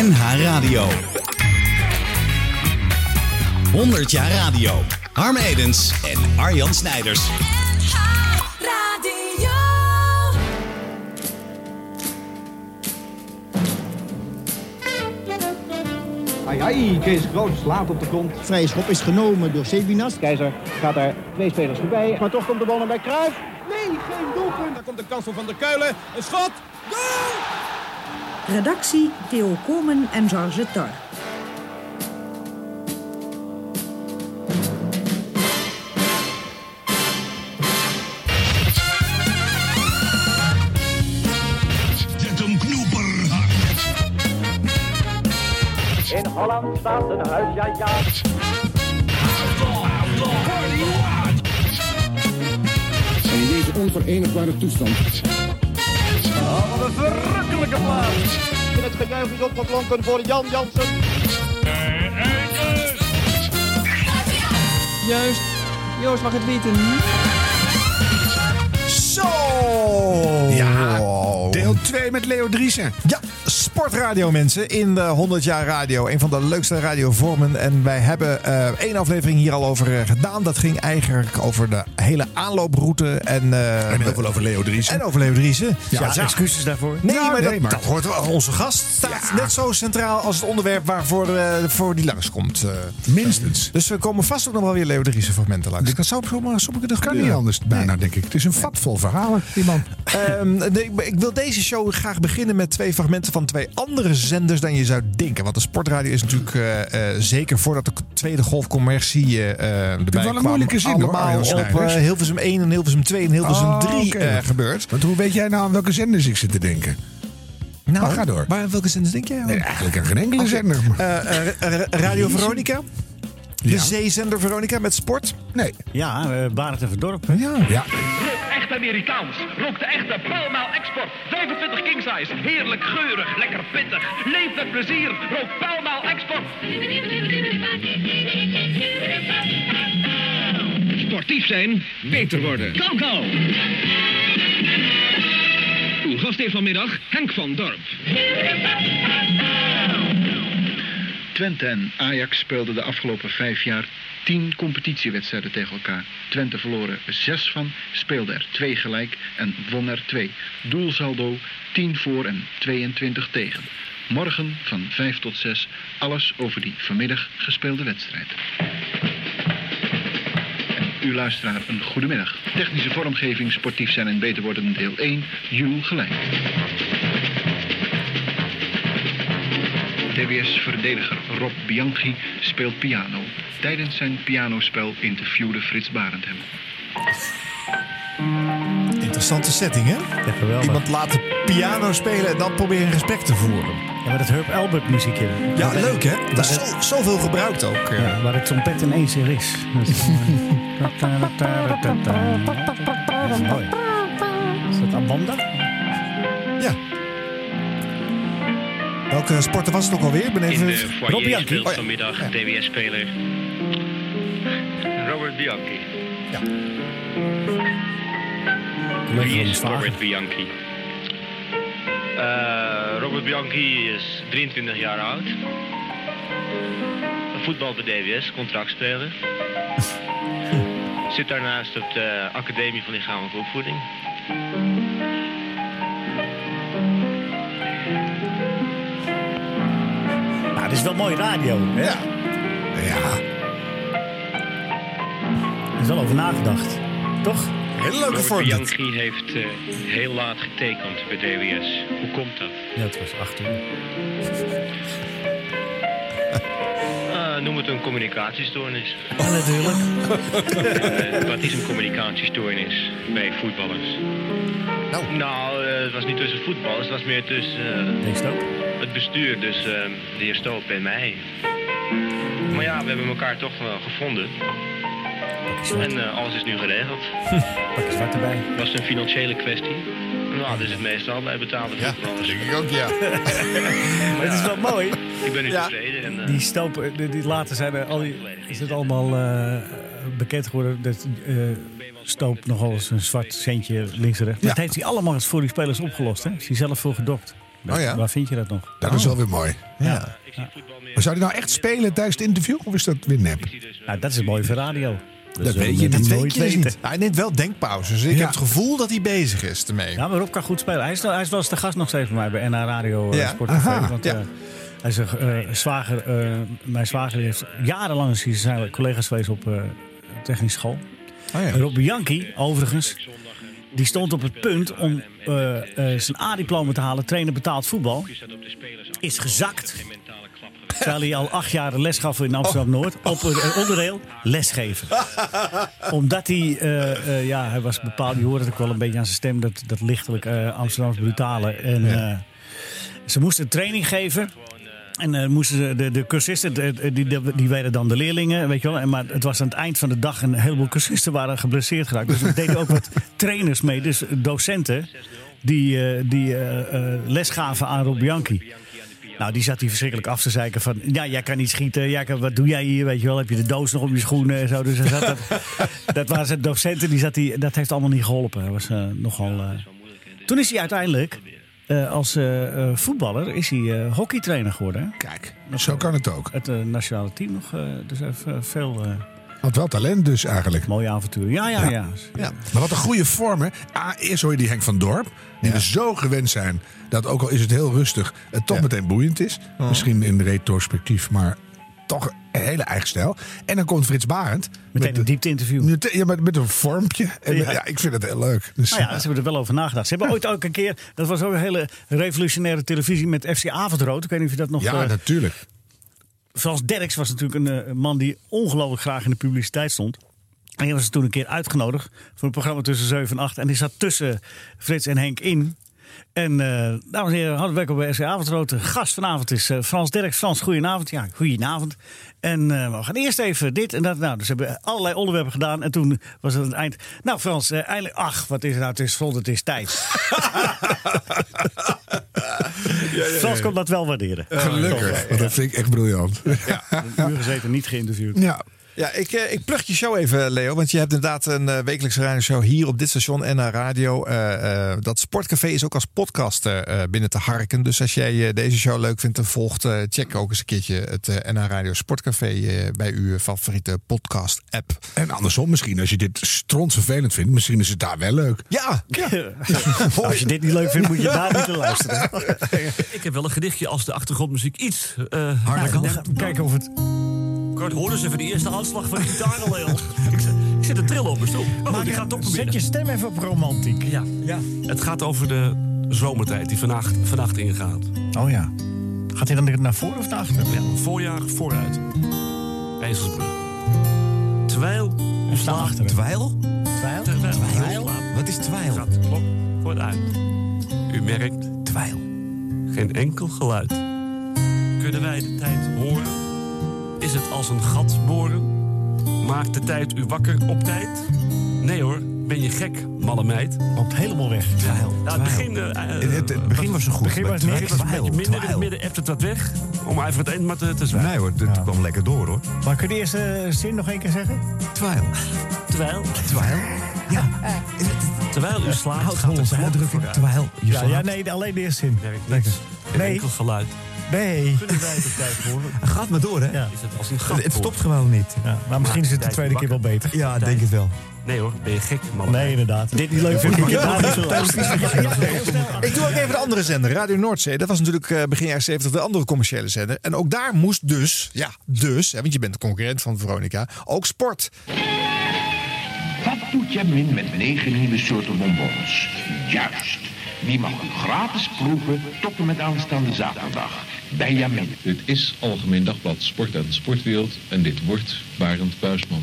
NH Radio. 100 jaar radio. Harm Edens en Arjan Snijders. NH Radio. Ai, ai, Kees Groot slaat op de grond. Vrije schop is genomen door Sebinas. Keizer gaat daar twee spelers voorbij. Maar toch komt de bal naar bij Cruijff. Nee, geen doelpunt. Daar komt de kans van Van der Kuilen. Een schot. Goal! Redactie Theo Komen en George Tor. Zet hem knoeper. In Holland staat een huis, ja, ja. En in deze onverenigbare toestand verrukkelijke plaats. En het gejuich is opgeklonken voor Jan Jansen. Juist. Joost mag het weten. Zo! Ja, deel 2 met Leo Driessen. Ja, sportradio mensen in de 100 jaar radio. Een van de leukste radiovormen. En wij hebben eh, één aflevering hier al over eh, gedaan. Dat ging eigenlijk over de hele aanlooproute. En, eh, En heel veel over Leo Driessen. En over Leo Driessen. Ja, ja. excuses daarvoor. Nee, maar, nee, dat, maar- dat hoort wel. Onze gast staat net zo centraal als het onderwerp waarvoor voor die langskomt. Minstens. dus we komen vast ook nog wel weer Leo Driessen fragmenten langs. Dat zou zomaar kunnen Kan niet anders bijna, denk ik. Het is een vat vol verhalen, die man. Ehm, nee, ik wil deze show graag beginnen met twee fragmenten van twee andere zenders dan je zou denken. Want de sportradio is natuurlijk eh, eh, zeker voordat de tweede golfcommercie eh, erbij wel een kwam, moeilijke zin, hoor, allemaal Arjan op eh, Hilversum 1 en Hilversum 2 en Hilversum Oh, 3 oké. eh, gebeurd. Want hoe weet jij nou aan welke zenders ik zit te denken? Nou, Maar ga door. Maar welke zenders denk jij? Nee, eigenlijk aan geen enkele zender. Radio Veronica? De Ja. zeezender Veronica met sport? Nee. Ja, uh, Barend en Verdorp. Ja. Ja. Echt Amerikaans. Rook de echte Palmaal Export. 25 king size. Heerlijk geurig. Lekker pittig. Leef met plezier. Rook Palmaal Export. Sportief zijn. Beter worden. Coco. Uw gastheer vanmiddag. Henk van Dorp. Twente en Ajax speelden de afgelopen vijf jaar tien competitiewedstrijden tegen elkaar. Twente verloren er zes van, speelde er twee gelijk en won er twee. Doelsaldo 10 voor en 22 tegen. Morgen van 5 tot 6 alles over die vanmiddag gespeelde wedstrijd. U luisteraar een goedemiddag. Technische vormgeving, sportief zijn en beter worden deel 1, Jules gelijk. TBS-verdediger Rob Bianchi speelt piano. Tijdens zijn pianospel interviewde Frits Barend hem. Interessante setting, hè? Ja, geweldig. Iemand laten piano spelen en dan proberen een gesprek te voeren. Ja, maar dat Herb Albert muziekje. Ja, leuk hè? Dat is zo, zoveel gebruikt ook. eh. Ja, waar de trompet ineens er is. Dat is, eh, Dat is mooi. Is dat Amanda? Welke sporten was het ook alweer? Ben In even... de foyer Bianchi. speelt Oh ja. vanmiddag TBS-speler Robert Bianchi. Collega Wie van is. Robert Bianchi? Eh, Robert Bianchi is 23 jaar oud. Voetbal bij DWS, contractspeler. Zit daarnaast op de Academie van Lichamelijke Opvoeding. Dit is wel mooi radio. Hè? Ja. Ja. Er is wel over nagedacht. Toch? Hele leuke vorm. Bianchi heeft eh, heel laat getekend bij DWS. Hoe komt dat? Ja, het was acht uur. Eh, noem het een communicatiestoornis. Ja, natuurlijk. Eh, wat is een communicatiestoornis bij voetballers? Nou. Nou, eh, het was niet tussen voetballers, het was meer tussen Deze ook. Het bestuur, dus eh, de heer Stoop en mij. Maar ja, we hebben elkaar toch wel gevonden. En eh, alles is nu geregeld. pakje zwart erbij. Was het een financiële kwestie? Nou, dat is het meestal bij betaalde Ja, voetballers. denk ik ook, ja. Maar het is wel mooi. Ik ben nu Ja. tevreden. En, eh, Die stopen, die, die later zijn er al die, is het allemaal eh, bekend geworden dat eh, Stoop nogal eens een zwart centje links en rechts. Maar Ja. dat heeft hij allemaal eens voor die spelers opgelost. Hè? Is hij zelf voor gedokt. Oh ja? Waar vind je dat nog? Dat is wel weer mooi. Ja. Maar zou hij nou echt spelen tijdens het interview? Of is dat weer nep? Nou, dat is het mooie van radio. Dus Dat we weet je, dat nooit weet je dus weten. niet. Hij neemt wel denkpauzes. Ik Ja. heb het gevoel dat hij bezig is ermee. Ja, maar Rob kan goed spelen. Hij is, hij is wel eens de gast nog steeds bij mij bij NH Radio eh, Ja. Aha. Want Ja. eh, hij is een eh, zwager, eh, mijn zwager heeft jarenlang zijn collega's geweest op eh technische school. Oh Rob Bianchi, overigens, die stond op het punt om eh, eh, zijn A-diploma te halen, trainen betaald voetbal. Is gezakt. Terwijl hij al acht jaar les gaf in Amsterdam-Noord. Op een onderdeel lesgeven. Omdat hij, eh, ja, hij was bepaald, je hoorde het ook wel een beetje aan zijn stem, dat, dat lichtelijk Amsterdams brutale. En ze moesten training geven. En eh, moesten de, de cursisten, de- die, die, die werden dan de leerlingen, weet je wel. En, maar het was aan het eind van de dag en een heleboel cursisten waren geblesseerd geraakt. Dus er deden ook wat trainers mee, dus docenten, die, eh, die eh, les gaven aan Rob Bianchi. Nou, die zat hij verschrikkelijk af te zeiken van... Ja, jij kan niet schieten. Ja, kan- wat doe jij hier? Weet je wel, heb je de doos nog op je schoenen en zo. Dus hij zat dat, dat waren zijn docenten. Die zat hij, dat heeft allemaal niet geholpen. Was nogal... Toen is hij uiteindelijk... eh, als eh, eh, voetballer is hij eh, hockeytrainer geworden. hè? Kijk, zo kan het ook. Het nationale team nog. eh, dus veel eh, Had wel talent dus eigenlijk. mooie avonturen. Ja, ja, ja. Ja. Maar wat een goede vorm, hè? A, eerst hoor je die Henk van Dorp. Die we zo gewend zijn dat ook al is het heel rustig, het toch meteen boeiend is. Misschien in retrospectief, maar toch een hele eigen stijl. En dan komt Frits Barend. Meteen een diepte-interview. Ja, met, met een vormpje. En, Ja. ja. ik vind het heel leuk. Dus, Nou ja, ze hebben er wel over nagedacht. Ze hebben ooit ook een keer, dat was ook een hele revolutionaire televisie met FC Avondrood. Ik weet niet of je dat nog... ja, eh, natuurlijk. Frans Derks was natuurlijk een, eh, een man die ongelooflijk graag in de publiciteit stond. En die was toen een keer uitgenodigd voor een programma tussen 7 en 8. En die zat tussen Frits en Henk in. En eh dames en heren, hartelijk welkom bij SC Avondrood. De gast vanavond is eh, Frans Derks. Frans, goedenavond. Ja, goedenavond. En eh, we gaan eerst even dit en dat. Nou, dus we hebben allerlei onderwerpen gedaan. En toen was het aan het eind. Nou, Frans, eindelijk. Ach, wat is het nou? Het is vol, het is tijd. Frans kon dat wel waarderen. Gelukkig. Want dat vind ik echt briljant. Een uur gezeten, niet geïnterviewd. Ja. Ja, ik, eh, ik plug je show even, Leo. Want je hebt inderdaad een eh, wekelijkse radioshow hier op dit station en naar radio. Eh, eh, dat Sportcafé is ook als podcast binnen te harken. Dus als jij deze show leuk vindt en volgt, check ook eens een keertje het eh NH Radio Sportcafé bij uw favoriete podcast-app. En andersom, misschien als je dit strontvervelend vindt, misschien is het daar wel leuk. Ja, Als je dit niet leuk vindt, moet je daar niet naar luisteren. Ik heb wel een gedichtje als de achtergrondmuziek iets eh harder kan. Kijken of het... Kort, hoor eens even de eerste aanslag van de gitaar al heel. ik, zit, ik zit te trillen op mijn stoel. Maar goed, ik ga het toch proberen. Zet je stem even op romantiek. Ja. Ja. Het gaat over de zomertijd die vannacht, vannacht ingaat. Oh ja. Gaat hij dan naar voren of naar achter? Ja, voorjaar vooruit. Ezelsbrug. Terwijl u slaapt... achteren. Twijl? Twijl? Terwijl? Wat is twijl? Gaat de klok vooruit. U merkt... Twijl. Geen enkel geluid. Kunnen wij de tijd horen? Is het als een gat boren? Maakt de tijd u wakker op tijd? Nee hoor, ben je gek, malle meid? Loopt helemaal weg. Twijl. Nou, het begin, eh, Het, het begin was zo goed. begin was maar niks. was een beetje minder. In het twijl. midden ebt het wat weg. Om even het eind maar te, te zwijgen. Nee hoor, dit kwam lekker door hoor. Maar kun je de eerste zin nog één keer zeggen? Twijl. Terwijl, Twijl? Ja. terwijl u slaapt, gaat klok uitdrukking. Twijl. Je Ja, slaapt. ja, nee, alleen de eerste zin. Niks. Geen Nee. enkel geluid. Nee. Kunnen wij de tijd horen? Gaat maar door hè. Ja. Is het als een Het, stopt gewoon niet. Ja, maar misschien is het de tweede keer wel beter. Ja, ik denk het wel. Nee hoor, ben je gek, man. Nee, inderdaad. Dit niet leuk vind ik. Ja, luisteren. Ik doe ook even de andere zender, Radio Noordzee. Dat was natuurlijk eh, begin jaren 70 de andere commerciële zender. En ook daar moest dus, ja, dus, hè, want je bent de concurrent van Veronica, ook sport. Wat doet Jamin met negen nieuwe soorten bonbons? Juist. Die mag hem gratis proeven tot en met aanstaande zaterdag. Bij Jamin. Dit is Algemeen Dagblad Sport en Sportwereld en dit wordt Barend Buisman.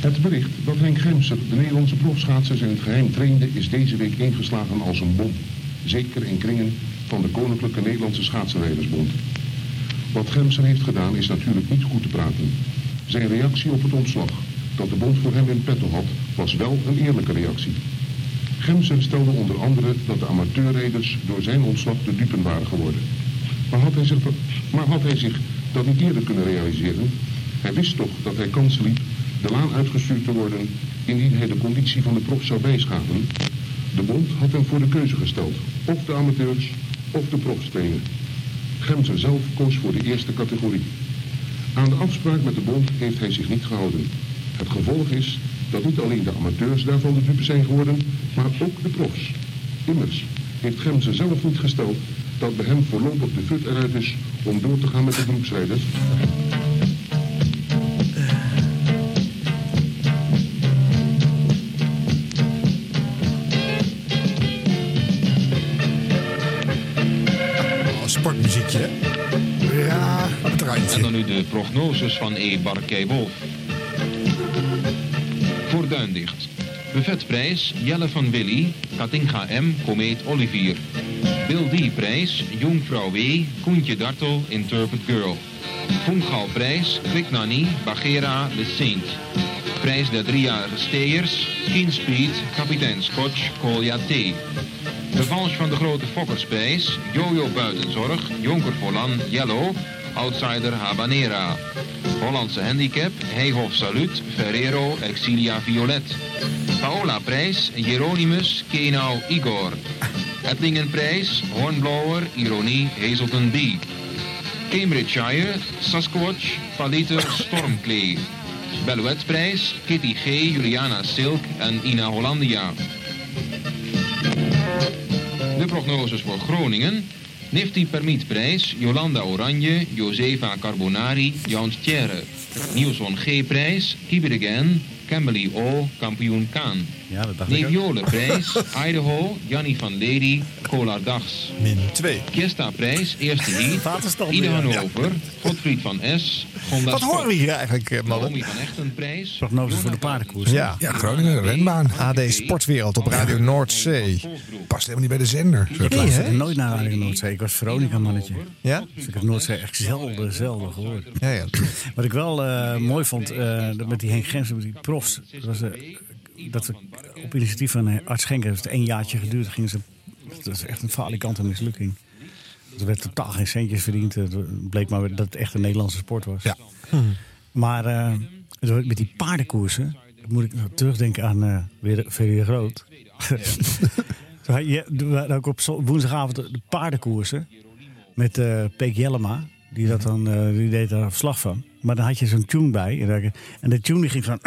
Het bericht dat Henk Gemser de Nederlandse profschaatsers in het geheim trainde is deze week ingeslagen als een bom. Zeker in kringen van de Koninklijke Nederlandse Schaatsenrijdersbond. Wat Gemser heeft gedaan is natuurlijk niet goed te praten. Zijn reactie op het ontslag dat de bond voor hem in petto had, was wel een eerlijke reactie. Gemser stelde onder andere dat de amateurrijders door zijn ontslag de dupen waren geworden. Maar had hij zich, maar had hij zich dat niet eerder kunnen realiseren? Hij wist toch dat hij kans liep de laan uitgestuurd te worden indien hij de conditie van de prof zou bijschaven. De bond had hem voor de keuze gesteld. Of de amateurs of de profspelen. Gemser zelf koos voor de eerste categorie. Aan de afspraak met de bond heeft hij zich niet gehouden. Het gevolg is dat niet alleen de amateurs daarvan de dupe zijn geworden, maar ook de profs. Immers heeft Gemser zelf niet gesteld dat bij hem voorlopig de fut eruit is om door te gaan met de groepsrijders. Oh, sportmuziekje. hè? Ja, het randje. En dan nu de prognoses van E. Barkey Wolf. Voor Duindicht. Buffetprijs Jelle van Willy, Katinga M, Komeet Olivier. Bill D. prijs Jongvrouw W, Koentje Dartel, Interpret Girl. Fungalprijs Quick Nanny, The Saint. Prijs der driejarige steers, Keen Speed, Kapitein Scotch, Kolja T. Revanche van de grote Fokkersprijs, Jojo Buitenzorg, Jonker Volan, Yellow, Outsider Habanera. Hollandse Handicap, Heijhof Salut, Ferrero, Exilia Violet. Paola Prijs, Jeronimus, Kenau Igor. Etlingenprijs, Hornblower, Ironie, Hazelton B. Cambridgeshire, Sasquatch, Paliter, Stormklee. Belouetprijs, Kitty G, Juliana Silk en Ina Hollandia. De prognoses voor Groningen. Nifty Permietprijs, Jolanda Oranje, Josefa Carbonari, Jans Thierre. Nielson G-prijs, Again, Kimberly O, kampioen Kaan. Ja, dat dacht Idaho, Jannie van Lady, Kolar Dags. Min 2. Kiesta-prijs, eerste heat, weer. Hannover, Godfried van S, Gonda Wat horen we hier eigenlijk, eh, mannen? Naomi van Echtenprijs, Prognoses voor de paardenkoers. Ja. Ja, Groningen, renbaan. AD Sportwereld op Radio Noordzee. Past helemaal niet bij de zender. Ik nooit naar Radio Noordzee. Ik was Veronica-mannetje. Ja? Dus ik heb Noordzee echt zelden, zelden gehoord. Ja, ja. Wat ik wel eh, mooi vond, eh, dat met die Henk Gens, met die profs, dat, was, eh, dat we op initiatief van eh, Arts Schenker, heeft het één jaartje geduurd, gingen ze, dat is echt een falikante mislukking. Er werd totaal geen centjes verdiend. Het bleek maar dat het echt een Nederlandse sport was. Ja. Maar eh, met die paardenkoersen, moet ik terugdenken aan eh weer Ferry Groot. We hadden ook op woensdagavond de de paardenkoersen met Peek Jellema. Die, dat dan, die deed daar verslag van. Maar dan had je zo'n tune bij. En de tune ging van.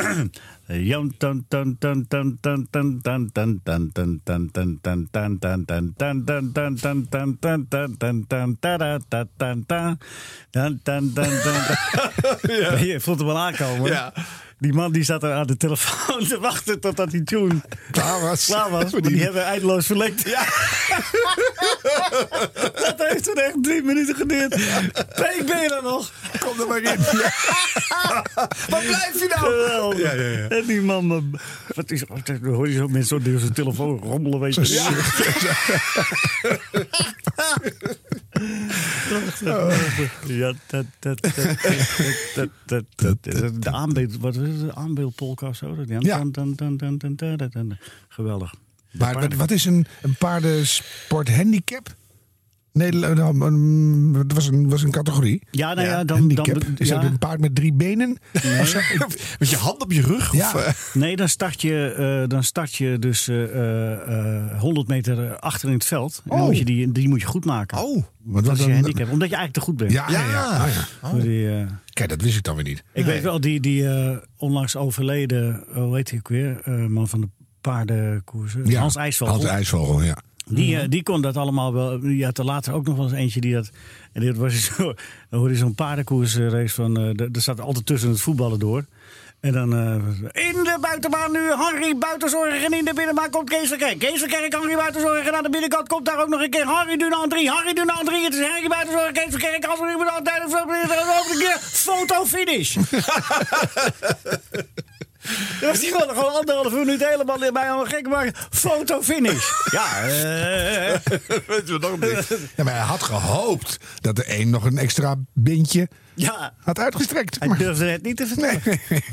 Je voelt hem wel aankomen. Ja. Die man die zat er aan de telefoon te wachten totdat die tune klaar was. Klaar was maar die hebben eindeloos verlengd. Ja. dat heeft er echt drie minuten geduurd. Peek, ben je er nog? Kom er maar in. Waar blijf je nou? Geweldig. Ja, ja, ja. En die man, wat is, wat, dan hoor je zo mensen zo door zijn telefoon rommelen, weet je. Ja. Ja, dat, dat, dat, dat, dat, de aanbeeld, wat is het, de aanbeeldpolka of zo? Ja. Ja. Dan, dan, dan, dan, dan, dan, dan, dan. Geweldig. Maar wat, wat is een, een paardensporthandicap? Nederland, nou, het was een, was een categorie. Ja, nou ja, dan, dan. Is ja. dat een paard met drie benen? Zo? Met je hand op je rug? Ja. Of, eh, Nee, dan start je, eh, dan start je dus eh, eh, eh, 100 meter achter in het veld. En dan Oh. moet je die, die moet je goed maken. oh. Wat dat is je handicap. Omdat je eigenlijk te goed bent. Ja, ja, ja. Ja. Voor die, Kijk, dat wist ik dan weer niet. ik weet wel, die, die onlangs overleden, hoe heet hij ook weer? Man van de paardenkoersen. Ja. Hans IJsvogel. Hans IJsvogel, ja. Die, eh, die kon dat allemaal wel. Je had er later ook nog wel eens eentje die dat. En dit was zo. Dan hoorde je zo'n paardenkoersrace van. eh, er zat altijd tussen het voetballen door. En dan. eh, in de buitenbaan nu Harry Buitenzorg. En in de binnenbaan komt Kees Verkerk. Kees Verkerk, Harry Buitenzorg. En aan de binnenkant komt daar ook nog een keer Harry Dunan 3. Harry Dunan 3. Het is Harry Buitenzorg. Kees Verkerk. Als we nu bedankt tijdens ook een keer. Foto finish. Dan was hij gewoon, gewoon anderhalf minuut helemaal bij aan gek maken. Foto finish. Ja, eh. Weet je nog niet? ja. Maar hij had gehoopt dat de een nog een extra bintje Ja, had uitgestrekt. hij Maar- durfde het niet te vertellen.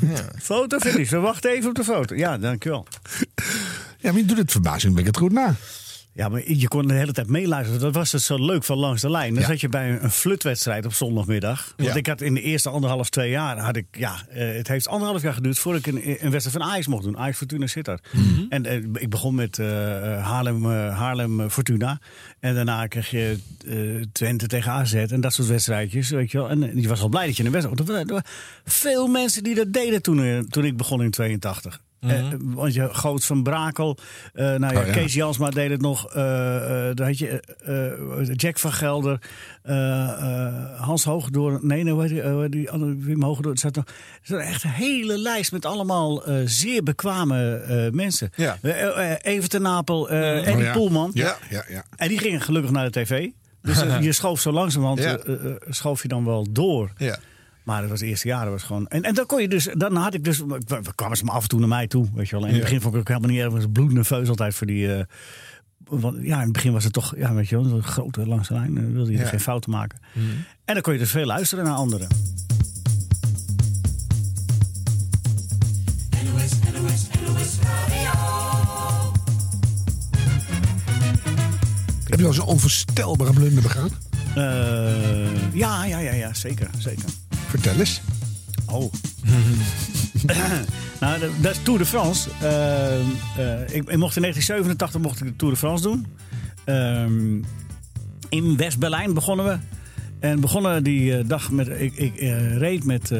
Foto finish. We wachten even op de foto. Ja, dankjewel. Ja, maar je doet het verbazingwekkend goed na. Ja, maar je kon de hele tijd meeluisteren. Dat was het zo leuk van langs de lijn. Dan zat je bij een, flutwedstrijd op zondagmiddag. Want Ja. ik had in de eerste anderhalf, twee jaar... Had ik, ja, eh, het heeft anderhalf jaar geduurd voordat ik een, een wedstrijd van Ajax mocht doen. Ajax Fortuna Sittard. En eh, ik begon met eh, Haarlem, Haarlem Fortuna. En daarna kreeg je Twente tegen AZ en dat soort wedstrijdjes. Weet je wel. En je was al blij dat je een wedstrijd... Er waren, veel mensen die dat deden toen, toen ik begon in 82. Eh, want je Goot van Brakel, eh, nou ja, Oh, ja. Kees Jansma deed het nog. had je eh, eh, Jack van Gelder, Hans Hoogdoor. Nee, nee, die, die andere Wim Hoogdoor. Het nog. Is echt een hele lijst met allemaal zeer bekwame mensen. Ja. Even ten Napel, eh Eddie Oh, ja. Poelman. Ja, ja, ja. En die gingen gelukkig naar de tv. Dus je schoof zo langzamerhand, Ja. eh, schoof je dan wel door. Ja. Maar dat was de eerste jaren was gewoon. En, en dan kon je dus. Dan had ik dus. we- we kwamen ze maar af en toe naar mij toe. Weet je wel. En in het Ja. begin vond ik ook helemaal niet erg. Was bloednerveus altijd voor die. eh, want ja, in het begin was het toch. Ja, weet je wel. Een grote langs de lijn. Dan wilde je Ja. er geen fouten maken. En dan kon je dus veel luisteren naar anderen. Heb je al zo'n onvoorstelbare blunder begaan? Eh, ja, ja, ja, ja. Zeker. Zeker. Vertel eens. Oh. nou, dat is Tour de France. Eh, eh, ik, ik mocht in 1987 mocht ik de Tour de France doen. Ehm, in West-Berlijn begonnen we. En begonnen die eh, dag met. Ik, ik reed met,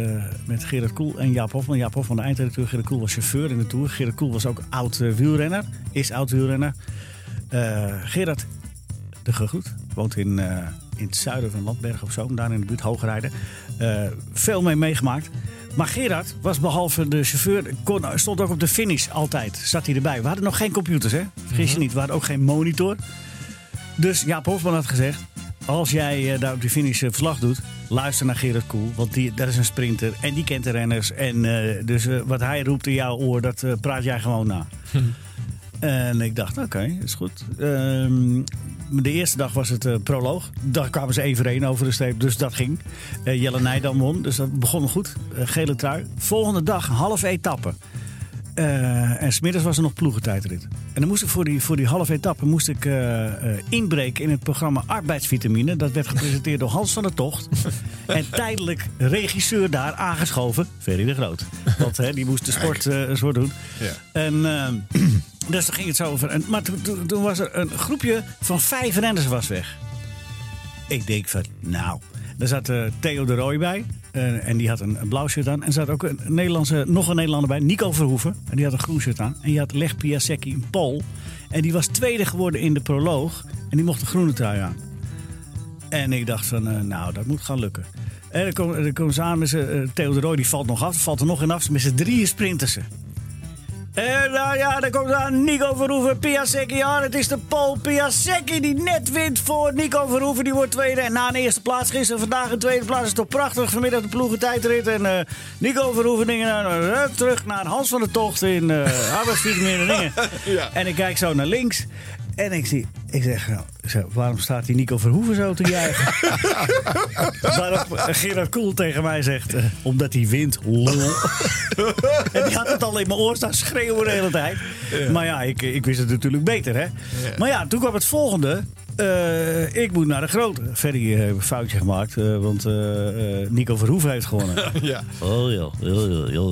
met Gerard Koel en Jaap Hofman. Jaap Hofman, de eindredacteur. Gerard Koel was chauffeur in de Tour. Gerard Koel was ook oud wielrenner. Is oud wielrenner. Gerard, de gegroet. Woont in, in het zuiden van Landberg op Zoom. Daar in de buurt Hoogrijden. Eh, veel mee meegemaakt. Maar Gerard was behalve de chauffeur, kon, stond ook op de finish altijd. Zat hij erbij. We hadden nog geen computers, hè? Vergis je niet. We hadden ook geen monitor. Dus Jaap Hofman had gezegd... als jij eh, daar op die finish eh, verslag doet... luister naar Gerard Koel, want die, dat is een sprinter... en die kent de renners. En dus wat hij roept in jouw oor, dat praat jij gewoon na. En ik dacht, oké, is goed. De eerste dag was het eh, proloog. Daar kwamen ze één over de streep, dus dat ging. Eh, Jelle Nijdam won, dus dat begon goed. Eh, gele trui. Volgende dag, half etappe. Eh, en smiddags was er nog ploegentijdrit. En dan moest ik voor die, voor die halve etappe moest ik eh, eh, inbreken in het programma Arbeidsvitamine. Dat werd gepresenteerd door Hans van der Tocht. en tijdelijk regisseur daar aangeschoven, Ferry de Groot. Want hè, die moest de sport eh zo doen. Ja. En, dus daar ging het zo over. En, maar toen, toen, toen was er een groepje van vijf renners was weg. Ik denk van, nou, daar zat eh, Theo de Rooij bij. eh, en die had een, een blauw shirt aan. En er zat ook een Nederlandse, nog een Nederlander bij, Nico Verhoeven. En die had een groen shirt aan. En je had Leg Piasecki in Pool. En die was tweede geworden in de proloog. En die mocht een groene trui aan. En ik dacht van, eh, nou, dat moet gaan lukken. En dan komen, ze aan met z'n, eh, Theo de Rooij, die valt nog af. Valt er nog in af. Met z'n drieën sprinten ze. En nou ja, dan komt aan Nico Verhoeven, Piasecki. Ja, het is de Pool Piasecki die net wint voor Nico Verhoeven. Die wordt tweede. En na een eerste plaats, gisteren vandaag een tweede plaats. is toch prachtig. Vanmiddag de ploegentijdrit. En eh, Nico Verhoeven dingen eh, terug naar Hans van der Tocht in uh, arbeidsvitamine dingen. En ik kijk zo naar links. En ik zie, ik zeg, nou, ik zeg, waarom staat die Nico Verhoeven zo te juichen? Waarop eh, Gerard Koel tegen mij zegt, eh, omdat hij wint, lol. en die had het al in mijn oor staan schreeuwen de hele tijd. Maar ja, ik, ik wist het natuurlijk beter, hè. Maar ja, toen kwam het volgende. Eh, ik moet naar de grote. Ferry heeft een foutje gemaakt, eh, want eh, eh, Nico Verhoeven heeft gewonnen. Ja. Oh ja, ja, ja, ja.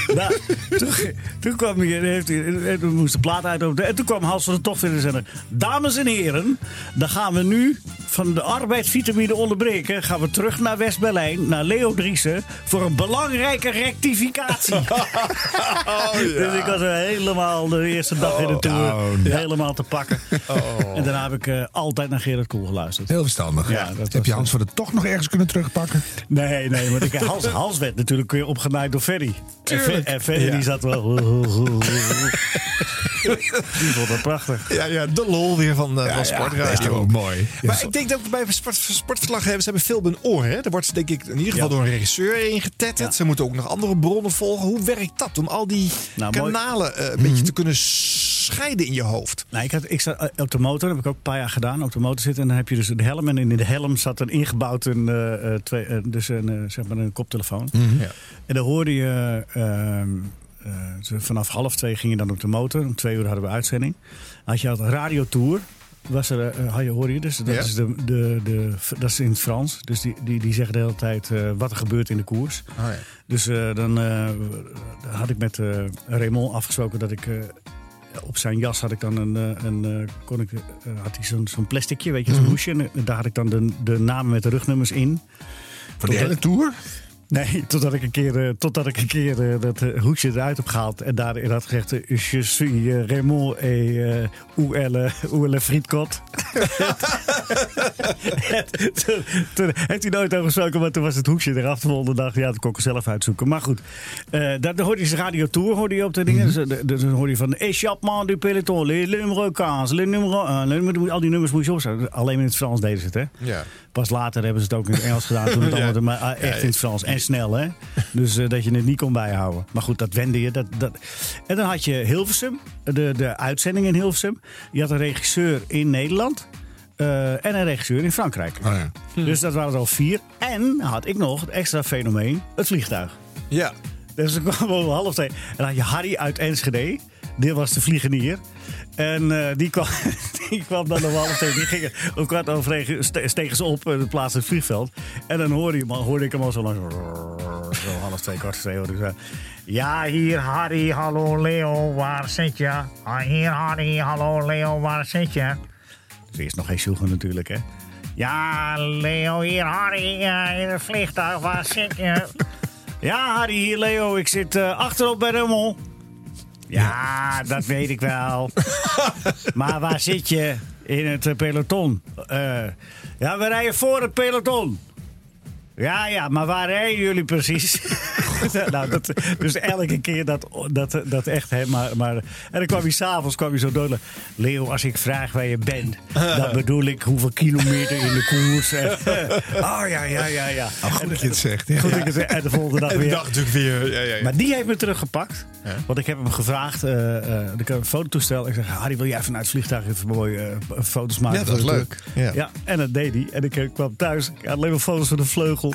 nou, toen, toen kwam hij, heeft hij, en toen moest de plaat uitopenen. En toen kwam Hans van de Tocht weer en zei... Dames en heren, dan gaan we nu van de arbeidsvitamine onderbreken. Gaan we terug naar West-Berlijn, naar Leo Driessen... voor een belangrijke rectificatie. Dus ik was er helemaal de eerste dag in de tour oh, nee. helemaal te pakken. En daarna heb ik eh, altijd naar Gerard Koel geluisterd. Heel verstandig. Ja, Heb was- je Hans van der toch nog ergens kunnen terugpakken? Nee, nee, want ik, Hans, Hans werd natuurlijk weer opgenaaid door Ferry. En, Fer- Tuurlijk. en Ferry Ja. die zat wel... die vond dat prachtig. Ja, ja, de lol weer van, eh van dat is Sportradio. toch ook mooi. Maar ik denk dat bij sport, sportverslaggevers hebben veel op hun oor. Hè? Er wordt denk ik in ieder geval Ja. door een regisseur ingetetterd. Ze moeten ook nog andere bronnen volgen. Hoe werkt dat om al die Nou, kanalen eh, een beetje te kunnen scheiden in je hoofd? Nou, ik, had, ik zat eh, op de motor, dat heb ik ook een paar jaar gedaan, op de motor zitten. En dan heb je dus de helm. En in de helm zat een ingebouwd een, eh, eh, twee, eh, dus een, eh, zeg maar een koptelefoon. Ja. En dan hoorde je eh, vanaf half twee ging je dan op de motor. Om twee uur hadden we uitzending. Had je had een radiotour. Was er, had je, hoor je dus? Dat, Ja. is de, de, de, dat is in het Frans. Dus die, die, die zeggen de hele tijd eh, wat er gebeurt in de koers. Oh, ja. Dus dan had ik met Raymond afgesproken dat ik... op zijn jas had ik dan een, een kon ik, had hij zo'n zo'n plasticje, weet je, zo'n hoesje. En daar had ik dan de, de namen met de rugnummers in. Voor die hele tour? Nee, totdat ik een keer, eh, totdat ik een keer eh, dat eh, hoesje eruit heb gehaald. En daarin had gezegd: Je suis eh, Raymond et uh, où est le, où est le frietkot? En toen, toen heeft hij nooit over gesproken, maar toen was het hoesje eraf de volgende dag. Ja, dat kon ik er zelf uitzoeken. Maar goed, eh daar hoorde je zijn radio tour hoorde je op de dingen. Dus, eh, dus dan hoorde je van Échappement du peloton, le numéro 15, le numéro 1. le numéro- Al die nummers moest je opzetten. Alleen in het Frans deden ze het, hè? Ja. Pas later hebben ze het ook in het Engels gedaan. Toen het Ja. allemaal, maar ah, echt in het Frans. En snel, hè? Dus eh, dat je het niet kon bijhouden. Maar goed, dat wende je. Dat, dat. En dan had je Hilversum, de, de uitzending in Hilversum. Je had een regisseur in Nederland. eh, en een regisseur in Frankrijk. Oh ja. Dus dat waren er al vier. En had ik nog het extra fenomeen, het vliegtuig. Ja. Dus ik kwam om half twee. En dan had je Harry uit Enschede. Die was de vliegenier. En eh, die, kwam, die kwam dan om half twee. Die gingen om kwart over negen ste- stegen ze op in het plaats het vliegveld. En dan hoorde, je, hoorde ik hem al zo lang. Zo half twee, kwart twee hoorde ik zo. Ja, hier Harry, hallo Leo, waar zit je? Ah, hier Harry, hallo Leo, waar zit je? Dus eerst nog geen sjoegen natuurlijk, hè. Ja, Leo, hier Harry, eh, in het vliegtuig, waar zit je? Ja, Harry, hier Leo, ik zit eh, achterop bij Rummel. Ja, dat weet ik wel. maar waar zit je? In het peloton. Eh, ja, we rijden voor het peloton. Ja, ja, maar waar rijden jullie precies? nou, dat, dus elke keer dat, dat, dat echt, hè, maar, maar... En dan kwam hij s'avonds, kwam hij zo door. Leo, als ik vraag waar je bent, dan bedoel ik hoeveel kilometer in de koers. En, oh, ja, ja, ja, ja. Oh, goed dat je het zegt. Ja. Goed dat ik het zeg. En de volgende dag En weer. dag natuurlijk weer. Ja, ja, ja. Maar die heeft me teruggepakt. Want ik heb hem gevraagd. eh, ik heb een fototoestel. Ik zeg, Harry, wil jij vanuit het vliegtuig even mooie eh, foto's maken? Ja, dat is leuk. Ja. Ja, en dat deed hij. En ik kwam thuis. Ik had alleen maar foto's van de vleugel.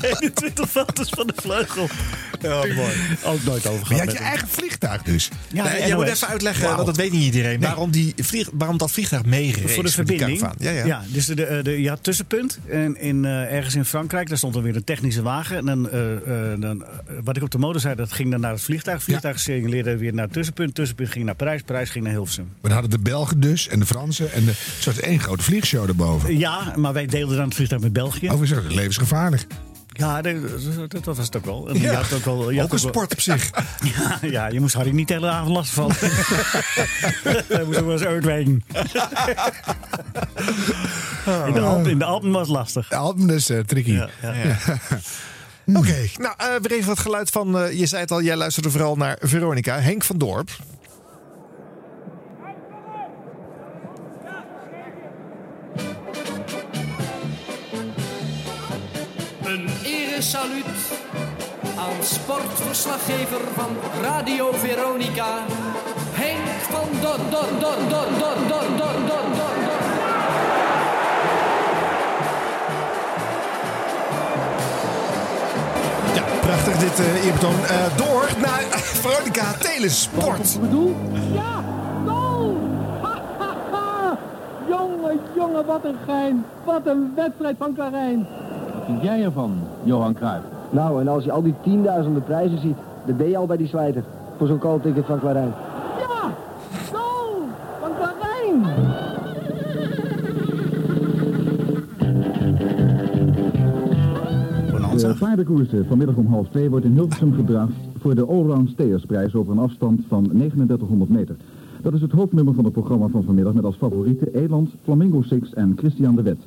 21 foto's van de vleugel. Ja, mooi. Ook nooit over gehad. je had je hem. eigen vliegtuig dus. Ja, Nee, jij moet even uitleggen, want dat weet niet iedereen. Waarom, die vlieg, waarom dat vliegtuig meegereed Voor de verbinding. caravan. Ja, ja. dus de, de, de- je had tussenpunt. En in, eh, ergens in Frankrijk, daar stond dan weer een technische wagen. En dan, eh, eh, dan, eh, wat ik op de motor zei, dat ging dan naar het vliegtuig. Het vliegtuig signaleerde weer naar het tussenpunt. Tussenpunt ging naar Parijs. Parijs ging naar Hilversum. Maar dan hadden de Belgen dus en de Fransen en de soort één grote vliegshow erboven. Ja, maar wij deelden dan het vliegtuig met België. Overigens ook levensgevaarlijk. Ja, dat, dat was het ook wel. Je had ook, wel, je had Ook een wel- sport op zich. Ja, ja, je moest Harry niet de hele avond last vallen. Hij moest ook wel eens uitwijken. In de, Alpen, in de Alpen was het lastig. De album is eh, tricky. Ja, ja. Oké, nou eh, weer even wat geluid van. eh, je zei het al, jij luisterde vooral naar Veronica. Henk van Dorp. Een eresaluut aan sportverslaggever van Radio Veronica, Henk van Dor Dor Dor Dor Dor Dor Dor Dor Dor Dor. Ja, prachtig dit eh eerbetoon. Eh, door naar Veronica Telesport. bedoel? Ja, goal! Ha, ha, ha. Jongen, jongen, wat een gein. Wat een wedstrijd van Karijn. Vind jij ervan, Johan Cruijff? Nou, en als je al die tienduizenden prijzen ziet, dan ben je al bij die slijter. Voor zo'n koolticket van Clarijn. Ja, goal van Karijn. De paardenkoersen vanmiddag om half twee wordt in Hilversum gedraafd voor de Allround Steersprijs over een afstand van 3900 meter. Dat is het hoofdnummer van het programma van vanmiddag met als favorieten Eland, Flamingo Six en Christian de Wet.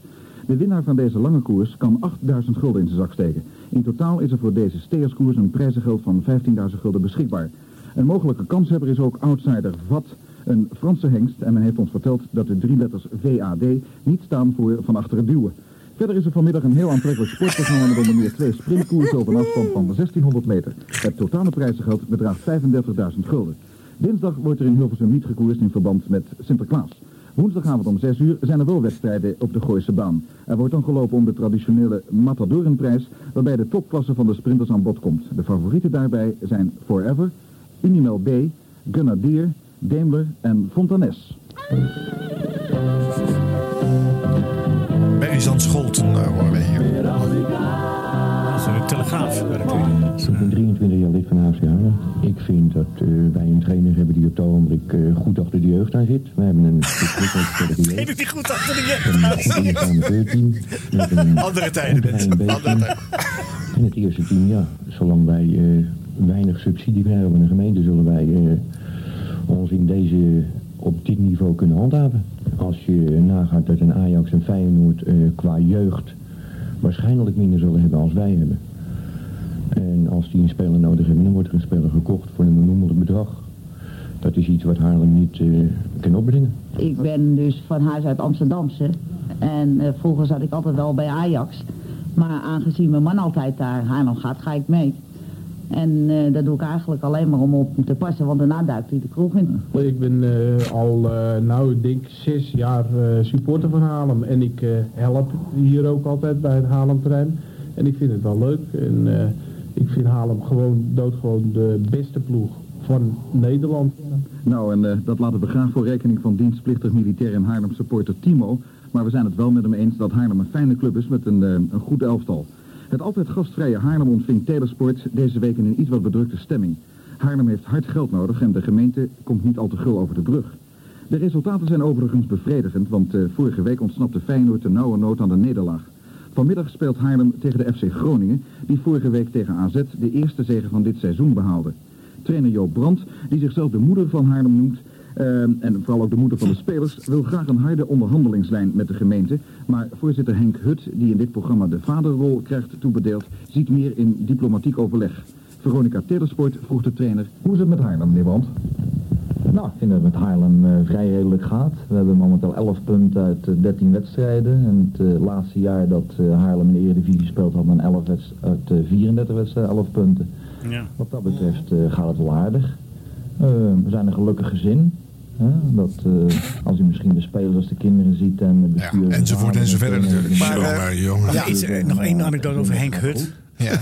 De winnaar van deze lange koers kan 8000 gulden in zijn zak steken. In totaal is er voor deze steerskoers een prijzengeld van 15.000 gulden beschikbaar. Een mogelijke kanshebber is ook outsider VAT, een Franse hengst. En men heeft ons verteld dat de drie letters VAD niet staan voor van achter het duwen. Verder is er vanmiddag een heel aantrekkelijk sportprogramma met onder meer twee sprintkoersen over een afstand van 1600 meter. Het totale prijzengeld bedraagt 35.000 gulden. Dinsdag wordt er in Hilversum niet gekoerst in verband met Sinterklaas. Woensdagavond om 6 uur zijn er wel wedstrijden op de Gooise baan. Er wordt dan gelopen om de traditionele Matadorenprijs, waarbij de topklasse van de sprinters aan bod komt. De favorieten daarbij zijn Forever, Unimel B, Gunnar Daimler en Fontanes. Barry Zandscholten uh, horen we hier. Dat is een telegraaf. Ik ben 23 jaar lid van HCA. Ik vind dat uh, wij een trainer hebben die op het ogenblik uh, goed achter de jeugd aan zit. Wij hebben een die goed achter de jeugd Andere tijden, mensen. Andere tijden. En het eerste team, ja, zolang wij uh, weinig subsidie krijgen van de gemeente, zullen wij ons in deze, op dit niveau kunnen handhaven. Als je nagaat dat een Ajax en Feyenoord qua jeugd waarschijnlijk minder zullen hebben als wij hebben. En als die een speler nodig hebben, dan wordt er een speler gekocht voor een benoemelijk bedrag. Dat is iets wat Haarlem niet uh, kan opbrengen. Ik ben dus van huis uit Amsterdamse. En uh, vroeger zat ik altijd wel bij Ajax. Maar aangezien mijn man altijd daar Haarlem gaat, ga ik mee. En uh, dat doe ik eigenlijk alleen maar om op te passen, want daarna duikt hij de kroeg in. Ik ben uh, al, uh, nou ik denk zes jaar supporter van Haarlem. En ik help hier ook altijd bij het Haarlemterrein. En ik vind het wel leuk. En ik vind Haarlem gewoon doodgewoon de beste ploeg van Nederland. Nou, en dat laten we graag voor rekening van dienstplichtig militair en Haarlem supporter Timo. Maar we zijn het wel met hem eens dat Haarlem een fijne club is met een, een goed elftal. Het altijd gastvrije Haarlem ontving Telesport deze week in een iets wat bedrukte stemming. Haarlem heeft hard geld nodig en de gemeente komt niet al te gul over de brug. De resultaten zijn overigens bevredigend, want uh, vorige week ontsnapte Feyenoord de nauwe nood aan de nederlaag. Vanmiddag speelt Haarlem tegen de FC Groningen, die vorige week tegen AZ de eerste zege van dit seizoen behaalde. Trainer Joop Brandt, die zichzelf de moeder van Haarlem noemt, uh, en vooral ook de moeder van de spelers, wil graag een harde onderhandelingslijn met de gemeente. Maar voorzitter Henk Hut, die in dit programma de vaderrol krijgt toebedeeld, ziet meer in diplomatiek overleg. Veronica Telesport vroeg de trainer, hoe is het met Haarlem, meneer Brandt? Nou, ik vind dat het met Haarlem uh, vrij redelijk gaat. We hebben momenteel 11 punten uit uh, 13 wedstrijden. En het uh, laatste jaar dat Haarlem in de Eredivisie speelt had men 11 uit 34 wedstrijden 11 punten. Ja. Wat dat betreft gaat het wel aardig. We zijn een gelukkig gezin. Hè? Dat uh, als u misschien de spelers als de kinderen ziet en de bestuur... Ja, enzovoort enzovoort natuurlijk. Maar, maar, maar jongen. Ja, iets, nog één anekdote over Henk Hut. Ja.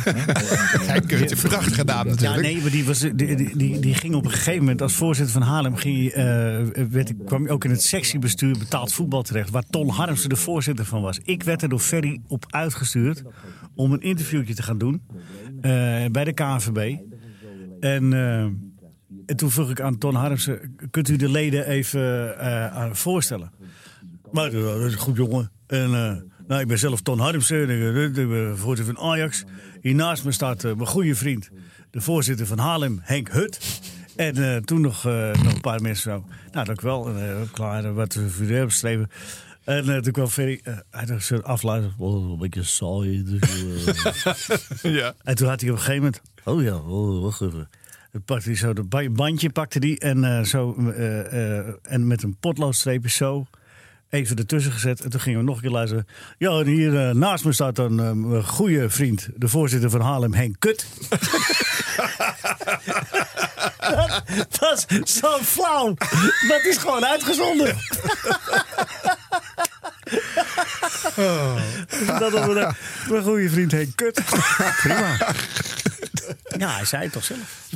Henk Hut heeft prachtig gedaan natuurlijk. Ja, nee, maar die, was, die, die, die, die ging op een gegeven moment als voorzitter van Haarlem... Ging, uh, werd, kwam hij ook in het sectiebestuur betaald voetbal terecht... waar Ton Harmsen de voorzitter van was. Ik werd er door Ferry op uitgestuurd om een interviewtje te gaan doen bij de KNVB. En... En toen vroeg ik aan Ton Harmsen, kunt u de leden even uh, voorstellen? Maar dat is goed jongen. En uh, nou, ik ben zelf Ton Harmsen, ik ben voorzitter van Ajax. Hier naast me staat uh, mijn goede vriend, de voorzitter van Haarlem, Henk Hut. En toen nog, nog een paar mensen zo. Nou, wel. En, klaar, wat we voor u hebben beschreven. En toen kwam Ferry, hij dacht zo afluisteren. Oh, een beetje saai. Dus, ja. En toen had hij op een gegeven moment, oh ja, oh, wacht even. Pakte hij zo de bandje pakte die en, uh, zo, uh, uh, en met een potloodstreepje zo even ertussen gezet. En toen gingen we nog een keer luisteren. Ja, en hier naast me staat dan mijn goede vriend, de voorzitter van Haarlem, Henk Kut. dat was zo flauw. Dat is gewoon uitgezonden. Oh. Dat was mijn, mijn goede vriend Henk Kut. Prima. Ja, hij zei het toch zelf.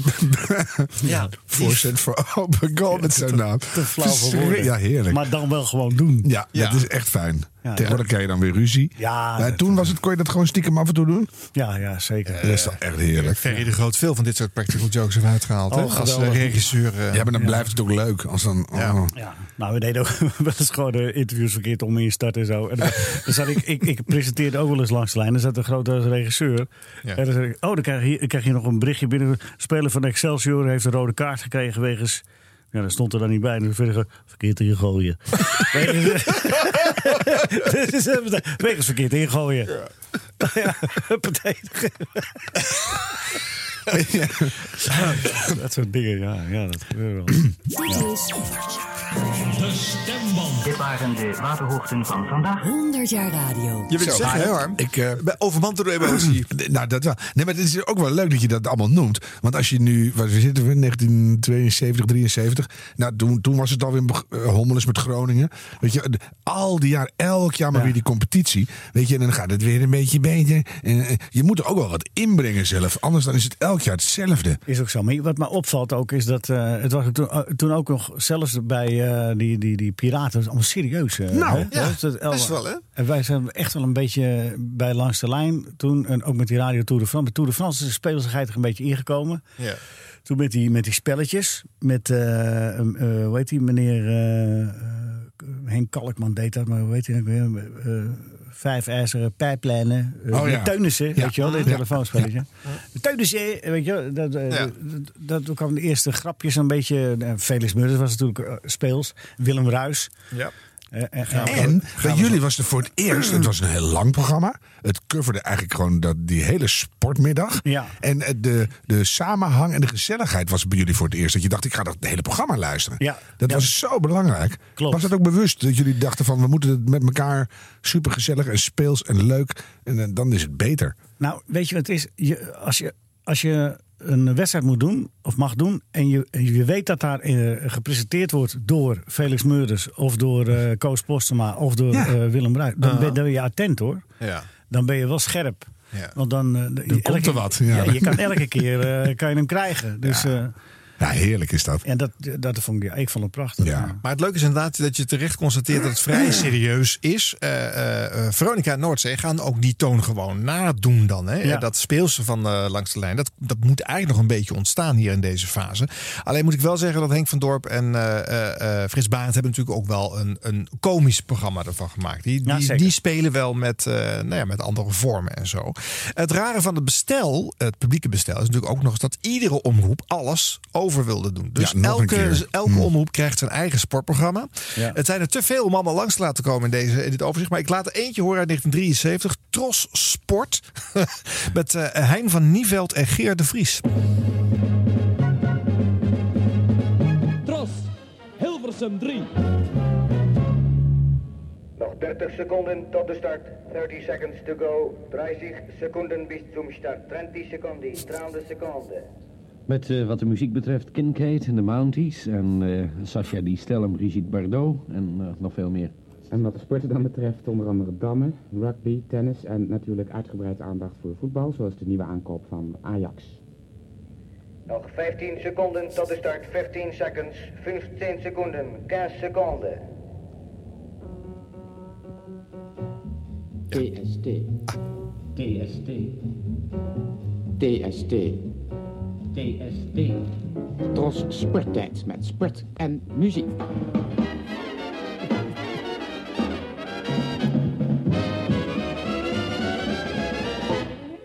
ja, voorzet voor open goal met zo'n naam. Te flauw voor woorden. Ja, heerlijk. Maar dan wel gewoon doen. Ja, ja. dat is echt fijn. Ja, Tegenwoordig krijg je dan weer ruzie. Ja, maar toen was het, kon je dat gewoon stiekem af en toe doen? Ja, ja zeker. dat is toch echt heerlijk. Ferry de Groot veel van dit soort practical jokes heeft uitgehaald. Oh, hè? Als uh, regisseur. Uh, ja, maar dan blijft het ook leuk. Als dan, oh. ja. ja. Nou, we deden ook wel eens gewoon de interviews verkeerd om in start en zo. En dan, dan zat ik, ik, ik presenteerde ook wel eens langs de lijn. Dan zat een grote regisseur. Ja. En dan zei ik, oh, dan krijg je, krijg je nog een berichtje binnen. Speler van Excelsior heeft een rode kaart gekregen wegens... Ja, dat stond er dan niet bij. Dus verder verkeerd ingooien. wegens verkeerd ingooien. Ja, ja. Dat soort dingen, ja, ja dat gebeurt wel. Ja. stemband. Dit waren de waterhoogten van vandaag. 100 jaar radio. Je wilt Zo. zeggen, hè, Harm? Ik, eh, Ben Overmand door de emotie. nou, dat wel. Nee, maar het is ook wel leuk dat je dat allemaal noemt. Want als je nu, waar zitten we, 1972, 73. Nou, toen, toen was het alweer uh, hommeles met Groningen. Weet je, de- al die jaar, elk jaar maar weer die competitie. Weet je, en dan gaat het weer een beetje beter. En, eh, je moet er ook wel wat inbrengen zelf. Anders dan is het elk jaar hetzelfde. Is ook zo. Maar wat mij opvalt ook is dat eh, het was toen, eh, toen ook nog zelfs bij eh, die, die, die piraten was allemaal serieus. Nou, hè? ja, Dat is best wel, hè? En wij zijn echt wel een beetje bij langs de lijn toen en ook met die radio Tour de France. Met Tour de France is de spelersigheid er een beetje ingekomen. Ja. Toen met die, met die spelletjes. Met, hoe heet die, meneer Henk Kalkman deed dat, maar hoe heet hij ook weer? Eh, vijf ijzeren pijplijnen. Uh, Oh, ja. Teunissen, Ja. weet je wel, dit Ja. telefoonspelletje. De Teunissen, weet je wel, dat, eh, Ja. dat, dat kwam de eerste grapjes een beetje. eh, Felix Murders was natuurlijk eh, speels. Willem Ruis. Ja. Eh, eh, En bij jullie was het voor het eerst, het was een heel lang programma. Het coverde eigenlijk gewoon dat, die hele sportmiddag. Ja. En eh, de, de samenhang en de gezelligheid was bij jullie voor het eerst. Dat je dacht, ik ga dat hele programma luisteren. Ja. Dat Ja. was zo belangrijk. Klopt. Was dat ook bewust dat jullie dachten van, we moeten het met elkaar super gezellig en speels en leuk. En dan is het beter. Nou, weet je wat het is? Je, als, je, als je een wedstrijd moet doen, of mag doen, en je, je weet dat daar eh, gepresenteerd wordt door Felix Meurders, of door eh Koos Postema, of door Ja. eh, Willem Bruijs, dan, ben, dan ben je attent hoor. Ja. Dan ben je wel scherp. Ja. Want dan, elke- komt er wat, ja. je kan elke keer kan je hem krijgen. Dus, Ja, heerlijk is dat. en dat, dat vond ik, ik vond het prachtig. Ja. Maar het leuke is inderdaad dat je terecht constateert dat het vrij serieus is. Eh, eh, eh, Veronica en Noordzee gaan ook die toon gewoon nadoen dan. Hè? Ja. Dat speelse van eh, langs de lijn, dat, dat moet eigenlijk nog een beetje ontstaan hier in deze fase. Alleen moet ik wel zeggen dat Henk van Dorp en eh, eh, eh, Frits Barend hebben natuurlijk ook wel een, een komisch programma ervan gemaakt. Die, die, die spelen wel met, eh, nou ja, met andere vormen en zo. Het rare van het bestel, het publieke bestel, is natuurlijk ook nog eens dat iedere omroep alles over wilde doen. Dus Ja, elke, elke Hmm. omroep krijgt zijn eigen sportprogramma. Ja. Het zijn er te veel om allemaal langs te laten komen in, deze, in dit overzicht. Maar ik laat er eentje horen uit 1973. Tros Sport. Met eh, Hein van Nieveld en Geert de Vries. Tros, Hilversum 3. Nog 30 seconden tot de start. 30 seconds to go. 30 seconden bis zum start. 20 seconden. 30 seconden. Met eh, wat de muziek betreft Kincaid en de Mounties en eh Sascha Di Brigitte Bardot en eh, nog veel meer. En wat de sporten dan betreft, onder andere dammen, rugby, tennis en natuurlijk uitgebreid aandacht voor voetbal, zoals de nieuwe aankoop van Ajax. Nog 15 seconden tot de start. 15 seconds. 15 seconden. 15 seconden. TST. TST. TST. TST. Tros Sporttijd met sport en muziek.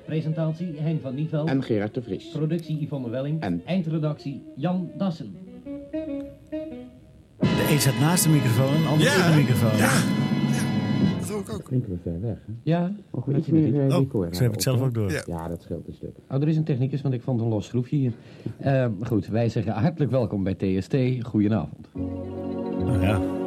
Presentatie Hein van Nieveld. En Gerard de Vries. Productie Yvonne Welling. En- eindredactie Jan Dassen. De een zit naast de microfoon en de ander Ja, in de microfoon. Dat ik ook. Klinken we ver weg, hè? Ja, Mogen we weet iets je meer eh, Oh, decor ze hebben hebben het zelf ook door. Ja. Ja, dat scheelt een stuk. Oh, er is een technicus, want ik vond een los schroefje hier. Eh, goed, wij zeggen hartelijk welkom bij TST. Goedenavond. Nou ja.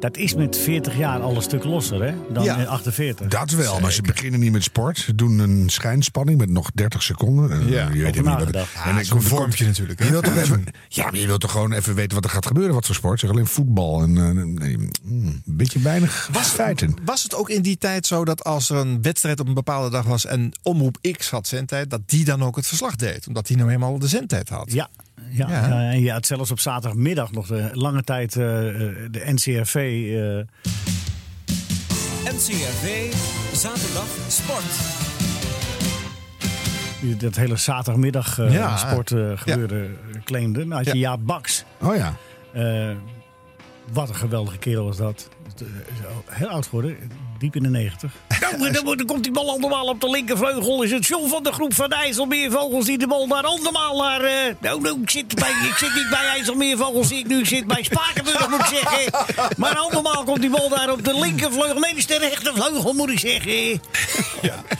Dat is met 40 jaar al een stuk losser hè, dan Ja. in 48. Dat wel, maar ze beginnen niet met sport. Ze doen een schijnspanning met nog 30 seconden. En, Ja, je weet niet het-. Ja, en dat is een vormpje natuurlijk. hè? Je wilt toch even, ja, maar je wilt toch gewoon even weten wat er gaat gebeuren. Wat voor sport? Zeg alleen voetbal. En, eh, nee, mm, een beetje weinig Was, feiten. was het ook in die tijd zo dat als er een wedstrijd op een bepaalde dag was en Omroep X had zendtijd, dat die dan ook het verslag deed? Omdat die nou helemaal de zendtijd had. Ja. Ja, Ja. ja. en je had zelfs op zaterdagmiddag nog de lange tijd eh, eh, de NCRV. eh, NCRV, zaterdag sport. die dat hele zaterdagmiddag eh Ja. sport eh, gebeuren eh, claimde. Nou had je Ja. Jaap Baks. Oh ja. Eh, wat een geweldige kerel was dat. Het, eh, is al Heel oud geworden, diep in de negentig. Nou, dan, dan komt die bal andermaal op de linkervleugel. Is het John van de groep van de IJsselmeervogels die de bal daar andermaal naar... eh, nou, nou, ik zit, bij, ik zit niet bij IJsselmeervogels, ik nu. Zit bij Spakenburg, moet ik zeggen. Maar andermaal komt die bal daar op de linkervleugel. Nee, die is de rechtervleugel, moet ik zeggen. Ik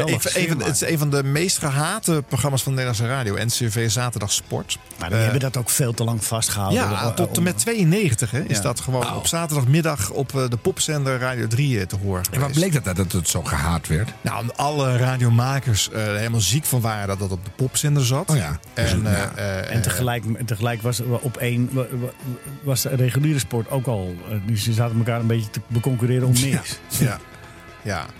Geweldig van- het is een van de meest gehate programma's van de Nederlandse radio. NCV Zaterdag Sport. Maar die Eh, hebben dat ook veel te lang vastgehouden. Ja, Eh, tot en met 92 hè, is Ja. dat gewoon op zaterdagmiddag op eh, de popzender Radio 3 eh, te horen. En waar bleek dat, dat, dat het zo gehaat werd? Nou, omdat alle radiomakers eh, er helemaal ziek van waren dat dat op de popzender zat. Oh ja. En, Dus, eh, ja. eh, En tegelijk, tegelijk was er op één wa- wa- was de reguliere sport ook al. eh, Die ze zaten elkaar een beetje te beconcurreren om niks. Ja. Ja.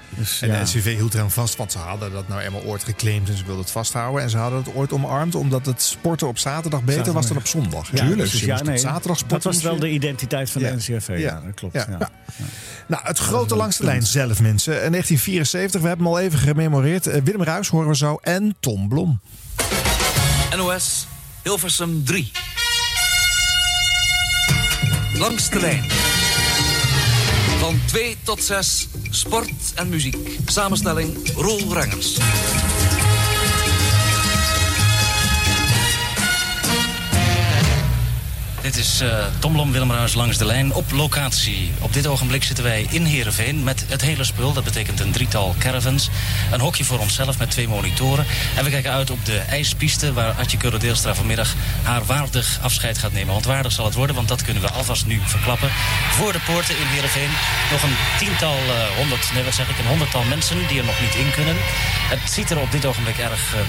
Dus, en ja. de NCV hield er aan vast, want ze hadden dat nou eenmaal ooit geclaimd en ze wilden het vasthouden. En ze hadden het ooit omarmd, omdat het sporten op zaterdag beter was dan op zondag. Ja, Tuurlijk, dus ja, nee, zaterdag sporten. dat was wel de identiteit van Ja. de NCRV. Ja, Ja. dat klopt. Ja. Ja. Ja. Nou, het grote langste lijn zelf, mensen. In 1974, we hebben hem al even gememoreerd. Eh, Willem Ruis horen we zo en Tom Blom. NOS Hilversum 3. Langs de lijn. Van 2 tot 6 sport en muziek. Samenstelling Roel Rengers. Dit is eh Tom Blom, Willem Ruijs langs de lijn op locatie. Op dit ogenblik zitten wij in Heerenveen met het hele spul. Dat betekent een drietal caravans. Een hokje voor onszelf met twee monitoren. En we kijken uit op de ijspiste waar Adje Kurre-Deelstra vanmiddag haar waardig afscheid gaat nemen. Want waardig zal het worden, want dat kunnen we alvast nu verklappen. Voor de poorten in Heerenveen nog een tiental, eh, honderd, nee wat zeg ik, een honderdtal mensen die er nog niet in kunnen. Het ziet er op dit ogenblik erg eh,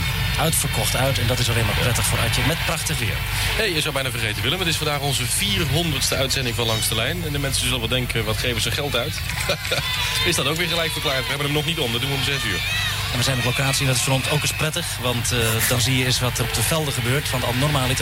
uitverkocht uit. En dat is alleen maar prettig voor Adje met prachtig weer. Hey, je zou bijna vergeten, Willem. Het is vandaag onze 400ste uitzending van Langs de Lijn. En de mensen zullen wel denken, wat geven ze geld uit? is dat ook weer gelijk verklaard? We hebben hem nog niet om, dat doen we om 6 uur. En we zijn op locatie dat is voor ons ook eens prettig. Want eh, dan zie je eens wat er op de velden gebeurt. Want al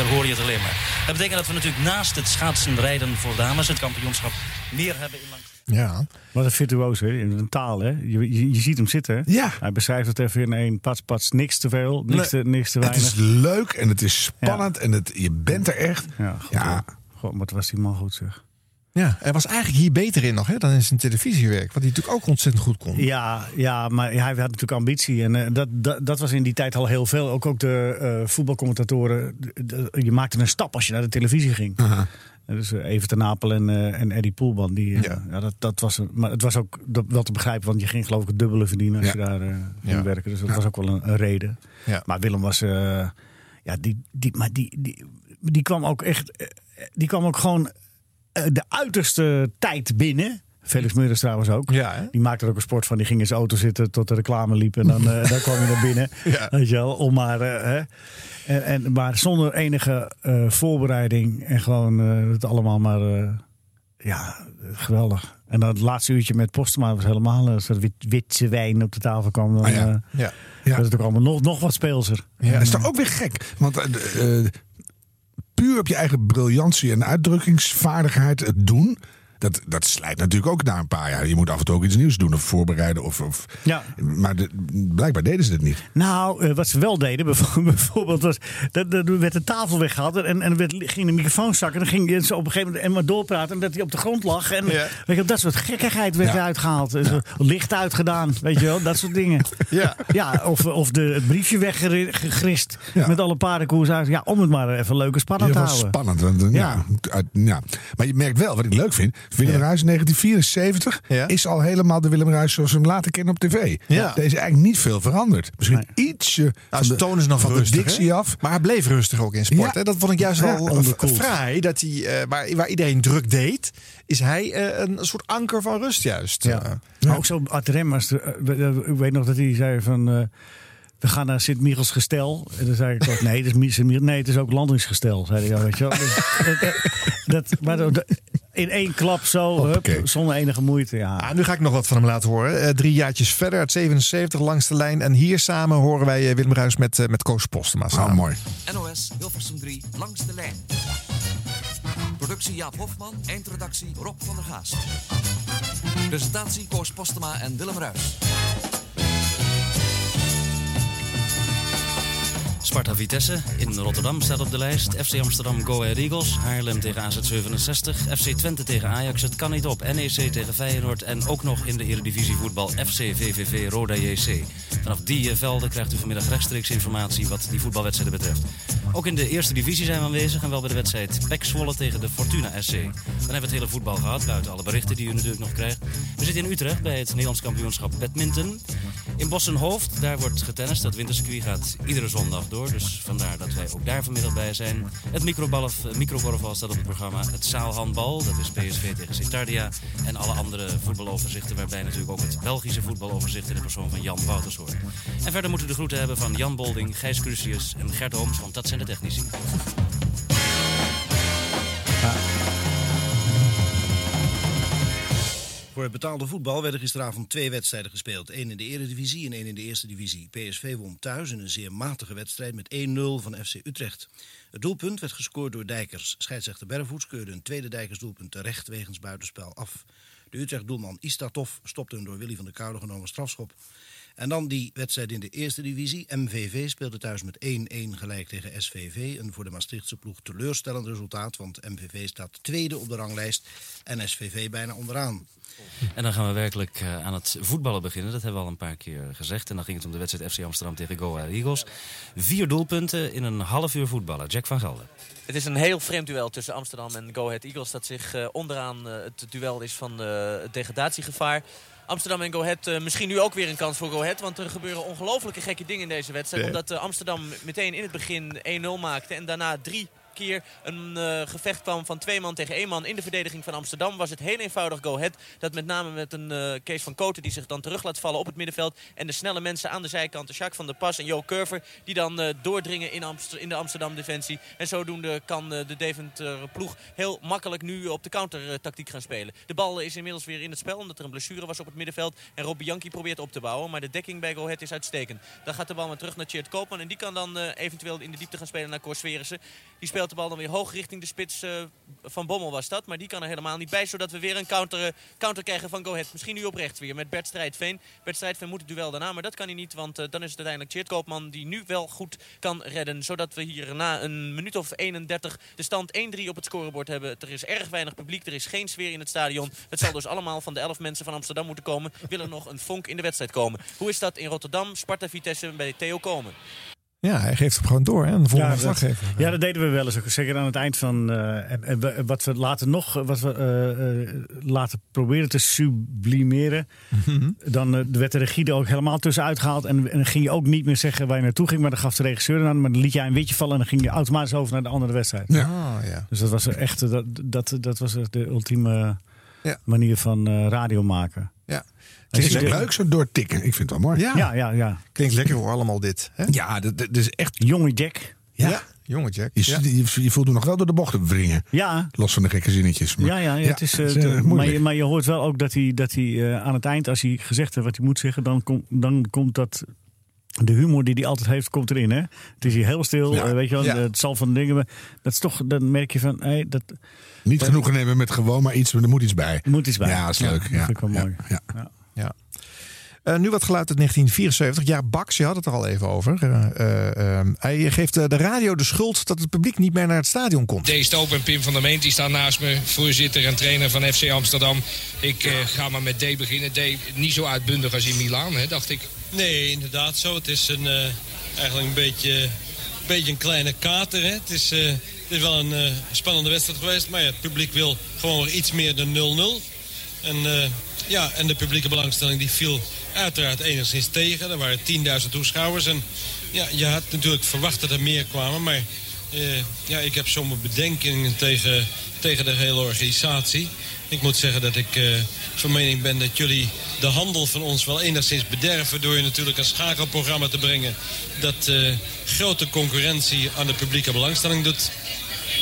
hoor je het alleen maar. Dat betekent dat we natuurlijk naast het schaatsen rijden voor dames... het kampioenschap meer hebben in langs. Ja. Wat een virtuoos, hè? In een taal, hè? Je, je, je ziet hem zitten. Ja. Hij beschrijft het even in één pats, pats. Niks te veel, niks, te, niks te Het weinig. is leuk en het is spannend en het, je bent er echt. Ja, goed, Ja. hoor. God, wat was die man goed, zeg. Ja, hij was eigenlijk hier beter in nog hè, dan in zijn televisiewerk. Wat hij natuurlijk ook ontzettend goed kon. Ja, ja, maar hij had natuurlijk ambitie. En eh, dat, dat, dat was in die tijd al heel veel. Ook, ook de eh, voetbalcommentatoren. de- de- je maakte een stap als je naar de televisie ging. Dus eh, Even ten Napel en, eh, en Eddie Poelman. Die, eh, ja. dat, dat was, een- maar het was ook dat- wel te begrijpen. Want je ging geloof ik het dubbele verdienen als Ja. je daar ging Ja. werken. Dus dat was ook wel een, een reden. Ja. Maar Willem was... ja, die, die, maar die, die, die kwam ook echt... Die kwam ook gewoon de uiterste tijd binnen. Felix Meurders trouwens ook. die maakte er ook een sport van. Die ging in zijn auto zitten tot de reclame liep. En dan, dan kwam hij naar binnen. Ja. Weet je wel, om maar... eh, hè. En, en, maar zonder enige eh, voorbereiding. En gewoon het allemaal maar... ja, geweldig. En dan het laatste uurtje met Postema was helemaal... Als er wit, witse wijn op de tafel kwam, dan Ah, ja. eh, Ja. werd het ook allemaal nog, nog wat speelser. Ja, dat is toch ook weer gek. Want puur op je eigen briljantie en uitdrukkingsvaardigheid het doen. Dat, dat slijt natuurlijk ook na een paar jaar. Je moet af en toe ook iets nieuws doen of voorbereiden. Of, of, Ja. Maar de- blijkbaar deden ze dat niet. Nou, eh, wat ze wel deden, bijvoorbeeld, was, dat, dat er werd de tafel weggehaald en, en er werd, ging de microfoon zakken. En dan ging zo op een gegeven moment en maar doorpraten en dat hij op de grond lag. En Ja. weet je, dat soort gekkigheid werd Ja. eruit gehaald. En zo, licht uitgedaan, weet je wel, dat soort dingen. Ja. ja of, of de, het briefje weggegrist Ja. met alle paardenkoers uit. Ja, om het maar even leuk en spannend te Ja, was houden. spannend. Want, ja. Ja. uit- ja. Maar je merkt wel, wat ik leuk vind. Willem Ruijs 1974 is al helemaal de Willem Ruijs zoals we hem laten kennen op tv. Ja. Er is eigenlijk niet veel veranderd. Misschien ietsje Nou, van de, toon is nog van de rustig, dictie hè? af. Maar hij bleef rustig ook in sport. Ja. Hè? Dat vond ik juist Ja, wel fraai. Dat hij, eh, waar, waar iedereen druk deed, is hij eh, een soort anker van rust juist. Ja. Eh, Maar ook zo Art Remmers. de- Ik weet nog dat hij zei van... we gaan naar Sint-Michels gestel. En dan zei ik ook, nee, het is, nee, het is ook landingsgestel. Zei hij dan, weet je wel. Dus, dat, dat, dat- maar dat- in één klap zo, hup, zonder enige moeite. Ja. Ah, nu ga ik nog wat van hem laten horen. Eh, drie jaartjes verder, uit 77 langs de lijn. En hier samen horen wij eh, Willem Ruijs met, eh, met Koos Postema samen. Ah, mooi. NOS Hilversum 3 langs de lijn. Productie Jaap Hofman, eindredactie Rob van der Gaas. Presentatie Koos Postema en Willem Ruis. Sparta Vitesse. In Rotterdam staat op de lijst. FC Amsterdam Go Ahead Eagles. Haarlem tegen AZ 67. FC Twente tegen Ajax. Het kan niet op. NEC tegen Feyenoord. En ook nog in de Eredivisie voetbal FC VVV Roda JC. Vanaf die eh, velden krijgt u vanmiddag rechtstreeks informatie wat die voetbalwedstrijden betreft. Ook in de eerste divisie zijn we aanwezig. En wel bij de wedstrijd PEC Zwolle tegen de Fortuna SC. Dan hebben we het hele voetbal gehad. Buiten alle berichten die u natuurlijk nog krijgt. We zitten in Utrecht bij het Nederlands kampioenschap badminton. In Bossenhoofd, daar wordt getennist. Dat wintercircuit gaat iedere zondag door. Dus vandaar dat wij ook daar vanmiddag bij zijn. Het microkorfbal staat op het programma. Het zaalhandbal, dat is PSV tegen Citardia. En alle andere voetbaloverzichten, waarbij natuurlijk ook het Belgische voetbaloverzicht in de persoon van Jan Wouters hoort. En verder moeten we de groeten hebben van Jan Bolding, Gijs Crucius en Gert Ooms, want dat zijn de technici. Voor het betaalde voetbal werden gisteravond twee wedstrijden gespeeld. Eén in de Eredivisie en één in de Eerste Divisie. PSV won thuis in een zeer matige wedstrijd met 1-0 van FC Utrecht. Het doelpunt werd gescoord door Dijkers. Scheidsrechter Berrevoets keurde een tweede Dijkersdoelpunt terecht wegens buitenspel af. De Utrecht-doelman Istatov stopte een door Willy van der Koude genomen strafschop. En dan die wedstrijd in de eerste divisie. MVV speelde thuis met 1-1 gelijk tegen SVV. Een voor de Maastrichtse ploeg teleurstellend resultaat, want MVV staat tweede op de ranglijst en SVV bijna onderaan. En dan gaan we werkelijk eh, aan het voetballen beginnen. Dat hebben we al een paar keer gezegd. En dan ging het om de wedstrijd FC Amsterdam tegen Go Ahead Eagles. Vier doelpunten in een half uur voetballen. Jack van Gelder. Het is een heel vreemd duel tussen Amsterdam en Go Ahead Eagles... dat zich eh, onderaan eh, het duel is van het degradatiegevaar. Amsterdam en Go Ahead misschien nu ook weer een kans voor Go Ahead. Want er gebeuren ongelofelijke gekke dingen in deze wedstrijd. Ja. Omdat Amsterdam meteen in het begin 1-0 maakte en daarna drie een eh, gevecht kwam van twee man tegen één man in de verdediging van Amsterdam. Was het heel eenvoudig Go Ahead. Dat met name met een eh, Kees van Koten die zich dan terug laat vallen op het middenveld. En de snelle mensen aan de zijkant, Jacques van der Pas en Jo Curver. Die dan eh, doordringen in, in de Amsterdam defensie. En zodoende kan de Deventer ploeg heel makkelijk nu op de countertactiek gaan spelen. De bal is inmiddels weer in het spel omdat er een blessure was op het middenveld. En Rob Bianchi probeert op te bouwen. Maar de dekking bij Go Ahead is uitstekend. Dan gaat de bal weer terug naar Tjeerd Koopman. En die kan dan eventueel in de diepte gaan spelen naar Cor Sverissen. Die speelt de bal dan weer hoog richting de spits eh, van Bommel was dat. Maar die kan er helemaal niet bij. Zodat we weer een counter, eh, counter krijgen van Go Ahead. Misschien nu op rechts weer met Bert Strijdveen. Bert Strijdveen moet het duel daarna. Maar dat kan hij niet. Want eh, dan is het uiteindelijk Tjeerd Koopman die nu wel goed kan redden. Zodat we hier na een minuut of 31 de stand 1-3 op het scorebord hebben. Er is erg weinig publiek. Er is geen sfeer in het stadion. Het zal dus allemaal van de 11 mensen van Amsterdam moeten komen. Willen nog een vonk in de wedstrijd komen. Hoe is dat in Rotterdam? Sparta Vitesse bij Theo Komen. Ja, hij geeft hem gewoon door, hè? Een volgende dat- verslaggever. ja, dat deden we wel eens. ook. Zeker aan het eind van. eh, en, wat we later nog. Wat we eh, eh, laten proberen te sublimeren. Mhm. Dan werd de regie er ook helemaal tussenuit gehaald. En, en dan ging je ook niet meer zeggen waar je naartoe ging. Maar dan gaf de regisseur aan. Maar dan liet jij een witje vallen. En dan ging je automatisch over naar de andere wedstrijd. Ja. Ah, ja. Dus dat was echt. Dat, dat, dat was de ultieme Ja. manier van eh, radio maken. Ja. Het is de- leuk zo doortikken. Ik vind het wel mooi. Ja. Ja, ja, ja. Klinkt lekker hoor, allemaal dit. Hè? Ja, dat, dat is echt... Jonge Jack. Ja. Jonge Jack. Je, Ja. je, je voelt hem nog wel door de bochten wringen. Ja. Los van de gekke zinnetjes. Maar- Ja, ja, ja, het is, eh, het eh, maar, moeilijk. je, maar je hoort wel ook dat hij, dat hij eh, aan het eind, als hij gezegd heeft wat hij moet zeggen, dan, kom, dan komt dat. De humor die hij altijd heeft, komt erin. Hè? Het is hier heel stil, Ja. weet je wel. Ja. Het zal van dingen. maar Dat is toch, dan merk je van. Hey, dat Niet genoegen nemen met gewoon maar iets, maar er moet iets bij. er moet iets bij. Ja, dat is leuk. dat Ja, vind ik wel ja, mooi. ja. Ja. Eh, nu wat geluid uit 1974. Ja, Bax, je had het er al even over. Eh, eh, eh, hij geeft de radio de schuld dat het publiek niet meer naar het stadion komt. D. Stoop en Pim van der Meent die staan naast me, voorzitter en trainer van FC Amsterdam. Ik eh, ga maar met D beginnen. D. niet zo uitbundig als in Milaan, hè, dacht ik. Nee, inderdaad zo. Het is een, eh, eigenlijk een beetje, een beetje een kleine kater. Hè? Het, is, eh, het is wel een eh, spannende wedstrijd geweest. Maar ja, het publiek wil gewoon weer iets meer dan 0-0. En, eh, ja, en de publieke belangstelling die viel uiteraard enigszins tegen. Er waren 10.000 toeschouwers. En ja, je had natuurlijk verwacht dat er meer kwamen. Maar eh, ja, ik heb sommige bedenkingen tegen, tegen de hele organisatie. Ik moet zeggen dat ik eh, van mening ben dat jullie de handel van ons wel enigszins bederven... door je natuurlijk een schakelprogramma te brengen... dat eh, grote concurrentie aan de publieke belangstelling doet.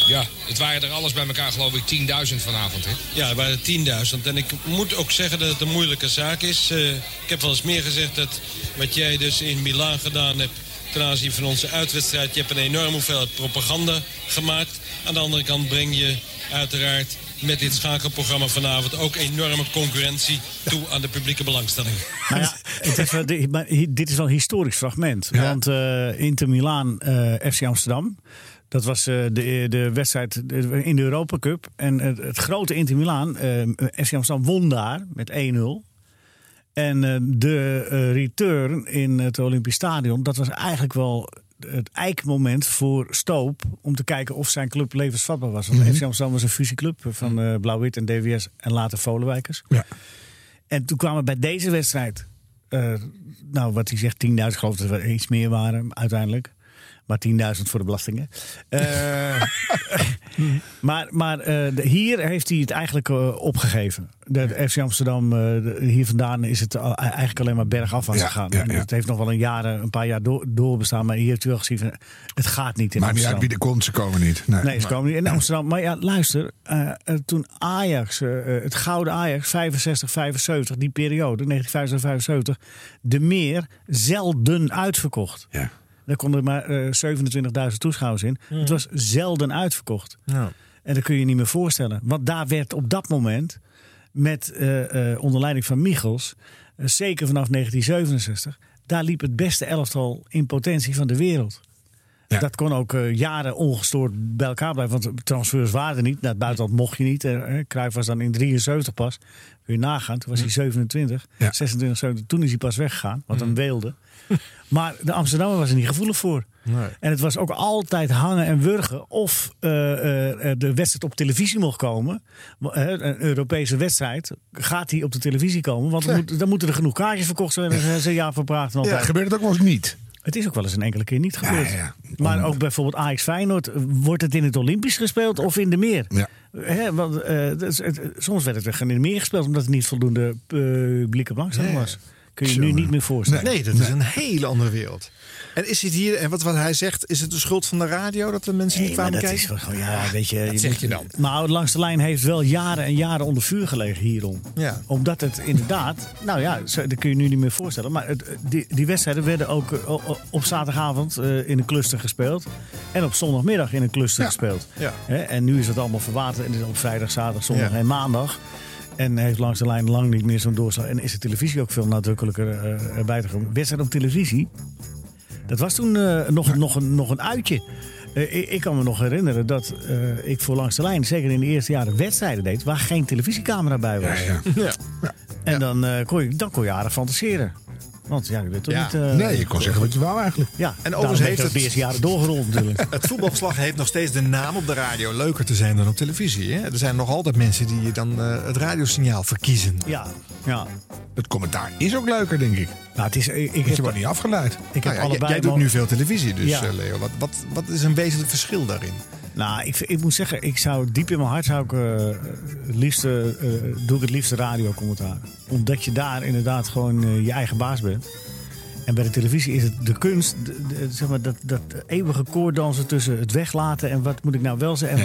Ja, het waren er alles bij elkaar geloof ik 10.000 vanavond, hè? Ja, er waren 10.000. En ik moet ook zeggen dat het een moeilijke zaak is. Eh, ik heb wel eens meer gezegd dat wat jij dus in Milaan gedaan hebt... ten aanzien van onze uitwedstrijd... je hebt een enorme hoeveelheid propaganda gemaakt. Aan de andere kant breng je uiteraard met dit schakelprogramma vanavond ook enorme concurrentie toe aan de publieke belangstelling. Nou ja, het is wel, dit- is wel een historisch fragment. Want eh, Inter Milaan, eh, FC Amsterdam. Dat was eh, de, de wedstrijd in de Europa Cup. En het, het grote Inter Milaan, eh, FC Amsterdam won daar met 1-0. En eh, de eh, return in het Olympisch Stadion, dat was eigenlijk wel het eikmoment voor Stoop om te kijken of zijn club levensvatbaar was. Want FC Amsterdam was een fusieclub van eh, Blauw-Wit en DWS en later Volenwijkers. Ja. En toen kwamen bij deze wedstrijd, eh, nou wat hij zegt, 10.000, ik geloof dat er iets meer waren uiteindelijk. Maar 10.000 voor de belastingen. Eh, maar maar eh, hier heeft hij het eigenlijk eh, opgegeven. De, FC Amsterdam, de- hier vandaan is het eigenlijk alleen maar bergaf aan Ja, gegaan. ja, En ja. Het heeft nog wel een, jaren, een paar jaar door, doorbestaan. Maar hier heeft u wel gezien, het gaat niet in Maar niet Amsterdam. uit wie de komt, ze komen niet. Nee, Nee, ze komen niet in Amsterdam. Maar ja, luister. toen Ajax, het gouden Ajax, 65, 75, die periode, 1975, 75, de meer zelden uitverkocht. Ja. Daar konden maar eh 27.000 toeschouwers in. Het was zelden uitverkocht. Ja. En dat kun je niet meer voorstellen. Want daar werd op dat moment, met eh, eh, onder leiding van Michels, eh, zeker vanaf 1967, daar liep het beste elftal in potentie van de wereld. Dat kon ook eh, jaren ongestoord bij elkaar blijven. Want transfers waren er niet. Naar het buitenland mocht je niet. Eh, eh, Cruijff was dan in 73 pas. Kun je nagaan. Toen was hij 27. 26, 27. Toen is hij pas weggegaan. Wat een weelde. Maar de Amsterdammer was er niet gevoelig voor. En het was ook altijd hangen en wurgen of eh, eh, eh, de wedstrijd op televisie mocht komen. Een Europese wedstrijd. Gaat die op de televisie komen? Want dan, moet- dan moeten er genoeg kaartjes verkocht zijn. Daar zijn ja praten Ja, altijd. gebeurt het ook wel eens niet? Het is ook wel eens een enkele keer niet gebeurd. Ja, ja. Maar ook bijvoorbeeld Ajax Feyenoord. Wordt het in het Olympisch gespeeld of in de meer? Ja. Want, het- soms werd het gewoon in de meer gespeeld omdat er niet voldoende publieke belangstelling was. Kun je je nu niet meer voorstellen. Nee, dat is een hele andere wereld. En is het hier, en wat, wat hij zegt, is het de schuld van de radio dat de mensen niet Nee, maar kwamen dat kijken? is wel gewoon, ja, weet je. dat je zeg moet- je dan. Nou, langs de lijn heeft wel jaren en jaren onder vuur gelegen hierom. Ja. Omdat het inderdaad, nou ja, dat kun je nu niet meer voorstellen. Maar het, die, die wedstrijden werden ook eh, op zaterdagavond eh, in een cluster gespeeld. En op zondagmiddag in een cluster gespeeld. Ja. Hè, en nu is het allemaal verwaterd. En is het op vrijdag, zaterdag, zondag Ja. en maandag. En heeft langs de lijn lang niet meer zo'n doorslag. En is de televisie ook veel nadrukkelijker eh, erbij te komen. Wedstrijd op televisie, dat was toen eh, nog, nog, een, nog een uitje. Eh, ik, ik kan me nog herinneren dat ik voor langs de lijn, zeker in de eerste jaren, wedstrijden deed waar geen televisiecamera bij was. Ja. En dan, kon je, dan kon je aardig fantaseren. Want ja, je weet toch Ja. niet... eh, Nee, je kon zeggen wat je wou eigenlijk. Ja, En en overigens heeft het- de eerste jaren doorgerold natuurlijk. Het voetbalverslag heeft nog steeds de naam op de radio leuker te zijn dan op televisie. Hè? Er zijn nog altijd mensen die dan eh, het radiosignaal verkiezen. Ja, ja. Het commentaar is ook leuker, denk ik. Nou, het is, ik, ik Want heb, je wordt niet afgeleid. ik Nou heb ja, jij- allebei... jij doet nu veel televisie, dus Ja. eh, Leo. Wat, wat, wat is een wezenlijk verschil daarin? Nou, ik, ik moet zeggen, ik zou diep in mijn hart zou ik, eh, het liefste, eh, doe ik het liefste radiocommentaar. Omdat je daar inderdaad gewoon eh, je eigen baas bent. En bij de televisie is het de kunst, de- de- zeg maar, dat, dat eeuwige koorddansen tussen het weglaten en wat moet ik nou wel zeggen. En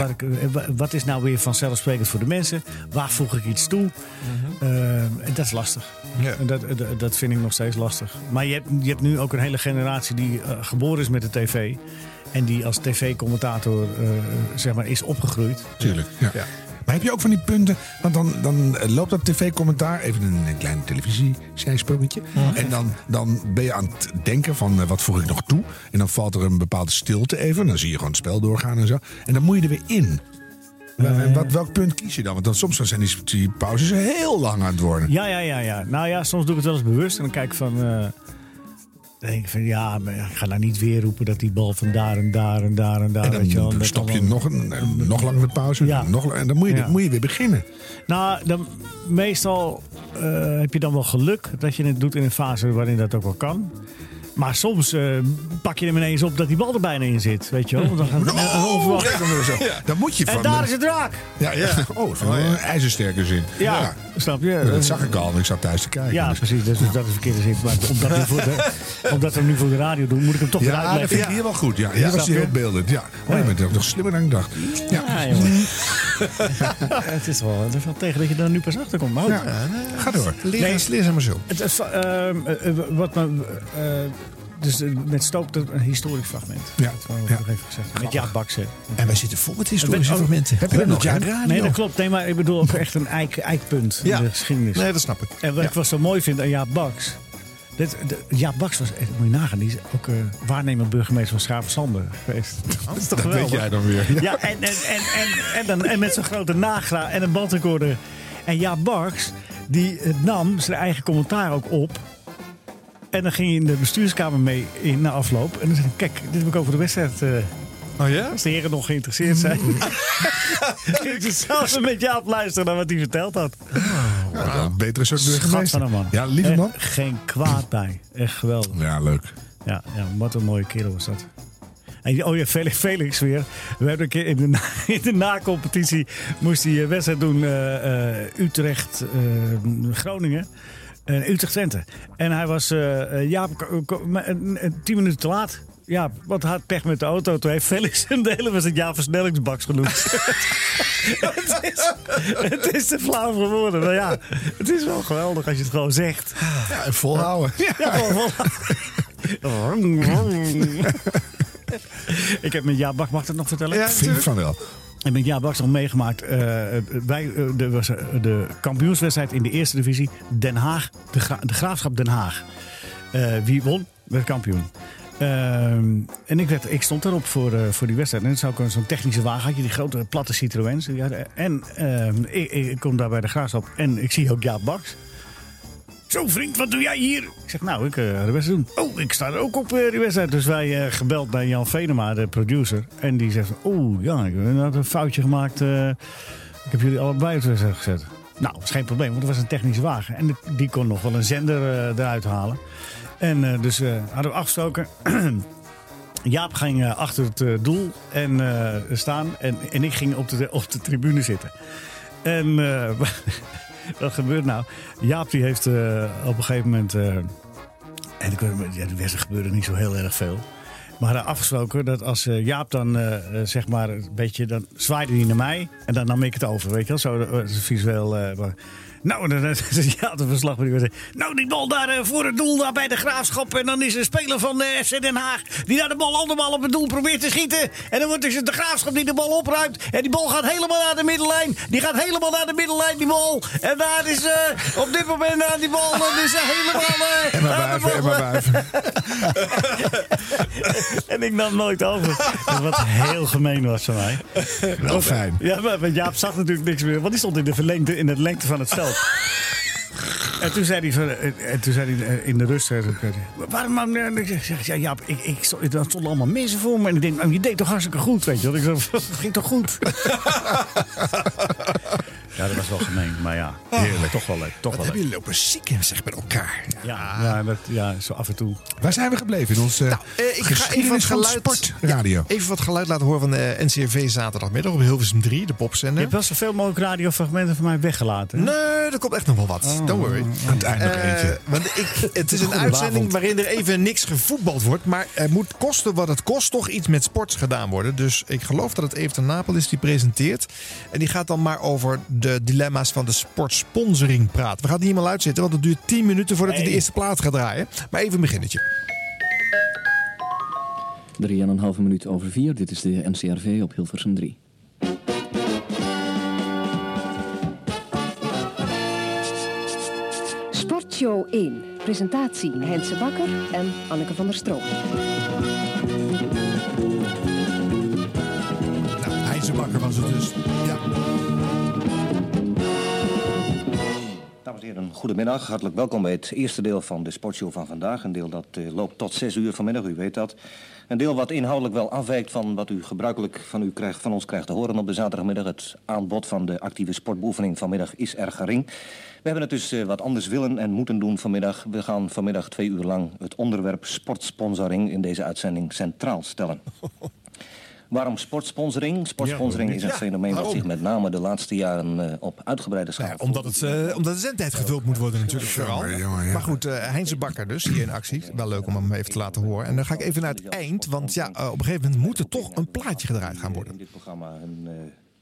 wat, ik, wat is nou weer vanzelfsprekend voor de mensen? Waar voeg ik iets toe? Eh, en dat is lastig. Ja. En dat, dat, dat vind ik nog steeds lastig. Maar je hebt, je hebt nu ook een hele generatie die geboren is met de tv. En die als tv-commentator eh, zeg maar, is opgegroeid. Tuurlijk. Ja. Maar heb je ook van die punten? Want dan, dan loopt dat tv-commentaar, even een, klein televisie-zijsprongetje. En dan, dan ben je aan het denken van eh, wat voeg ik nog toe? En dan valt er een bepaalde stilte even. Dan zie je gewoon het spel doorgaan en zo. En dan moet je er weer in. En wat, welk punt kies je dan? Want dan, soms zijn die, die pauzes heel lang aan het worden. Ja, ja, ja, ja. Nou ja, soms doe ik het wel eens bewust. En dan kijk ik van... eh, dan denk ik van, ja, maar ik ga nou niet weer roepen dat die bal van daar en daar en daar en daar... En weet je wel, dan stop je nog, een, een- nog langer de pauze. Ja. Nog, lang- en dan moet je, Ja. moet je weer beginnen. Nou, dan, meestal eh, heb je dan wel geluk dat je het doet in een fase waarin dat ook wel kan. Maar soms eh, pak je hem ineens op dat die bal er bijna in zit. Weet je wel? Want Dan gaat het een onverwacht. Ja, dan, moet je van... En daar is het raak. Ja, ja. Oh, van een ijzersterke zin. Ja, snap je? Dat zag ik al, want ik zat thuis te kijken. Ja, Dus- precies. Dus dat is een verkeerde zin. Maar omdat, we voor de, omdat we hem nu voor de radio doen, moet ik hem toch weer Ja, dat vind ik hier wel goed. Ja, hier Snap was hij je? heel beeldend. Ja. Oh, je bent ook nog slimmer dan ik dacht. Ja. Ja, jongen. het is wel, het is wel tegen dat je er nu pas achter komt. Maar goed. Ga door. Leer, ze maar zo. Het, is, eh, wat me, eh, dus eh, met Stoop dat een historisch fragment. Ja. Dat Ja. nog even gezegd. Met Jaap Baksen. En wij zitten vol met historische Oh, fragmenten. Heb je dat nog? Ja, Ja, radio. Nee, dat klopt. Nee, maar ik bedoel ook echt een eik, eikpunt Ja. in de geschiedenis. Nee, dat snap ik. En wat ik wel zo mooi vind aan Jaap Baks. Dit, de, Jaap Baks was, echt, moet je nagaan, die is ook eh waarnemend burgemeester van Schavensander geweest. dat is toch Dat weet jij dan weer. Ja, en, en, en, en, en, dan, en met zo'n grote nagra en een bandrecorder. En Jaap Baks, die eh, nam zijn eigen commentaar ook op. En dan ging hij in de bestuurskamer mee in na afloop. En dan zei hij, kijk, dit heb ik over de wedstrijd. eh, Oh ja? als de heren nog geïnteresseerd zijn. ging ze samen met Jaap luisteren naar wat hij verteld had. Ja, een betere soort burgemeester. van een man. Ja, lieve man. Echt geen kwaad bij. Echt geweldig. Ja, leuk. Ja, ja, wat een mooie kerel was dat. En, oh ja, Felix, Felix weer. We hebben een keer in de, na- in de na-competitie moest hij een wedstrijd doen. eh, eh, Utrecht, eh, Groningen. en Utrecht-Twente. En hij was eh, eh, Jaap, tien minuten te laat. Ja, wat had pech met de auto. Toen heeft Felix hem de hele was het jaar versnellingsbaks genoemd. het, is, het is te flauw voor woorden. Maar ja, het is wel geweldig als je het gewoon zegt. Ja, en volhouden. Ja, volhouden. Ik heb met Jaap Bak, mag ik dat nog vertellen? Ja, vind ik van wel. En met Jaap Baks nog meegemaakt. eh, wij, eh, de, was, eh, de kampioenswedstrijd in de eerste divisie. Den Haag, de, Gra- de Graafschap Den Haag. Wie won, werd kampioen. Ehm, en ik, werd, ik stond erop voor, voor die wedstrijd. En zou ook zo'n technische wagen had je, die grote platte hadden- En ehm, ik, ik kom daar bij de Graafschap en ik zie ook Jaap Baks. Zo vriend, wat doe jij hier? Ik zeg, nou, ik ga de wedstrijd doen. Oh, ik sta er ook op die wedstrijd. Dus wij eh, gebeld bij Jan Venema, de producer. En die zegt, oeh, ja, ik heb een foutje gemaakt. ik heb jullie allebei op de wedstrijd gezet. Nou, dat is geen probleem, want het was een technische wagen. En die- kon nog wel een zender eruit halen. En dus hadden we afgestoken. Jaap ging achter het doel en, staan. En, en ik ging op de, op de tribune zitten. En wat gebeurt nou? Jaap die heeft eh, op een gegeven moment... eh, en ik, ja, wedstrijd gebeurde niet zo heel erg veel. Maar hadden afgesproken dat als eh, Jaap dan zeg maar een beetje... dan zwaaide hij naar mij en dan nam ik het over, weet je wel? Zo visueel... nou, dan is ja, de verslag van die wedstrijd. Nou, die bal daar eh, voor het doel daar bij de Graafschap. En dan is een speler van de FC Den Haag... die daar de bal andermaal op het doel probeert te schieten. En dan wordt het de Graafschap die de bal opruimt. En die bal gaat helemaal naar de middenlijn. Die gaat helemaal naar de middenlijn, die bal. En daar is eh, op dit moment aan die bal... dan is er helemaal... eh, En maar buiven, en maar eh, buiven. en ik nam nooit over. Dus wat heel gemeen was van mij. Wel fijn. Ja, maar Jaap zag natuurlijk niks meer. Want die stond in de, verlengte, in de lengte van het veld. En toen zei hij, van, en toen zei hij eh, in de rust... eh, Waarom man? eh, Ik zeg, ja, Jaap, ik, ik stond, er stonden allemaal mensen voor me. En ik denk, nou, je deed toch hartstikke goed, weet je. Ik zei, dat ging toch goed? ja, dat was wel gemeen. Maar ja, heerlijk. Toch wel leuk. Toch Wat wel hebben leuk. jullie lopen zieken, zeg, met elkaar. Ja, ja, dat, ja, zo af en toe. Waar zijn we gebleven in onze Eh, ik ga even wat geluid, sportradio? Ja, even wat geluid laten horen van de NCRV zaterdagmiddag op Hilversum 3, de Je popzender. hebt wel zoveel mogelijk radiofragmenten van mij weggelaten. hè? Nee, er komt echt nog wel wat. Oh. Don't worry. Aan het eind nog Eh, eentje. want ik, het is een uitzending waarin er even niks gevoetbald wordt. Maar er moet kosten wat het kost toch iets met sport gedaan worden. Dus ik geloof dat het even ten Napel is die presenteert. En die gaat dan maar over de dilemma's van de sportsponsoring praten. We gaan het niet helemaal uitzitten, want het duurt 10 minuten voordat hij de eerste plaat gaat draaien. Maar even een beginnetje. 3,5 minuut over 4. Dit is de NCRV op Hilversum 3. Sportshow 1. Presentatie Heinze Bakker en Anneke van der Stroom. Nou, IJzerbakker was het dus. Heren, goedemiddag. Hartelijk welkom bij het eerste deel van de sportshow van vandaag. Een deel dat eh, loopt tot 6 uur vanmiddag, u weet dat. Een deel wat inhoudelijk wel afwijkt van wat u gebruikelijk van, u krijgt, van ons krijgt te horen op de zaterdagmiddag. Het aanbod van de actieve sportbeoefening vanmiddag is erg gering. We hebben het dus eh, wat anders willen en moeten doen vanmiddag. We gaan vanmiddag twee uur lang het onderwerp sportsponsoring in deze uitzending centraal stellen. Waarom sportsponsoring? Sportsponsoring Ja, is een ja, fenomeen dat zich met name de laatste jaren eh, op uitgebreide schaal... Omdat, het, eh, omdat de zendtijd gevuld moet worden natuurlijk vooral. jongen, ja. Maar goed, eh Heinze Bakker dus, hier in actie. Wel leuk om hem even te laten horen. En dan ga ik even naar het eind. Want ja, op een gegeven moment moet er toch een plaatje gedraaid gaan worden. in dit programma een, eh,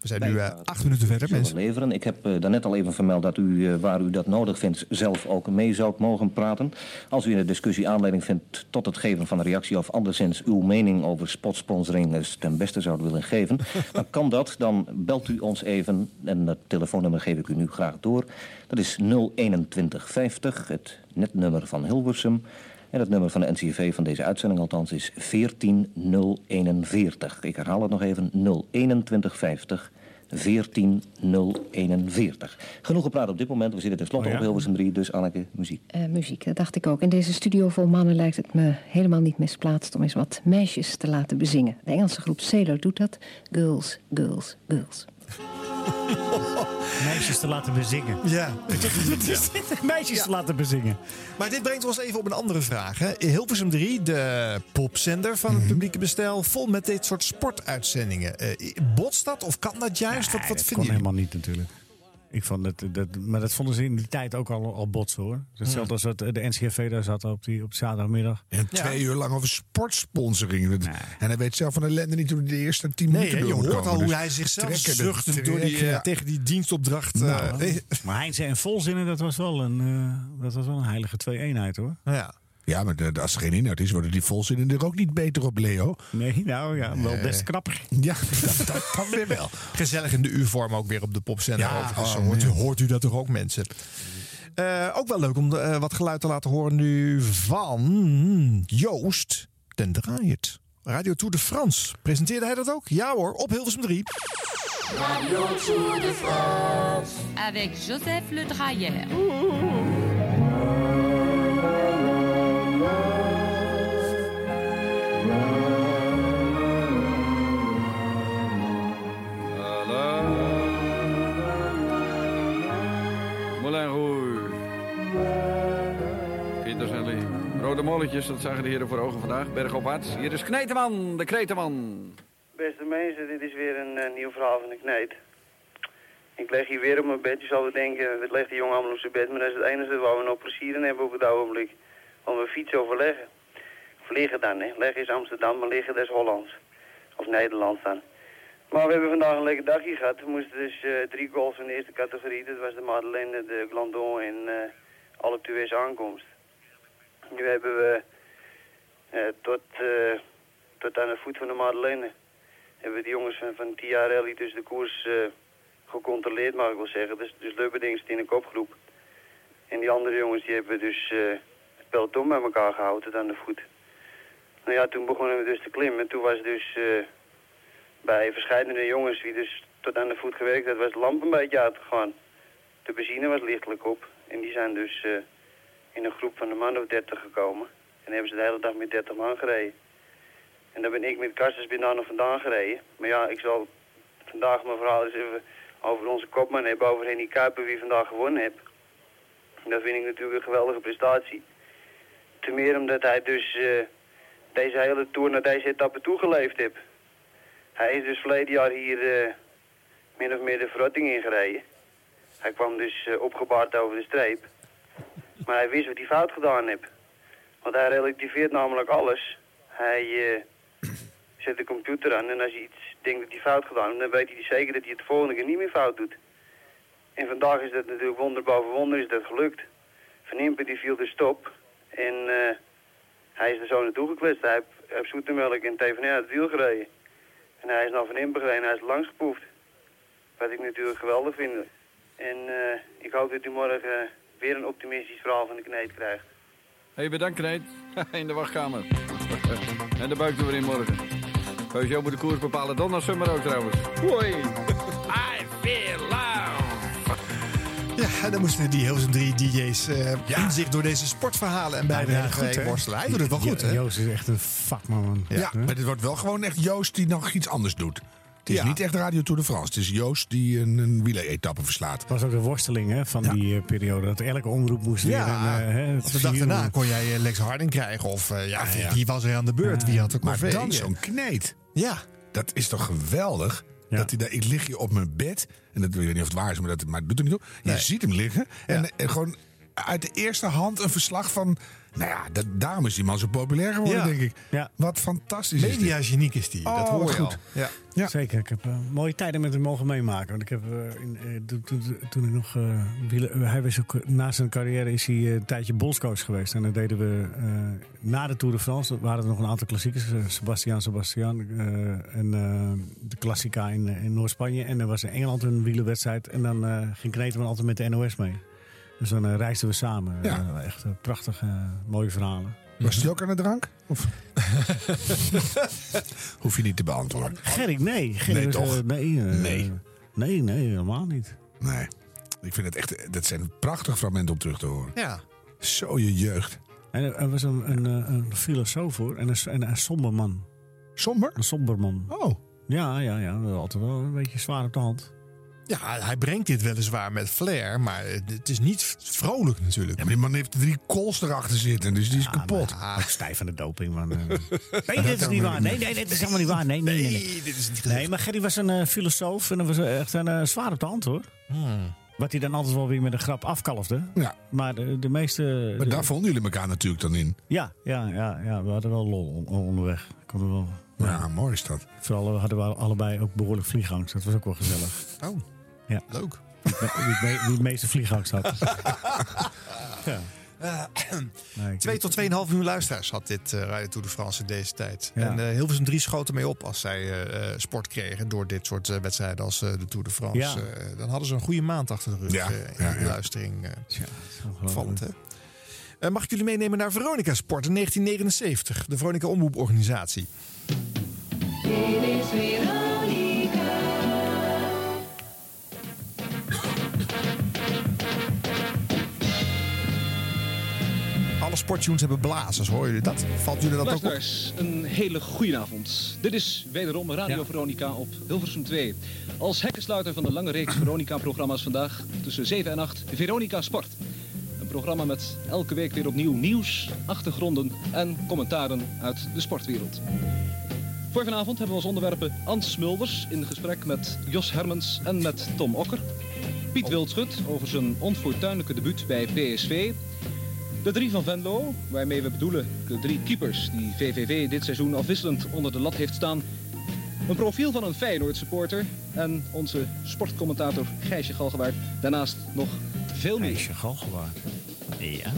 We zijn nu eh, acht minuten verder, mensen. leveren. Ik heb uh, daarnet al even vermeld dat u, uh, waar u dat nodig vindt, zelf ook mee zou mogen praten. Als u in de discussie aanleiding vindt tot het geven van een reactie of anderszins uw mening over spotsponsoring ten beste zou willen geven, dan kan dat. Dan belt u ons even en dat telefoonnummer geef ik u nu graag door. Dat is 02150, het netnummer van Hilversum. En het nummer van de NCV van deze uitzending althans is 14041. Ik herhaal het nog even, 02150 14041. Genoeg gepraat op dit moment. We zitten tenslotte Oh ja? op Hilversum 3, dus Anneke, muziek. Eh, muziek, dat dacht ik ook. In deze studio vol mannen lijkt het me helemaal niet misplaatst om eens wat meisjes te laten bezingen. De Engelse groep Sailor doet dat. Girls, girls, girls. Meisjes te laten bezingen. Ja. Meisjes te laten bezingen. Maar dit brengt ons even op een andere vraag. Hè. Hilversum 3, de popzender van het publieke bestel, vol met dit soort sportuitzendingen. Eh, botst dat of kan dat juist? wat wat dat kon jullie? helemaal niet natuurlijk. Ik vond het, dat, maar dat vonden ze in die tijd ook al, al botsen hoor. Hetzelfde als dat de NCFV daar zat op, die, op zaterdagmiddag. En twee uur lang over sportsponsoring. En hij weet zelf van ellende niet hoe hij de eerste tien Nee, minuten je hoort al hoe Dus hij zichzelf trekken, zucht dat door die, eh, ja. tegen die dienstopdracht. eh, Nou, eh, maar Heinze en Volzinnen, dat was wel een, eh, dat was wel een heilige twee-eenheid hoor. Ja. Ja, maar de- als er geen inhoud is, worden die volzinnen er ook niet beter op, Leo. Nee, nou ja, wel best knapper. Ja, dat, dat kan weer wel. Gezellig in de U-vorm ook weer op de popzender. Ja, overigens. oh, hoort, u, hoort u dat toch ook, mensen? Eh, ook wel leuk om eh, wat geluid te laten horen nu van Joost den Draaiert. Radio Tour de France. Presenteerde hij dat ook? Ja hoor, op Hilversum 3. Radio Tour de France. Avec Joseph Le Drailleur. Dat zagen de heren voor ogen vandaag. Bergopwaarts. Hier is Kneteman, de Kreteman. Beste mensen, dit is weer een eh, nieuw verhaal van de kneet. Ik leg hier weer op mijn bed. Je zal denken, wat legt die jongen allemaal op zijn bed? Maar dat is het enige waar we nog plezier hebben op het ogenblik. Want we fietsen overleggen. Of liggen dan, hè. Leggen is Amsterdam, maar liggen is Hollands. Of Nederlands dan. Maar we hebben vandaag een lekker dagje gehad. We moesten dus eh, drie goals van de eerste categorie. Dat was de Madeleine, de Glandon en alle Tues aankomst. Nu hebben we eh, tot, tot aan de voet van de Madeleine hebben we die jongens van, van TR Rally dus de koers gecontroleerd, mag ik wel zeggen. Dus, dus Lubberding zit in een kopgroep. En die andere jongens die hebben dus peloton bij elkaar gehouden aan de voet. Nou ja, toen begonnen we dus te klimmen. Toen was dus eh, bij verschillende jongens die dus tot aan de voet gewerkt hadden, was de lamp een beetje uitgegaan. De benzine was lichtelijk op. En die zijn dus eh, in een groep van een man of 30 gekomen. En hebben ze de hele dag met 30 man gereden. En dan ben ik met Karstens nog vandaan gereden. Maar ja, ik zal vandaag mijn verhaal eens even over onze kopman hebben, over Henny Kuiper, wie vandaag gewonnen heeft. Dat vind ik natuurlijk een geweldige prestatie. Ten meer omdat hij dus eh, deze hele tour naar deze etappe toegeleefd heeft. Hij is dus verleden jaar hier eh, min of meer de verrotting ingereden. Hij kwam dus eh, opgebaard over de streep. Maar hij wist wat hij fout gedaan heeft. Want hij relativeert namelijk alles. Hij eh, zet de computer aan en als hij iets denkt dat hij fout gedaan heeft, dan weet hij zeker dat hij het de volgende keer niet meer fout doet. En vandaag is dat natuurlijk wonder boven wonder is dat gelukt. Van Impe die viel de stop en eh, hij is er zo naartoe gekwetst. Hij heeft, hij heeft zoetemelk en TVN uit het wiel gereden. En hij is naar Van Impe gereden en hij is langs gepoefd. Wat ik natuurlijk geweldig vind. En eh, ik hoop dat u morgen eh, weer een optimistisch verhaal van de kneet krijgt. Hé, bedankt Kneet. In de wachtkamer. en de buik er weer in morgen. Sowieso moet de koers bepalen. Donna Summer ook trouwens. Hoi. Ja, en dan moesten die Hilversum 3 DJ's eh inzicht door deze sportverhalen en bijdragen heen worstelen. Hij doet het wel goed, hè? Joost is echt een vakman, man. Ja, maar dit wordt wel gewoon echt Joost die nog iets anders doet. Het is niet echt Radio Tour de France. Het is Joost die een, een wieleretappe verslaat. Het was ook de worsteling hè, van die eh, periode. Dat elke omroep moest weer... Ja, een, eh, hè, de dag daarna kon jij Lex Harding krijgen. Of eh, ja, ja. wie was er aan de beurt? Wie had de Maar dan zo'n kneet. Ja. Dat is toch geweldig? Dat hij daar, ik lig hier op mijn bed. En dat ik weet niet of het waar is, maar dat maar het doet er niet toe. Je Nee. ziet hem liggen. En, en gewoon uit de eerste hand een verslag van... Nou ja, dat, daarom is die man zo populair geworden, Ja. denk ik. Ja. Wat fantastisch is dit. Mediageniek is die. Oh, dat hoor je goed. al. Ja. Ja. Zeker, ik heb eh, mooie tijden met hem mogen meemaken. Want ik heb, eh, in, eh, toen, toen, toen ik nog. wielen- hij was ook, na zijn carrière is hij een tijdje bolscoach geweest. En dan deden we eh, na de Tour de France. er waren er nog een aantal klassiekers. Sebastian Sebastian. eh, en eh, de Classica in, in Noord-Spanje. En er was in Engeland een wielerwedstrijd. En dan eh, ging Kneteman altijd met de NOS mee. Dus dan eh, reisden we samen. Ja. Eh, echt eh, prachtige, mooie verhalen. Was hij ook aan de drank? Of? Hoef je niet te beantwoorden. Gerry, nee. Nee, toch? eh, nee, Nee. Nee, nee, helemaal niet. Nee. Ik vind het echt... Dat zijn prachtige fragmenten om terug te horen. Ja. Zo je jeugd. En er was een, een, een filosoof hoor. En een, en een somber man. Somber? Een somber man. Oh. Ja, ja, ja. Altijd wel een beetje zwaar op de hand. Ja, hij brengt dit weliswaar met flair, maar het is niet vrolijk natuurlijk. Ja, maar die man heeft drie kools erachter zitten, dus die is kapot. Ook stijf aan de doping, man. Eh, nee, dit is niet waar. Nee, nee, dit is helemaal niet waar. Nee, nee, nee. nee. dit is niet Nee, maar Gerry was een eh, filosoof en dat was echt een eh, zwaar op de hand hoor. Hmm. Wat hij dan altijd wel weer met een grap afkalfde. Ja. Maar de, de meeste... Maar daar vonden jullie elkaar natuurlijk dan in. Ja, ja, ja, ja, we hadden wel lol on- onderweg. Kon er wel, Ja, mooi is dat. Vooral hadden we allebei ook behoorlijk vliegangst. Dat was ook wel gezellig. Oh, Ja. leuk. Wie het, meeste vliegangst had. ja. Nee, 2 tot 2,5 miljoen luisteraars had dit eh Radio Tour de France in deze tijd. Ja. En eh Hilversum 3 schoten mee op als zij eh, eh, sport kregen door dit soort eh, wedstrijden als eh, de Tour de France. Ja. Eh, dan hadden ze een goede maand achter de rug Ja, eh, in ja, de ja. luistering. eh, opvallend, hè? Eh, mag ik jullie meenemen naar Veronica Sport in 1979, de Veronica Omroeporganisatie. Dit is Veronica. Alle sporttunes hebben blazers, horen jullie dat? Valt jullie dat ook op? Luisteraars, een hele goede avond. Dit is wederom Radio Ja. Veronica op Hilversum 2. Als hekkensluiter van de lange reeks Veronica-programma's vandaag tussen 7 en 8 Veronica Sport. Een programma met elke week weer opnieuw nieuws, achtergronden en commentaren uit de sportwereld. Voor vanavond hebben we als onderwerpen Ans Smulders in gesprek met Jos Hermens en met Tom Okker. Piet Wildschut over zijn onfortuinlijke debuut bij PSV. De drie van Venlo, waarmee we bedoelen de drie keepers die VVV dit seizoen afwisselend onder de lat heeft staan. Een profiel van een Feyenoord supporter en onze sportcommentator Gijsje Galgewaard. Daarnaast nog veel meer. Meisje Galgewaard. Ja.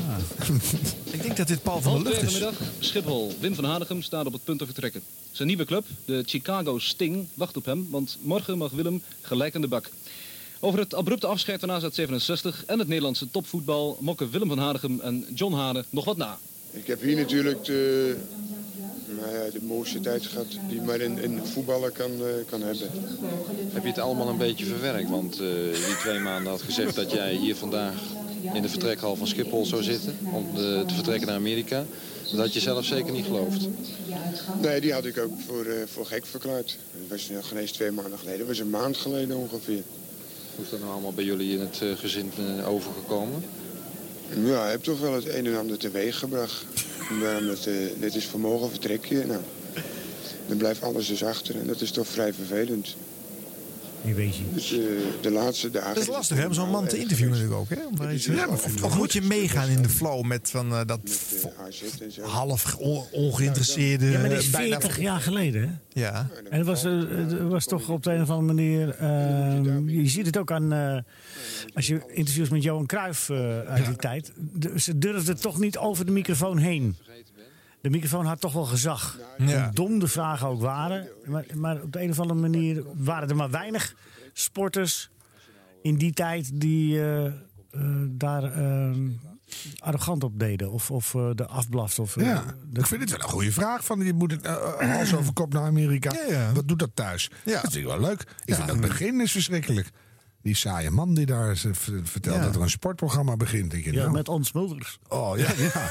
Ik denk dat dit Paul van der Lucht twee is. vanmiddag, Schiphol. Wim van Hanegem staat op het punt te vertrekken. Zijn nieuwe club, de Chicago Sting, wacht op hem, want morgen mag Willem gelijk aan de bak. Over het abrupte afscheid van AZ67 en het Nederlandse topvoetbal mokken Willem van Hanegem en John Hane nog wat na. Ik heb hier natuurlijk de, nou ja, de mooiste tijd gehad die maar in, in voetballen kan, eh, kan hebben. Heb je het allemaal een beetje verwerkt? Want eh, die twee maanden had gezegd dat jij hier vandaag in de vertrekhal van Schiphol zou zitten om eh, te vertrekken naar Amerika. Dat had je zelf zeker niet geloofd. Nee, die had ik ook voor, eh, voor gek verklaard. Dat was nog geen eens twee maanden geleden. Dat was een maand geleden ongeveer. Hoe is dat nou allemaal bij jullie in het eh, gezin eh, overgekomen? Ja, ik heb toch wel het een en ander teweeg gebracht. Waarom het, eh, dit is vermogen vertrek je. Nou, dan blijft alles dus achter en dat is toch vrij vervelend. Je. Dus eh, de laatste dagen... Dat is lastig hè, om zo'n man te interviewen natuurlijk ook. Hè? Om daar iets- Ja, maar of, of moet je meegaan in de flow met van, eh, dat vo- half on- ongeïnteresseerde... Ja, maar dit is bijna- 40 jaar geleden, hè? Ja. En het was, eh, was toch op de een of andere manier... eh, je ziet het ook aan... eh, als je interviews met Johan Cruijff eh, uit die tijd... de- ze durfden toch niet over de microfoon heen. De microfoon had toch wel gezag. Ja. Hoe dom de vragen ook waren. Maar, maar op de een of andere manier waren er maar weinig sporters... in die tijd die eh, eh, daar eh, arrogant op deden. Of, of de afblast. Of, Ja, de- ik vind het wel een goede vraag. Van, je moet het hals over kop naar Amerika. Wat doet dat thuis? Dat is wel leuk. Ik vind het begin is verschrikkelijk. Die saaie man die daar vertelt Ja. dat er een sportprogramma begint. Denk je, ja, nou, met ons Mulders. Oh ja, ja.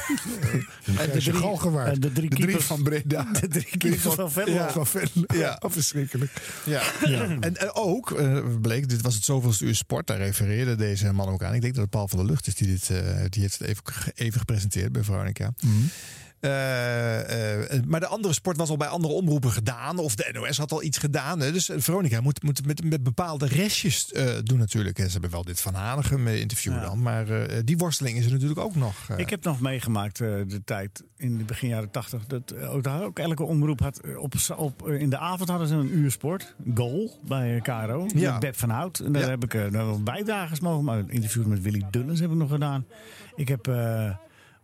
En de drie- en de drie drie keepers- van Breda. de drie keepers van Venlo. Ja, van Venlo. Ja. Ja, oh, verschrikkelijk. Ja. En, en ook eh, bleek, dit was het zoveelste uur sport, daar refereerde deze man ook aan. Ik denk dat het Paul van der Lucht is die dit, eh, die heeft het even, even gepresenteerd bij Veronica. Eh, maar de andere sport was al bij andere omroepen gedaan. Of de NOS had al iets gedaan. Dus eh, Veronica moet, moet met, met bepaalde restjes eh, doen natuurlijk. En ze hebben wel dit Van Hanegem eh, interview Ja. dan. Maar eh, die worsteling is er natuurlijk ook nog. eh. Ik heb nog meegemaakt eh, de tijd in de begin jaren tachtig. Dat eh, ook, elke omroep had eh, op, op, eh, in de avond hadden ze een uur sport. Goal bij eh, KRO. Ja. Met Beb van Hout. En daar heb ik eh, nog bijdragers mogen. Maar interviews met Willy Dullens heb ik nog gedaan. Ik heb. eh,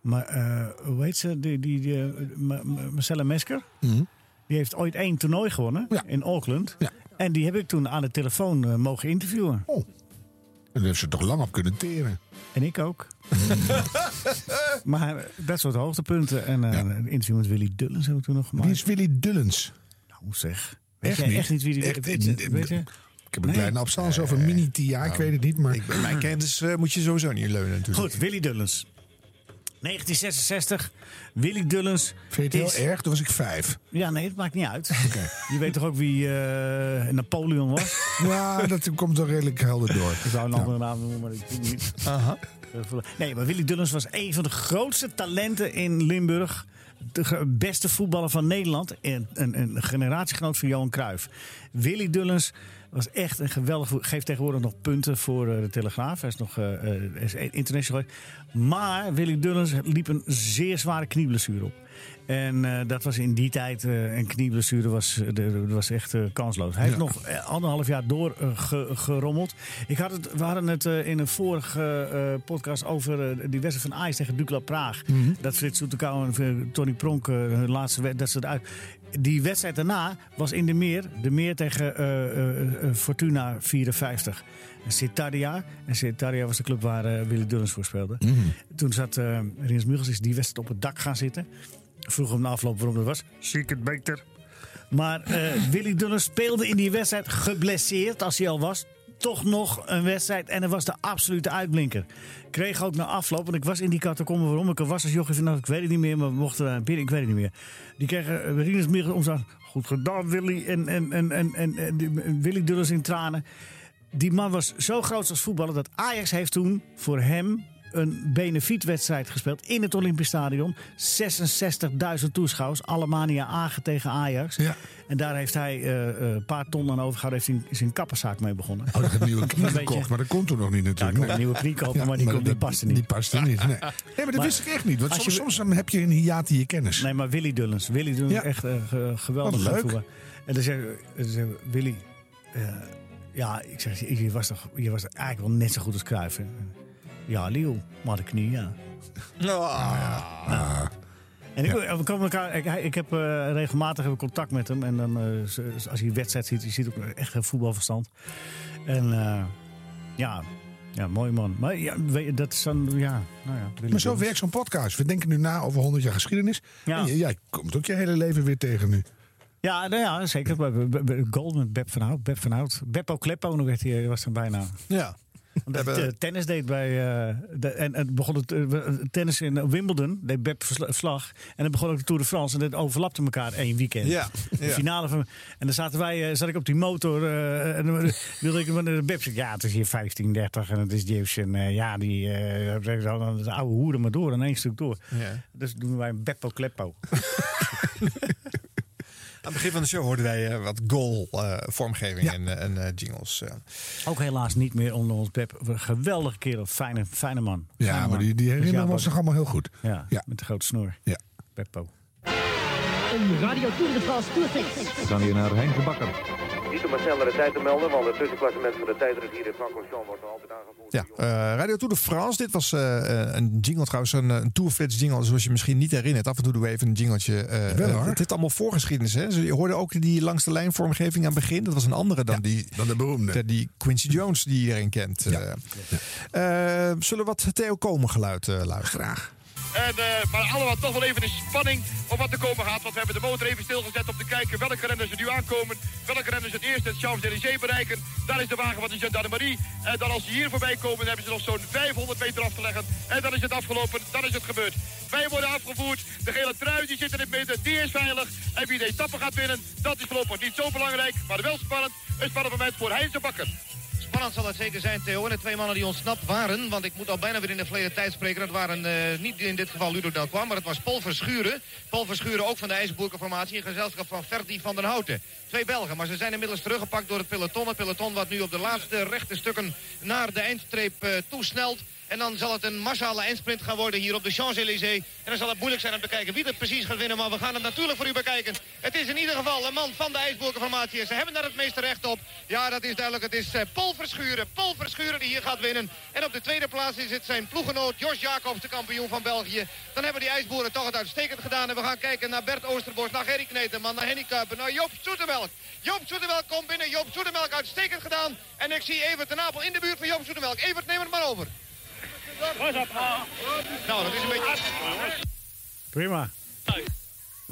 maar, eh, hoe heet ze? Die, die, die, eh, Ma- Ma- Marcella Mesker. Mhm. Die heeft ooit één toernooi gewonnen in Auckland. En die heb ik toen aan de telefoon eh, mogen interviewen. Oh. En daar heeft ze toch lang op kunnen teren. En ik ook. maar dat soort hoogtepunten. En eh, een interview met Willy Dullens heb ik toen nog gemaakt. Wie is Willy Dullens? Nou, zeg. Weet Echt jij niet? echt niet wie die Echt, weet je? Weet je? Ik heb een kleine absence over mini-TIA, ik weet het niet. Maar... Bij mijn kennis eh, moet je sowieso niet leunen natuurlijk. Goed, Willy Dullens. 1966. Willy Dullens. Vind je het is- heel erg? Toen was ik vijf. Ja, nee, het maakt niet uit. Je weet toch ook wie eh, Napoleon was? Ja, dat komt toch redelijk helder door. Ik zou een andere naam noemen, maar ik doe het niet. Nee, maar Willy Dullens was een van de grootste talenten in Limburg. De beste voetballer van Nederland. En een, een generatiegenoot van Johan Cruijff. Willy Dullens was echt een geweldig Geeft tegenwoordig nog punten voor eh, de Telegraaf. Hij is nog eh, is international. Maar Willy Dullens liep een zeer zware knieblessure op. En eh, dat was in die tijd, eh, een knieblessure was, eh, de, was echt kansloos. Hij heeft Ja. nog anderhalf jaar door ge- gerommeld. Ik had het, we hadden het in een vorige podcast over die wedstrijd van Ajax tegen Dukla Praag. Mhm. Dat Frits Soetekau en Tony Pronk hun laatste wedstrijd, dat ze eruit. Die wedstrijd daarna was in de meer. De meer tegen Fortuna 54. En Citadia. En Citadia was de club waar Willy Dullens voor speelde. Toen zat Rins Muggels is die wedstrijd op het dak gaan zitten. Vroeg hem na afloop waarom dat was. Zie ik het beter. Maar eh, Willy Dullens speelde in die wedstrijd geblesseerd als hij al was. Toch nog een wedstrijd en hij was de absolute uitblinker. Kreeg ook na afloop, want ik was in die catacombe waarom ik er was als jochie vanaf, ik weet het niet meer, maar we mochten daar binnen, ik weet het niet meer. Die kregen uh, Rinus om zo, goed gedaan Willy en, en, en, en, en, die- Willy Dullens in tranen. Die man was zo groot als voetballer dat Ajax heeft toen voor hem een benefietwedstrijd gespeeld in het Olympisch Stadion. 66.000 toeschouwers, Alemania Agen tegen Ajax. En daar heeft hij eh, eh, een paar ton aan overgehouden. Heeft hij zijn kapperszaak mee begonnen. Oh, ik heb een nieuwe knie gekocht, maar dat kon toen nog niet natuurlijk. Ja, kon een nieuwe knie kopen, maar die kon- die dat- paste niet. Die paste niet, nee. Nee, maar dat Maar wist ik echt niet. Want soms, je- soms heb je een hiaat in je kennis. Nee, maar Willy Dullens. Willy Dullens, Ja. echt ge- geweldig Wat leuk. voetbal. En dan zei, dan zei Willy... ja, ik zeg, je was, toch, je was eigenlijk wel net zo goed als Cruijff. hè? Ja, Leo, maar de knie, ja. Ah. En ik, we komen elkaar, ik, ik heb eh, regelmatig ik contact met hem. En dan, z- als hij een wedstrijd ziet, je ziet ook echt een voetbalverstand. En eh, ja, ja, mooi man. Maar ja, dat is dan, ja, nou ja. Maar zo werkt zo'n podcast. We denken nu na over 100 jaar geschiedenis. Ja. En jij komt ook je hele leven weer tegen nu. Ja, nou ja, zeker. Met Beb van Hout. Beb van Hout. Beppo Kleppo nog werd hij, was zijn bijnaam. Ja. We hij hebben- eh, tennis deed bij. eh, de, en het begon het eh, tennis in Wimbledon. Deed Beb versla- vlag. En dan begon ook de Tour de France. En dat overlapte elkaar één weekend. Ja, De ja. finale van. En dan zaten wij, zat ik op die motor. en dan wilde ik de Beb zeggen. Ja, het is hier 1530. En het is Jeeves. En ja, die. eh de oude hoeren maar door. En één stuk door. Ja. Dus doen wij een Beppo Kleppo. Aan het begin van de show hoorden wij eh, wat goal-vormgeving en, eh, en eh, jingles. eh. Ook helaas niet meer onder ons. Een geweldige kerel. Fijne, fijne man. Ja, Fijne maar man. die, die Dus herinneren ons nog allemaal heel goed. Ja, Ja. met de grote snor. Ja. Beppo. Een Radio Tour de France Tourfix. We gaan hier naar Henk de Bakker. Niet om een snellere tijd te melden, want het tussenklassement van de tijdrit hier in Francorchamps wordt nog altijd aangevoerd. Ja, eh, Radio Tour de France. Dit was eh, eh, een jingle trouwens, een, een Tourfits jingle, zoals je misschien niet herinnert. Af en toe doen we even een jingletje. Wel, hoor. Het is allemaal voorgeschiedenis. Hè? Dus je hoorde ook die langs de lijn vormgeving aan het begin. Dat was een andere dan die, Dan de beroemde. de- die Quincy Jones die iedereen kent. eh. Eh, zullen we wat Theo Komen geluid eh, luisteren? Graag. En, eh, maar allemaal toch wel even de spanning op wat er komen gaat. Want we hebben de motor even stilgezet om te kijken welke renners er nu aankomen. Welke renners het eerst het Champs-Élysées bereiken. Daar is de wagen van de Gendarmerie. En dan als ze hier voorbij komen hebben ze nog zo'n 500 meter af te leggen. En dan is het afgelopen, dan is het gebeurd. Wij worden afgevoerd. De gele trui die zit in het midden, die is veilig. En wie de etappe gaat winnen, dat is voorlopig niet zo belangrijk. Maar wel spannend. Een spannend moment voor Heinz de Bakker. Spannend zal het zeker zijn, Theo. En de twee mannen die ontsnapt waren, want ik moet al bijna weer in de verleden tijd spreken. Dat waren eh, niet in dit geval Ludo Delquam, maar het was Paul Verschuren. Paul Verschuren ook van de IJsboerkenformatie in gezelschap van Ferdi van den Houten. Twee Belgen, maar ze zijn inmiddels teruggepakt door het peloton. Het peloton wat nu op de laatste rechte stukken naar de eindstreep eh, toesnelt. En dan zal het een massale eindsprint gaan worden hier op de Champs-Élysées. En dan zal het moeilijk zijn om te kijken wie er precies gaat winnen. Maar we gaan het natuurlijk voor u bekijken. Het is in ieder geval een man van de IJsboerkenformatie. En ze hebben daar het meeste recht op. Ja, dat is duidelijk. Het is eh, Paul Verschuren. Paul Verschuren die hier gaat winnen. En op de tweede plaats is het zijn ploegenoot Jos Jacobs, de kampioen van België. Dan hebben die IJsboeren toch het uitstekend gedaan. En we gaan kijken naar Bert Oosterbos, naar Gerry Kneteman, naar Henny Kuiper, naar Joop Zoetemelk. Joop Zoetemelk komt binnen. Joop Zoetemelk uitstekend gedaan. En ik zie Evert de Napel in de buurt van Joop Zoetemelk. Evert, neem het maar over. Nou, dat is een beetje... Prima.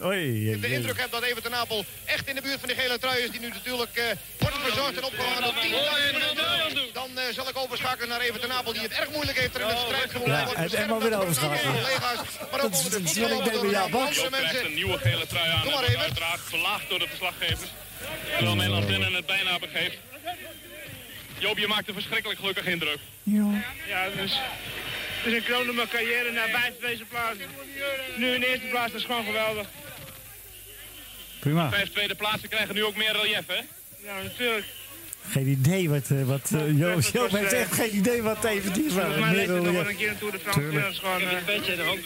Oei, de indruk heb dat Evert de Napel echt in de buurt van die gele trui is... die nu natuurlijk uh, wordt verzorgd en opgehangen op 10 minuten. Dan uh, zal ik overschakelen naar Evert de Napel... die het erg moeilijk heeft er in de strijd gewonnen. Ja, het en maar weer overschakelen. Maar ook over de ik een nieuwe gele trui aan. Dat wordt uiteraard verlaagd door de verslaggevers. Terwijl mijn antenne het bijna begeeft. Joop, je maakt een verschrikkelijk gelukkig indruk. Ja. Ja, dus... Het is een kroon op mijn carrière naar vijf deze plaatsen. Nu in de eerste plaats, dat is gewoon geweldig. Prima. Vijf tweede plaatsen krijgen nu ook meer relief, hè? Ja, natuurlijk. Geen idee wat, uh, wat uh, Joop, Joop heeft echt geen idee wat even die van. Maar leek nog wel een keer een Tour de France. Dat is gewoon... Uh...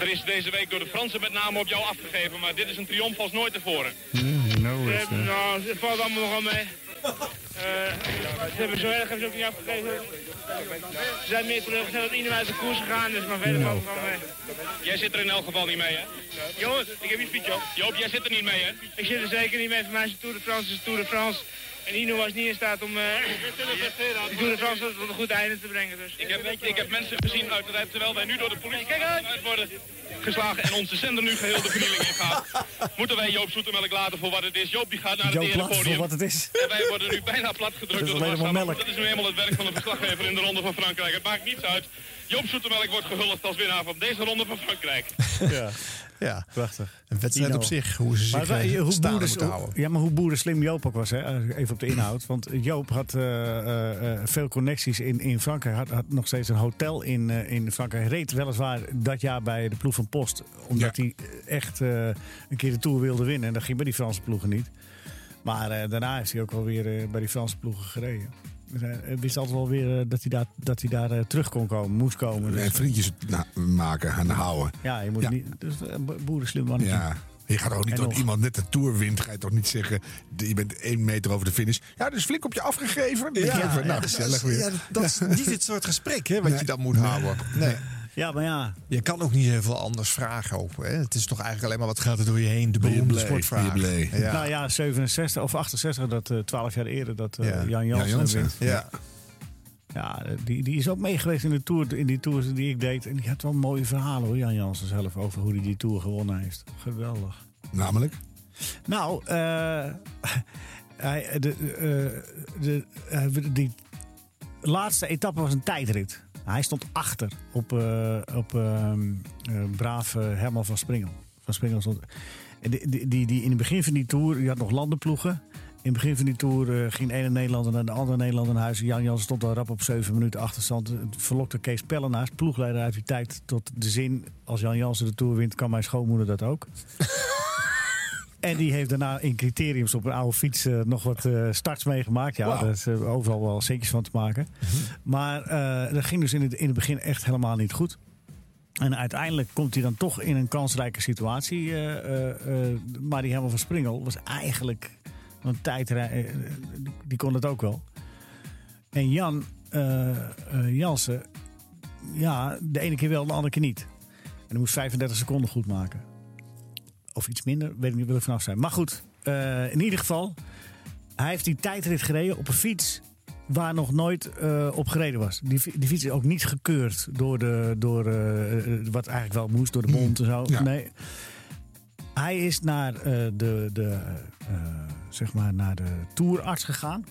Er is deze week door de Fransen met name op jou afgegeven, maar dit is een triomf als nooit tevoren. Mm, no, uh, nou, het valt allemaal nog wel mee. Uh, ze hebben zo erg hebben ze ook niet afgegeven. Ze zijn meer teleurgesteld dat iedereen uit de koers gegaan is, maar verder valt het wel mee. Jij zit er in elk geval niet mee, hè? Jongens, ik heb je fiets op. Joop, jij zit er niet mee, hè? Ik zit er zeker niet mee. Voor mij is de Tour de France is de Tour de France. En Ino was niet in staat om uh, de Tour de France tot een goed einde te brengen. Dus. Ik, heb, ik heb mensen gezien uit terwijl wij nu door de politie Kijk uit worden geslagen en onze zender nu geheel de vernieling in gaat. Moeten wij Joop Zoetemelk laten voor wat het is. Joop die gaat naar Joop het erepodium. voor wat het is. En wij worden nu bijna plat gedrukt door de massamannen. Dat is nu helemaal het werk van de verslaggever in de Ronde van Frankrijk. Het maakt niets uit. Joop Zoetemelk wordt gehuldigd als winnaar van deze Ronde van Frankrijk. Ja. Ja, prachtig. Een wedstrijd op zich, hoe ze zich Maar wij- eh, hoe boeren-. Ja, maar hoe boerenslim Joop ook was, hè? even op de inhoud. Want Joop had eh, eh, veel connecties in, in Frankrijk. Had, had nog steeds een hotel in, in Frankrijk. Reed weliswaar dat jaar bij de ploeg van Post. Omdat hij echt een keer de Tour wilde winnen. En dat ging bij die Franse ploegen niet. Maar daarna is hij ook wel weer bij die Franse ploegen gereden. Dus hij hij wist altijd wel weer eh, dat hij daar, dat hij daar eh, terug kon komen, moest komen. Dus, En vriendjes na- maken en houden. ja, je moet Ja. niet. Dus eh, bo- boerenslim mannetje. Ja. Je gaat ook niet, nog. iemand net de Tour wint, ga je toch niet zeggen, je bent één meter over de finish. Ja, dus flink op je afgegeven. Ja, nou, dat, gezellig is, weer. ja, dat is niet het soort gesprek hè, wat je dan moet houden. Nee. Ja, maar ja. Je kan ook niet zoveel anders vragen. Ook, hè. Het is toch eigenlijk alleen maar wat gaat er door je heen. De beroemde sportvraag. Ja. Nou ja, 67 of 68, dat eh 12 jaar eerder, dat eh, Ja. Jan Ja, Jansen Jansen. wint. Ja. Ja, eh, die, die is ook meegeweest in de tour, in die tours die ik deed. En die had wel mooie verhalen hoor, Jan Jansen zelf, over hoe hij die tour gewonnen heeft. Geweldig. Namelijk? Nou, eh, hij, de, eh, de, eh, die laatste etappe was een tijdrit. Hij stond achter op, eh, op ehm, eh, braaf eh, Herman van Springel. Van Springel stond. Die, die, in het begin van die tour, die had nog landenploegen. In het begin van die tour ging de ene Nederlander naar de andere Nederlander naar huis. Jan Jansen stond al rap op 7 minuten achterstand. Het verlokte Kees Pellenaars, ploegleider uit die tijd, tot de zin... als Jan Jansen de tour wint, kan mijn schoonmoeder dat ook. En die heeft daarna in criteriums op een oude fiets eh, nog wat eh, starts meegemaakt. Ja, Wauw. daar is eh, overal wel centjes van te maken. Maar eh, dat ging dus in het, in het begin echt helemaal niet goed. En uiteindelijk komt hij dan toch in een kansrijke situatie. maar die Herman van Springel was eigenlijk een tijdrij. die- kon het ook wel. En Jan Jansen, ja, de ene keer wel, de andere keer niet. En hij moest 35 seconden goed maken. Of iets minder, weet ik niet, wil ik vanaf zijn. Maar goed, eh, in ieder geval, hij heeft die tijdrit gereden op een fiets waar nog nooit eh, op gereden was. Die, die fiets is ook niet gekeurd door, de, door eh, wat eigenlijk wel moest, door de mond en zo. Ja. Nee. Hij is naar, de, de, zeg maar naar de tourarts gegaan.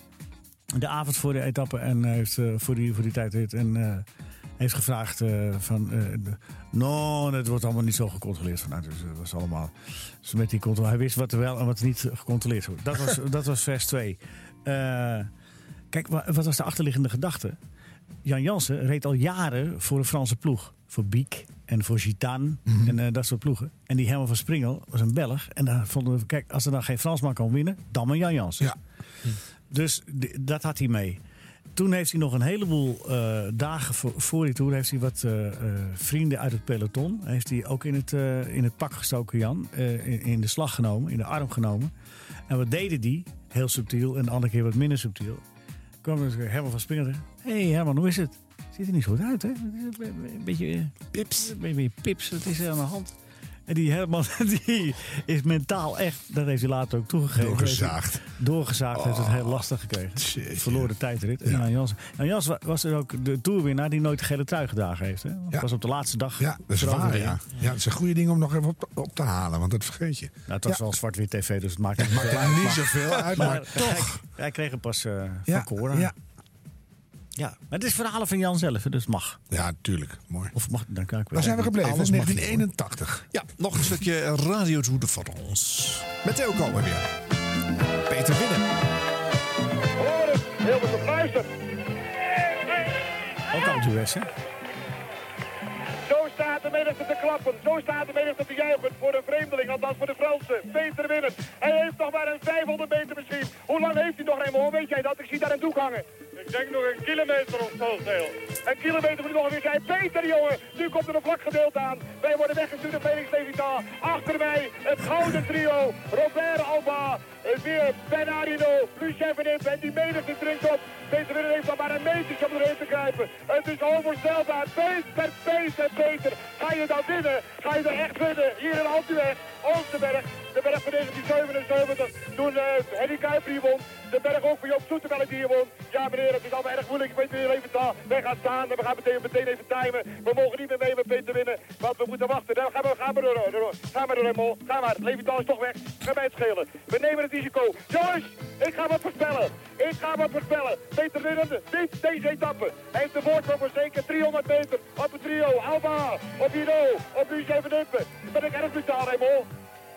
De avond voor de etappe en heeft voor, die, voor die tijdrit. En heeft gevraagd eh, van... eh, no, het wordt allemaal niet zo gecontroleerd. Van, nou, dus dat was allemaal... Dus met die controle, hij wist wat er wel en wat er niet gecontroleerd wordt. Dat was, dat was vers 2. Kijk, wa- wat was de achterliggende gedachte? Jan Jansen reed al jaren voor een Franse ploeg. Voor Biek en voor Gitaan en eh, dat soort ploegen. En die Herman van Springel was een Belg. En daar vonden we, kijk, als er dan geen Fransman kan winnen, dan maar Jan Jansen. Dus d- dat had hij mee. Toen heeft hij nog een heleboel eh, dagen voor, voor die tour heeft hij wat eh, eh, vrienden uit het peloton. Heeft hij ook in het, in het pak gestoken, Jan. in, in de slag genomen, in de arm genomen. En wat deden die? Heel subtiel en de andere keer wat minder subtiel. kwam er Herman van Springen. Hé hey Herman, hoe is het? Ziet er niet zo goed uit, hè? Een beetje pips. Een beetje pips, wat is er aan de hand? En die Herman die is mentaal echt, dat heeft hij later ook toegegeven. Doorgezaagd. Doorgezaagd, heeft het heel lastig gekregen. Verloor de tijdrit. En Jan Jans, Jan Jans wa- was er ook de toerwinnaar die nooit de gele trui gedragen heeft. Hè? Het was op de laatste dag. Ja, dat is waar, ja. Ja, het is een goede ding om nog even op, op te halen, want dat vergeet je. Nou, het was Ja. wel zwart-wit tv, dus het maakt Het maakt niet zoveel uit, maar toch. Hij, hij kreeg hem pas eh Ja, van Cora. ja. Ja, maar het is verhalen van Jan zelf, dus het mag. Ja, tuurlijk. Mooi. Of mag, dan kan ik Waar zijn we gebleven? Alles mag 1981. Ja, nog een stukje Radio Tour de France. Met Theo Komen weer. Peter Winnen. Hoor het, heel veel luister. Ook al duets, hè? Zo staat de menigte te klappen. Zo staat de menigte te juichen voor de vreemdeling, althans voor de Fransen. Peter Winnen. Hij heeft nog maar een 500 meter misschien. Hoe lang heeft hij nog, Raymond? Weet jij dat? Ik zie daar een doek hangen. Ik denk nog een kilometer of zo, Theo. Een kilometer moet nog weer zijn. Peter, jongen. Nu komt er een vlak gedeelte aan. Wij worden weggestuurd door Felix Levitan. Achter mij het gouden trio. Robert Alba. eh, Weer Ben Arino. Lucien van Impe. En die menigte drinkt op. Peter Winnen heeft nog maar een metertje om erin te kruipen. Het is onvoorstelbaar. Peter, Peter, Peter. Ga je dan winnen? Ga je er echt winnen? Hier in Altuweg. Oosterberg. De berg van 1977. Toen eh Henny Kuiper hier won. De berg ook van Joop Zoetemelk die hier won. Ja meneer, het is allemaal erg moeilijk. Ik weet niet even daar. Wij gaan we gaan meteen, meteen even timen. We mogen niet meer mee met Peter winnen. Want we moeten wachten. Dan gaan we, gaan we door, door. Ga maar door, Raymond. Ga maar. Levital is toch weg. Ga mij het schelen. We nemen het risico. Jongens, ik ga wat voorspellen. Ik ga wat voorspellen. Peter winnen dit, deze etappe. Hij heeft de voorsprong voor zeker 300 meter. Op het trio. Alba. Op Hino. Op Lucien van Impe. Ben ik erg brutaal, Raymond.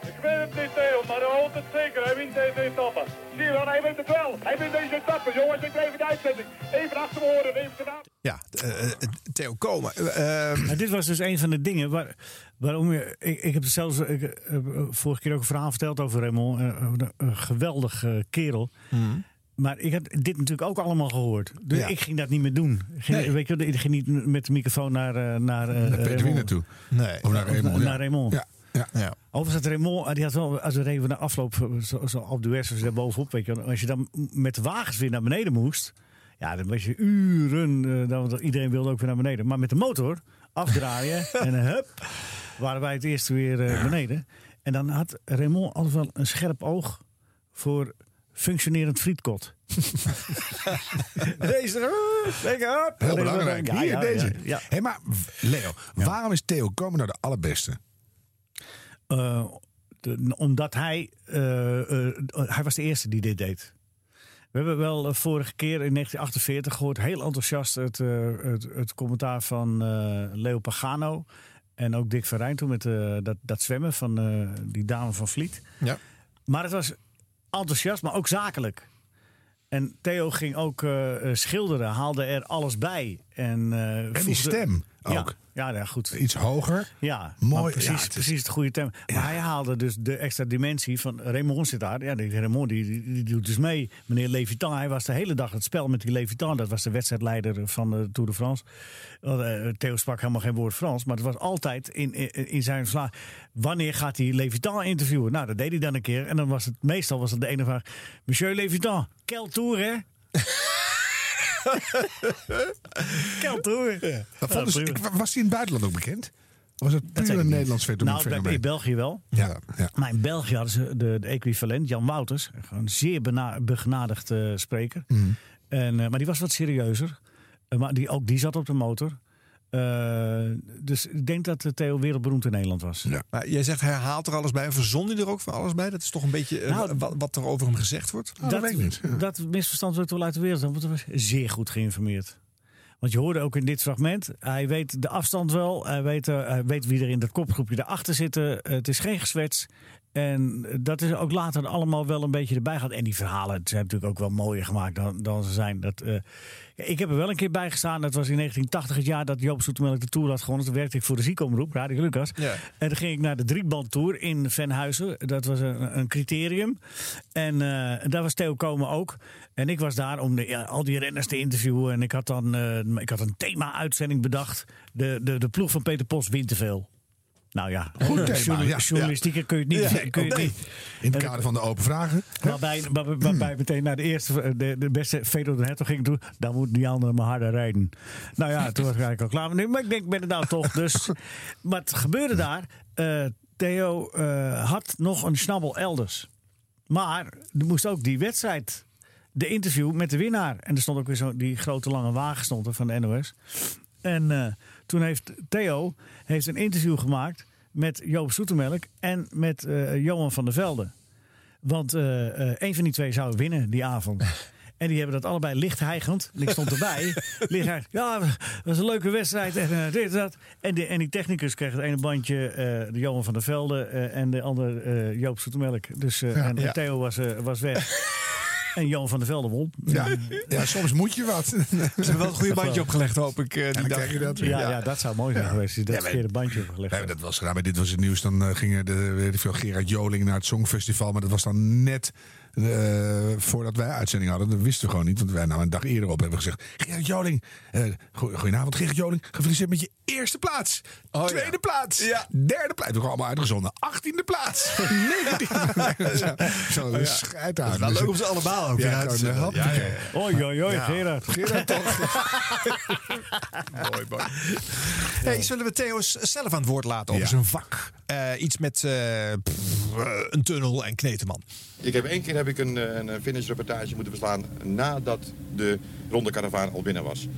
Ik weet het niet, Theo, maar hij houdt het zeker. Hij wint deze etappe. Zie je wel, hij wint het wel. Hij wint deze etappe. Jongens, ik blijf in de uitzending. Even achter me horen, even gedaan. Ja, eh, eh, Theo Komen. Eh, eh, Maar dit was dus een van de dingen waar, waarom je. Ik, ik heb zelfs ik, heb vorige keer ook een verhaal verteld over Raymond. eh, Een, een geweldig eh, kerel. Maar ik heb dit natuurlijk ook allemaal gehoord. Dus Ja. ik ging dat niet meer doen. Ik ging, weet je, wel, ik ging niet met de microfoon naar, eh, naar, eh, Naar Peter toe. Nee. Of naar Raymond. Naar ja. Raymond. Ja, ja. ja. Overigens had Raymond, eh, die had wel, als we reden na afloop, eh, zo, zo op de West, daar bovenop, weet je, als je dan met de wagens weer naar beneden moest, ja, dan was je uren, dan, want iedereen wilde ook weer naar beneden. Maar met de motor afdraaien en hup, waren wij het eerst weer beneden. En dan had Raymond altijd wel een scherp oog voor functionerend frietkot. deze, uh, denk. Heel belangrijk. Hier, ja, deze. ja. Hé, maar Leo, waarom is Theo Komen nou de allerbeste? Eh, de- omdat hij, eh, eh, hij was de eerste die dit deed. We hebben wel vorige keer in 1948 gehoord, heel enthousiast, het, het, het commentaar van Leo Pagano. En ook Dick Verijn toen met dat, dat zwemmen van die dame van Vliet. Ja. Maar het was enthousiast, maar ook zakelijk. En Theo ging ook schilderen, haalde er alles bij. En, En die stem ook. Ja, ja, goed. Iets hoger. Ja, Mooi, precies, ja, het precies het goede thema. Maar hij haalde dus de extra dimensie van Raymond zit daar. Ja, die Raymond die, die, die doet dus mee. Meneer Levitan, hij was de hele dag het spel met die Levitan. Dat was de wedstrijdleider van de Tour de France. Uh, Theo sprak helemaal geen woord Frans. Maar het was altijd in, in, in zijn verslag. Wanneer gaat hij Levitan interviewen? Nou, dat deed hij dan een keer. En dan was het meestal was het de ene vraag. Monsieur Levitan, quel tour hè? ik- was hij in het buitenland ook bekend? Of was het puur een. Nederlands fenomeen? Nou, in België wel. Ja, ja. Maar in België hadden ze de, de equivalent, Jan Wouters. Gewoon een zeer bena- begenadigd eh, spreker. Mm. En, eh, maar die was wat serieuzer. Eh, maar die, ook die zat op de motor. Eh, dus ik denk dat Theo wereldberoemd in Nederland was. Maar jij zegt hij haalt er alles bij. Verzon hij er ook van alles bij? Dat is toch een beetje eh, Nou, wat, wat er over hem gezegd wordt? Oh, dat misverstand wordt wel uit de wereld. Want hij was zeer goed geïnformeerd. Want je hoorde ook in dit fragment, hij weet de afstand wel. Hij weet, eh, hij weet wie er in dat kopgroepje daarachter zitten. het is geen gezwets. En dat is ook later allemaal wel een beetje erbij gehad. En die verhalen zijn natuurlijk ook wel mooier gemaakt dan, dan ze zijn. Dat, eh, ik heb er wel een keer bij gestaan. Dat was in 1980 het jaar dat Joop Zoetemelk de Tour had gewonnen. Toen werkte ik voor de ziekomroep, Radio Lucas. Ja. En dan ging ik naar de drieband Tour in Venhuizen. Dat was een, een criterium. En eh, daar was Theo Komen ook. En ik was daar om de, ja, al die renners te interviewen. En ik had dan eh, ik had een thema-uitzending bedacht. De, de, de ploeg van Peter Post wint te veel. Nou ja, Goed thema, journal- ja. journalistieke kun je het niet. Ja, kun je het nee. niet. In het kader van de open vragen. Waarbij, waar- waarbij meteen naar de eerste, de, de beste Fedor de Hertog ging toe. Dan moet die andere maar harder rijden. Nou ja, toen was ik eigenlijk al klaar. Maar, nu, maar ik denk, ik ben er nou toch. Dus, het gebeurde daar. eh, Theo eh, had nog een snabbel elders. Maar er moest ook die wedstrijd, de interview met de winnaar. En er stond ook weer zo die grote lange wagen stond er van de NOS. En eh, toen heeft Theo heeft een interview gemaakt met Joop Zoetemelk en met eh, Johan van der Velde. Want eh, eh, een van die twee zou winnen die avond. En die hebben dat allebei licht hijgend. Ik stond erbij. licht hijgend. Ja, dat was een leuke wedstrijd. En, dit en dat. En, die, en die technicus kreeg het ene bandje, de Johan van der Velde. en de andere eh, Joop Zoetemelk. Dus, Ja, en, ja. Theo was, was weg. en Johan van der Velde won. Ja, ja, soms moet je wat. Ze hebben wel een goede bandje opgelegd, hoop ik. eh, die dan dag. krijg je dat. Ja, ja. dat zou mooi zijn geweest. je Dat Ja, verkeerde bandje opgelegd. Hebben dat was gedaan. Maar dit was het nieuws. Dan eh, gingen de, weet ik veel, Gerard Joling naar het Songfestival. Maar dat was dan net eh, voordat wij uitzending hadden. Dat wisten we gewoon niet. Want wij nou een dag eerder op hebben gezegd. Gerard Joling. eh, goe- goedenavond Gerard Joling. Gefeliciteerd met je eerste plaats. Tweede plaats. Derde plaats. We hebben allemaal uitgezonden. Achttiende plaats. Negentiende plaats. Zo, zo Oh ja. schijt Dat aan. is wel Dus- leuk om ze allemaal ook Ja, weer uit te Ja. Oei, oei, oei. Gerard. Gerard toch. mooi, mooi. Hey, zullen we Theo zelf aan het woord laten over Ja. zijn vak? Eh, iets met pff, een tunnel en Kneteman. Ik heb één keer heb ik een, eh, een finishreportage moeten verslaan nadat de ronde karavaan al binnen was.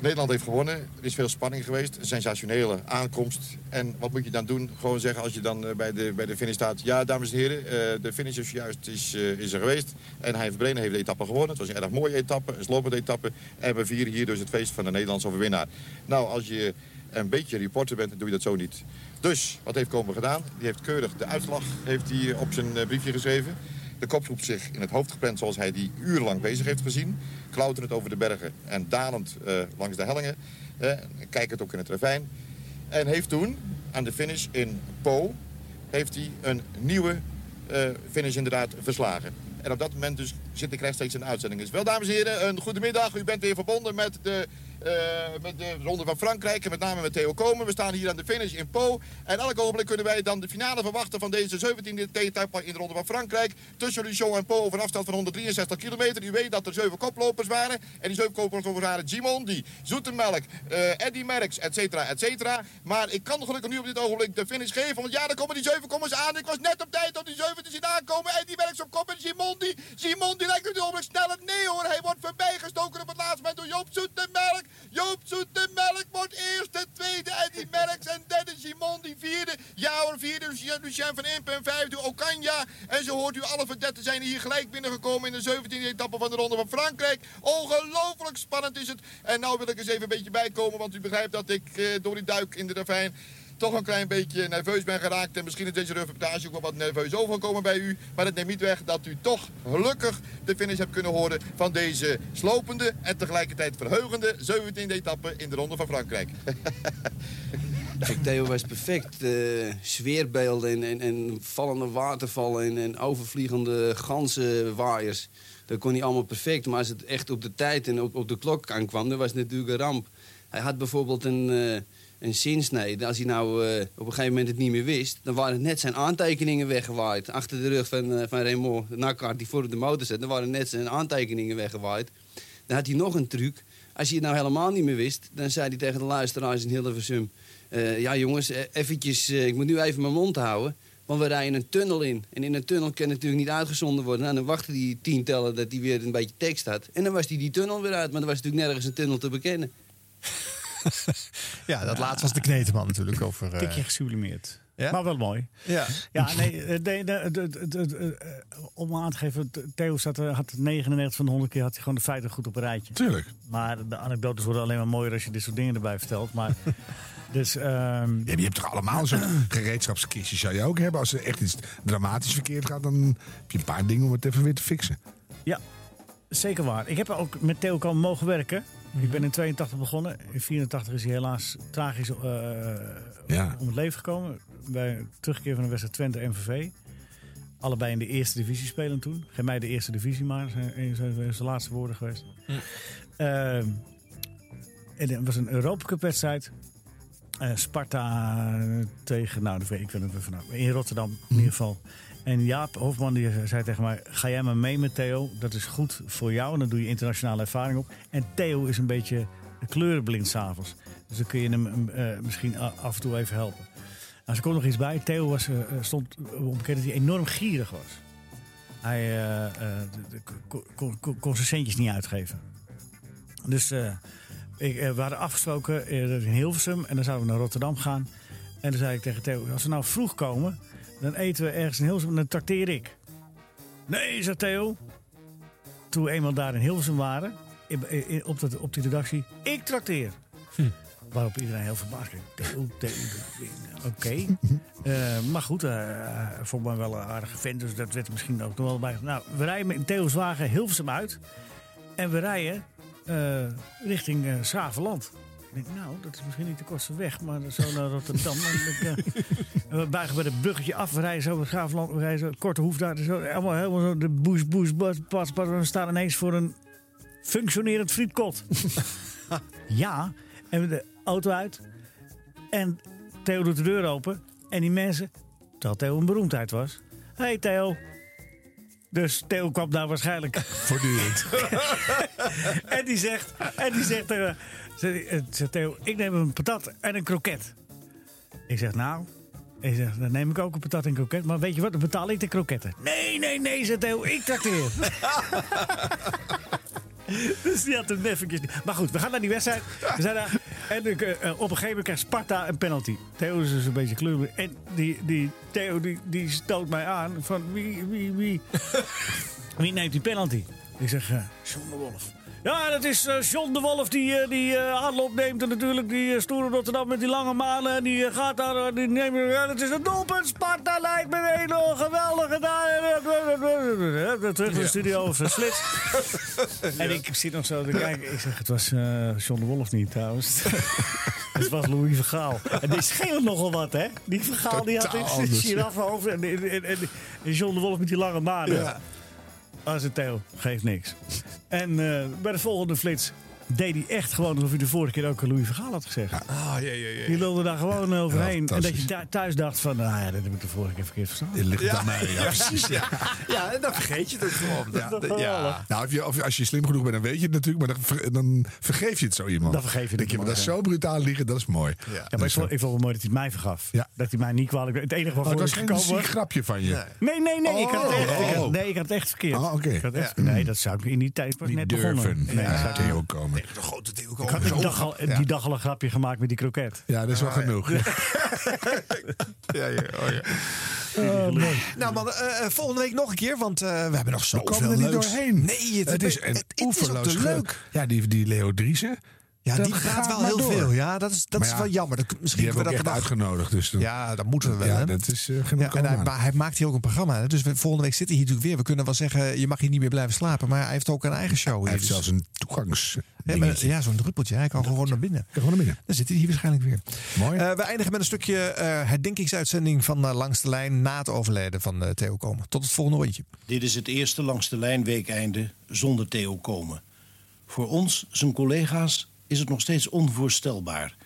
Nederland heeft gewonnen. Er is veel spanning geweest. Een sensationele aankomst. En wat moet je dan doen? Gewoon zeggen als je dan eh, bij de, bij de finish staat... Ja, dames en heren, eh, de finish is juist is, is er geweest. En hij Brenen heeft de etappe gewonnen. Het was een erg mooie etappe, een slopende etappe. En we vieren hier dus het feest van de Nederlandse overwinnaar. Nou, als je een beetje reporter bent, dan doe je dat zo niet. Dus, wat heeft Komen gedaan? Die heeft keurig de uitslag heeft hij op zijn briefje geschreven. De kopgroep zich in het hoofd gepland zoals hij die urenlang bezig heeft gezien. Klauterend over de bergen en dalend eh, langs de hellingen. Eh, kijkend ook in het ravijn. En heeft toen aan de finish in Po heeft hij een nieuwe eh, finish inderdaad verslagen. En op dat moment dus zit ik rechtstreeks in de uitzending. Dus wel, dames en heren, een goedemiddag. U bent weer verbonden met de, eh, met de Ronde van Frankrijk en met name met Theo Komen. We staan hier aan de finish in Po. En elk ogenblik kunnen wij dan de finale verwachten van deze 17e etappe in de Ronde van Frankrijk. Tussen Luchon en Po over een afstand van 163 kilometer. U weet dat er zeven koplopers waren. En die zeven koplopers waren Gimondi, Zoetemelk, eh Eddy Merckx, et cetera, et cetera. Maar ik kan gelukkig nu op dit ogenblik de finish geven. Want ja, daar komen die zeven komers aan. Ik was net op tijd om die zeven te zien aankomen. Eddy Merckx op kop en Gimondi. Gimondi lijkt op dit ogenblik sneller. Nee hoor, hij wordt voorbijgestoken op het laatste moment door Joop Zoetemelk. Joop Zoetemelk wordt eerste, tweede Eddy Merckx en derde Gimondi vierde. Ja hoor, vierde Lucien van Impen en vijfde Okanja. En zo hoort u alle verdetten zijn hier gelijk binnengekomen in de 17e etappe van de Ronde van Frankrijk. Ongelooflijk spannend is het. En nou wil ik eens even een beetje bijkomen, want u begrijpt dat ik eh, door die duik in de ravijn toch een klein beetje nerveus ben geraakt. En misschien is deze reportage ook wel wat nerveus overgekomen bij u. Maar het neemt niet weg dat u toch gelukkig de finish hebt kunnen horen van deze slopende en tegelijkertijd verheugende 17e etappe in de Ronde van Frankrijk. Theo was perfect. sfeerbeelden en, en, en vallende watervallen en, en overvliegende ganzenwaaiers. Dat kon hij allemaal perfect. Maar als het echt op de tijd en op, op de klok aankwam, dan was het natuurlijk een ramp. Hij had bijvoorbeeld een, eh een zinsnede. Als hij nou eh, op een gegeven moment het niet meer wist... dan waren net zijn aantekeningen weggewaaid. Achter de rug van, eh, van Raymond Nakkaart, die voor de motor zat... dan waren net zijn aantekeningen weggewaaid. Dan had hij nog een truc. Als hij het nou helemaal niet meer wist... dan zei hij tegen de luisteraars in Hilversum... eh, ja jongens, eventjes, ik moet nu even mijn mond houden... Want we rijden een tunnel in. En in een tunnel kan natuurlijk niet uitgezonden worden. Nou, dan wachtte die tientallen dat hij weer een beetje tekst had. En dan was hij die tunnel weer uit. Maar er was natuurlijk nergens een tunnel te bekennen. Ja, dat laatste was de Kneteman natuurlijk. Over, eh, Tikje gesublimeerd. Ja? Maar wel mooi. Ja. Ja, nee, eh, de, de, de, de- de- de- eh, om aan te geven, Theo zat, eh, had 99 van de 100 keer had hij gewoon de feiten goed op een rijtje. Tuurlijk. Maar de anekdotes worden alleen maar mooier als je dit soort dingen erbij vertelt. Maar Dus, ehm, Ja, maar je hebt toch allemaal zo'n gereedschapskistje zou je ook hebben. Als er echt iets dramatisch verkeerd gaat, dan heb je een paar dingen om het even weer te fixen. Ja, zeker waar. Ik heb er ook met Theo Kam mogen werken. Ik ben in 82 begonnen. In 84 is hij helaas tragisch eh, om het leven gekomen. Bij een terugkeer van de wedstrijd Twente-MVV. Allebei in de eerste divisie spelen toen. Geen mij de eerste divisie, maar zijn, zijn zijn zijn laatste woorden geweest. Ehm, en het was een Europa Cup wedstrijd. Eh, Sparta tegen, nou, ik weet ik weet het even nou, in Rotterdam in ieder geval. En Jaap Hofman die zei tegen mij: Ga jij maar mee met Theo? Dat is goed voor jou en dan doe je internationale ervaring op. En Theo is een beetje kleurenblind s'avonds. Dus dan kun je hem eh, misschien af en toe even helpen. Nou, er komt nog iets bij. Theo was, eh, stond onbekend dat hij enorm gierig was. Hij eh, eh, kon- kon- kon- kon zijn centjes niet uitgeven. Dus eh, ik, eh, we hadden afgesproken eh, in Hilversum en dan zouden we naar Rotterdam gaan. En dan zei ik tegen Theo, als we nou vroeg komen, dan eten we ergens in Hilversum en dan trakteer ik. Nee, zei Theo. Toen we eenmaal daar in Hilversum waren, op, dat, op die redactie, ik trakteer. Waarop iedereen heel verbaasd keek. Theo, Theo, Oké. Eh, maar goed, hij vond me wel een aardige vent, dus dat werd er misschien ook nog wel bij. Nou, we rijden met Theo's wagen Hilversum uit. En we rijden richting Schravenland. Ik denk, nou, dat is misschien niet de kortste weg, maar zo naar Rotterdam. En ik, eh, we buigen bij het bruggetje af, we rijden zo naar Schravenland, we rijden zo, korte hoef daar, zo, helemaal, helemaal zo de boes, boes, pas, pas, pas. We staan ineens voor een functionerend frietkot. ja, en we de auto uit. En Theo doet de deur open. En die mensen, terwijl Theo een beroemdheid was. Hey Theo. Dus Theo kwam daar waarschijnlijk voortdurend. en die zegt, en die zegt, tegen- zegt, eh, zegt Theo, ik neem een patat en een kroket. Ik zeg, nou, ik zeg, dan neem ik ook een patat en een kroket. Maar weet je wat, dan betaal ik de kroketten. Nee, nee, nee, zegt Theo, ik trakteer. dus die had hem eventjes... Maar goed, we gaan naar die wedstrijd. We zijn daar, en eh, eh, op een gegeven moment krijgt Sparta een penalty. Theo is dus een beetje kleurig. En die, die Theo die, die stoot mij aan van wie, wie, wie... Wie neemt die penalty? Ik zeg, John de Wolf. Ja, dat is eh John de Wolf die, eh, die eh, aanloop neemt. En natuurlijk die stoere Rotterdam met die lange manen. En die gaat daar, die neemt, ja, dat is een doelpunt. Sparta lijkt me een oh, geweldige daar. Terug in de studio verslitst. En ik zit nog zo te kijken. Ik zeg, het was John de Wolf niet trouwens. Het was Louis Vergaal. En die scheelt nogal wat, hè? Die Vergaal die had een anders, giraffenhoofd. En, en, en, en John de Wolf met die lange manen. Ja. Theo, geeft niks. En eh, bij de volgende flits deed hij echt gewoon alsof hij de vorige keer ook Louis Vergaal had gezegd. Ah, jee, jee, jee. Die lulde daar gewoon overheen. en dat je thu- thuis dacht van, nou ja, dat heb ik de vorige keer verkeerd verstaan. Dit ligt aan mij. Ja, precies. Ja. ja, en dan vergeet je het gewoon. Ja, ja. Nou, of je, of als je slim genoeg bent, dan weet je het natuurlijk. Maar dan, ver- dan vergeef je het zo iemand. Dan vergeef je het Denk je, maar dat is zo brutaal liegen, dat is mooi. Ja. Ja, maar ik vond, ik vond het mooi dat hij het mij vergaf. Ja. Dat hij mij niet kwalijk... Het enige Oh, waarvoor dat ik was geen gekomen ziek was... grapje van je. Nee, nee, nee. ik had het echt, ik had- Oh. nee, ik had het echt verkeerd. Oh, oké. Echt- Nee, dat zou ik in die tijd pas Niet net durven. begonnen. Nee, ja, dat zou ik niet De grote Theo Ik had die dag, al, die dag al een grapje gemaakt met die kroket. Ja, dat is wel genoeg. Ja, ja, oh, ja. Nou man, eh, eh, volgende week nog een keer, want eh, we hebben nog We zoveel komen er niet leuks. doorheen. Nee, het, het is het, een het, is leuk. Ja, die, die Leo Driessen. Ja, dat die gaat wel heel door. veel. Ja, dat is, dat Maar is ja, wel jammer. Dat, Die misschien hebben we dat echt uitgenodigd. Dus dan- Ja, dat moeten we wel. ja, dat is eh, genoeg Ja, en hij, maar hij maakt hier ook een programma. hè. Dus we, volgende week zit hij hier natuurlijk weer. We kunnen wel zeggen, je mag hier niet meer blijven slapen. Maar hij heeft ook een eigen show. Hij hier. heeft Dus- zelfs een toegangs. Ja, zo'n druppeltje. Hij kan gewoon naar binnen. Gewoon naar binnen. Dan zit hij hier waarschijnlijk weer. Mooi. Eh, we eindigen met een stukje eh herdenkingsuitzending van Langs de Lijn na het overlijden van Theo Komen. Tot het volgende rondje. Dit is het eerste langs de lijn weekeinde zonder Theo komen. Voor ons, zijn collega's, is het nog steeds onvoorstelbaar.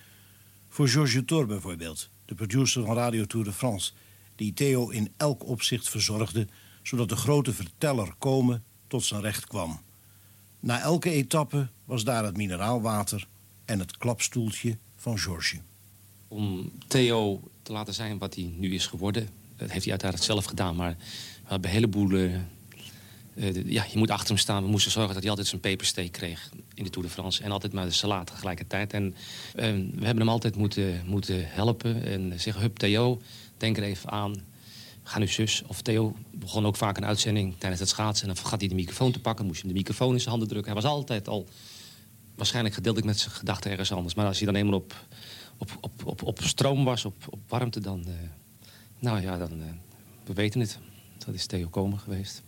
Voor Georges Tour bijvoorbeeld, de producer van Radio Tour de France... die Theo in elk opzicht verzorgde... zodat de grote verteller komen tot zijn recht kwam. Na elke etappe was daar het mineraalwater en het klapstoeltje van Georges. om Theo te laten zijn wat hij nu is geworden. Dat heeft hij uiteraard zelf gedaan, maar we hebben een heleboel... eh, ja, je moet achter hem staan. We moesten zorgen dat hij altijd zijn pepersteek kreeg in de Tour de France. En altijd maar de salade tegelijkertijd. En eh, we hebben hem altijd moeten, moeten helpen. En zeggen, hup Theo, denk er even aan. Ga nu zus. Of Theo begon ook vaak een uitzending tijdens het schaatsen. En dan vergat hij de microfoon te pakken. Moest hem de microfoon in zijn handen drukken. Hij was altijd al waarschijnlijk gedeeltelijk met zijn gedachten ergens anders. Maar als hij dan eenmaal op, op, op, op, op stroom was, op, op warmte, dan... eh, nou ja, dan... eh, we weten het. Dat is Theo Komen geweest.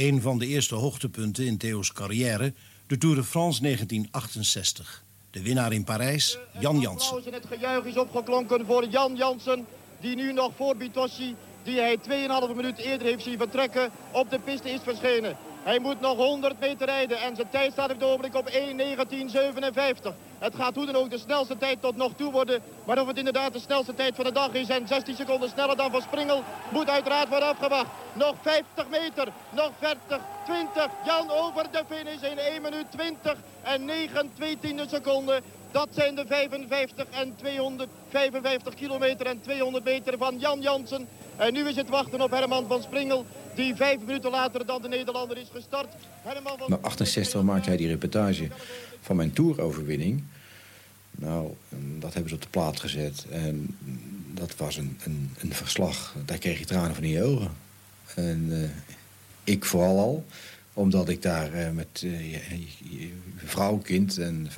Een van de eerste hoogtepunten in Theo's carrière, de Tour de France 1968. De winnaar in Parijs, Jan Jansen. Het gejuich is opgeklonken voor Jan Jansen. Die nu nog voor Bitossi, die hij 2,5 minuut eerder heeft zien vertrekken, op de piste is verschenen. Hij moet nog 100 meter rijden en zijn tijd staat op het ogenblik op 1.19.57. Het gaat hoe dan ook de snelste tijd tot nog toe worden. Maar of het inderdaad de snelste tijd van de dag is en 16 seconden sneller dan Van Springel, moet uiteraard worden afgewacht. Nog 50 meter, nog 40, 20. Jan over de finish in 1 minuut 20 en 9 tweetiende seconden. Dat zijn de 55 en 255 kilometer en 200 meter van Jan Jansen. En nu is het wachten op Herman van Springel, die vijf minuten later dan de Nederlander is gestart. Herman van Na 68 maakte hij die reportage van mijn toeroverwinning. Nou, dat hebben ze op de plaat gezet. En dat was een, een, een verslag. Daar kreeg je tranen van in je ogen. En eh, ik vooral al. Omdat ik daar eh, met eh, je- je vrouw, kind en...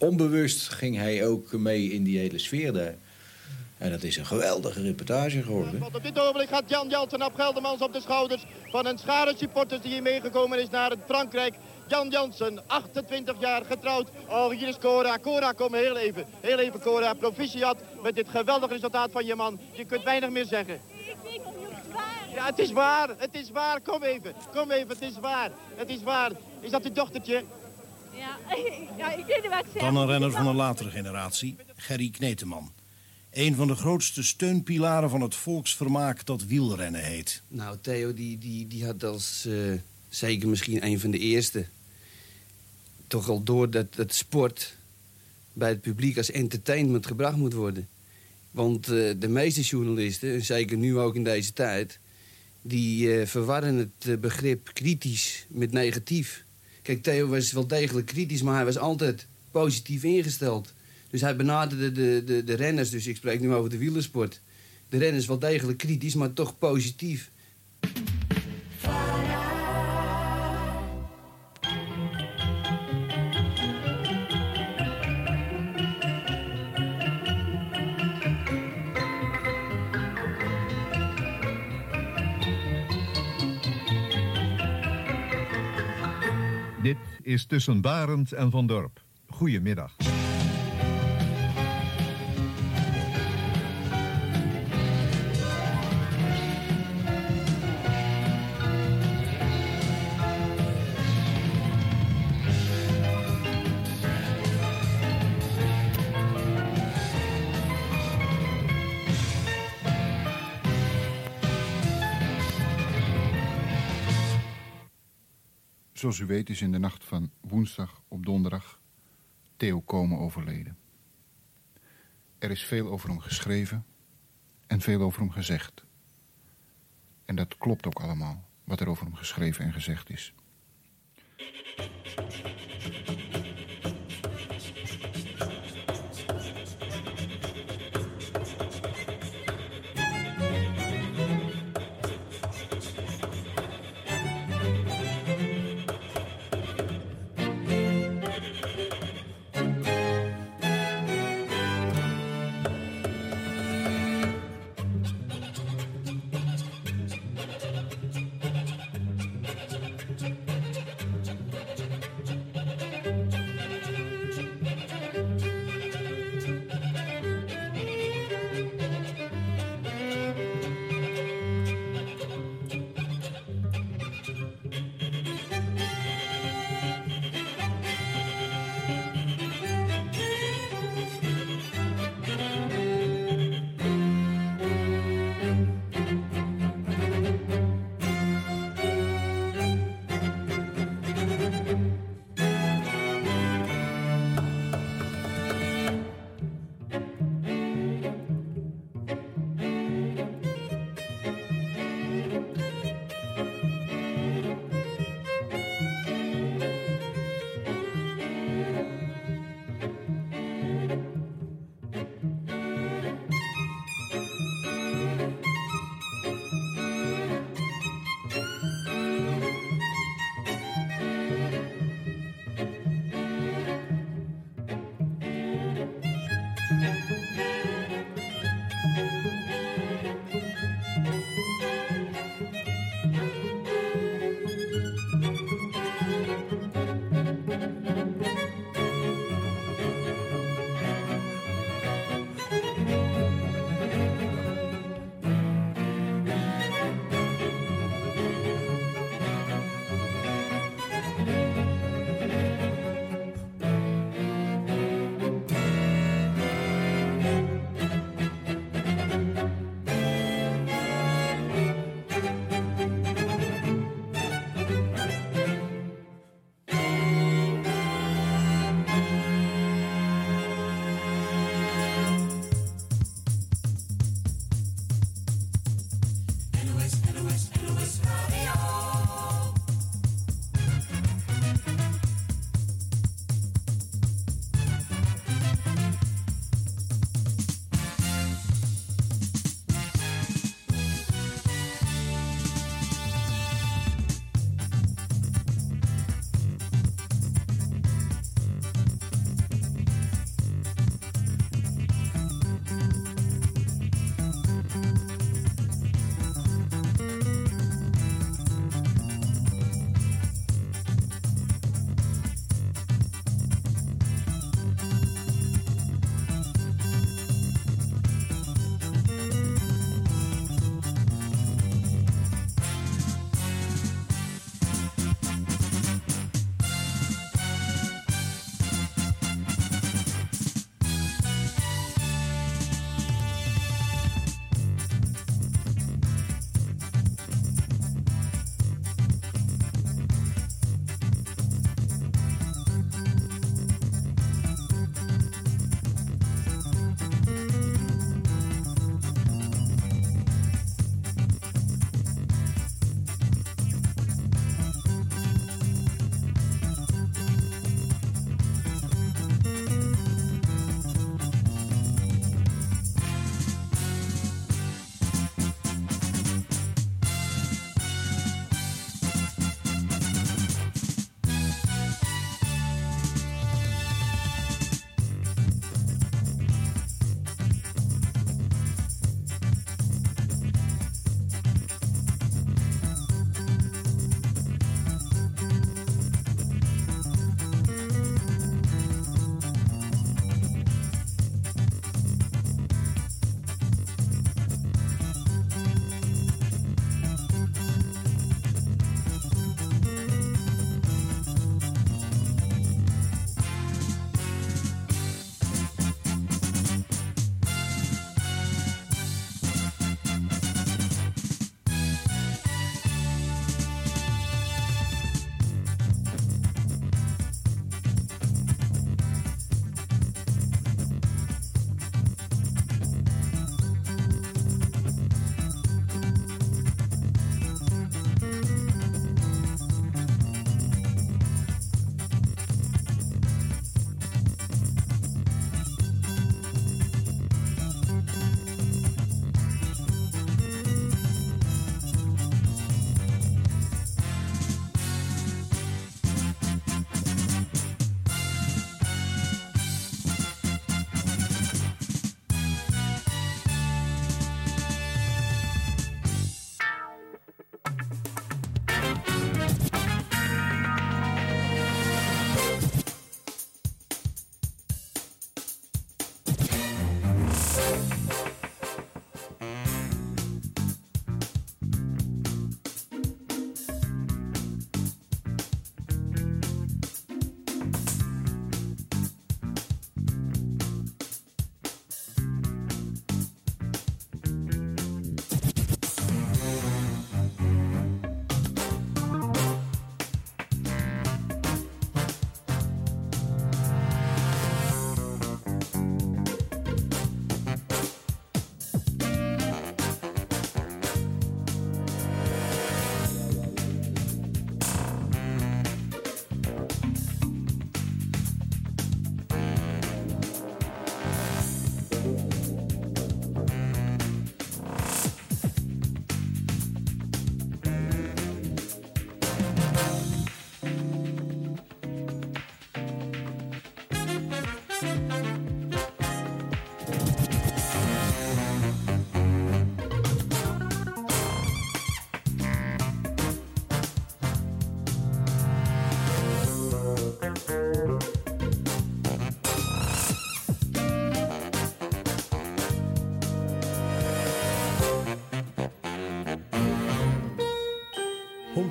onbewust ging hij ook mee in die hele sfeer daar. En dat is een geweldige reportage geworden. Op dit ogenblik gaat Jan Jansen op Geldermans op de schouders van een schare supporters die hier meegekomen is naar Frankrijk. Jan Jansen, 28 jaar getrouwd. Oh, hier is Cora. Cora, kom heel even. Heel even, Cora. Proficiat met dit geweldige resultaat van je man. Je kunt weinig meer zeggen. Ja, het is waar. Het is waar. Kom even. Kom even. Het is waar. Het is waar. Is dat uw dochtertje? Ja, ja ik weet niet wat ik zeg. Dan een renner van een latere generatie, Gerry Kneteman. Een van de grootste steunpilaren van het volksvermaak dat wielrennen heet. Nou, Theo die, die, die had als eh, zeker misschien een van de eerste... toch al door dat, dat sport bij het publiek als entertainment gebracht moet worden. Want eh, de meeste journalisten, en zeker nu ook in deze tijd... die eh, verwarren het begrip kritisch met negatief. Kijk, Theo was wel degelijk kritisch, maar hij was altijd positief ingesteld. Dus hij benaderde de, de, de renners, dus ik spreek nu over de wielersport... de renners wel degelijk kritisch, maar toch positief. Is Tussen Barend en Van Dorp. Goedemiddag. Zoals u weet is in de nacht van woensdag op donderdag Theo Komen overleden. Er is veel over hem geschreven en veel over hem gezegd. En dat klopt ook allemaal, wat er over hem geschreven en gezegd is.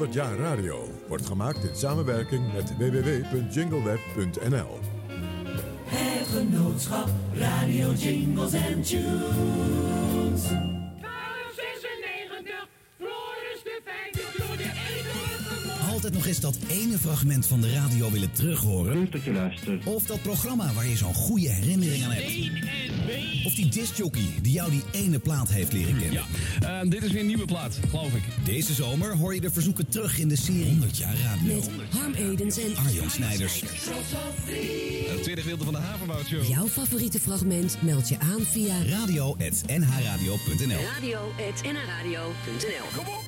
100 jaar radio wordt gemaakt in samenwerking met www.jingleweb.nl. Het genootschap Radio Jingles and Tunes. 1296, Floris de Fijne door de eeuwige Altijd nog eens dat ene fragment van de radio willen terughoren. Leuk dat je luistert. Of dat programma waar je zo'n goede herinnering aan hebt. Of die discjockey die jou die ene plaat heeft leren kennen. Ja, dit is weer een nieuwe plaat, geloof ik. Deze zomer hoor je de verzoeken terug in de serie 100 jaar radio. Met Harm Edens en Arjan Snijders. Het tweede gedeelte van de Havermout Show. Jouw favoriete fragment meld je aan via radio.nhradio.nl radio.nhradio.nl Kom op!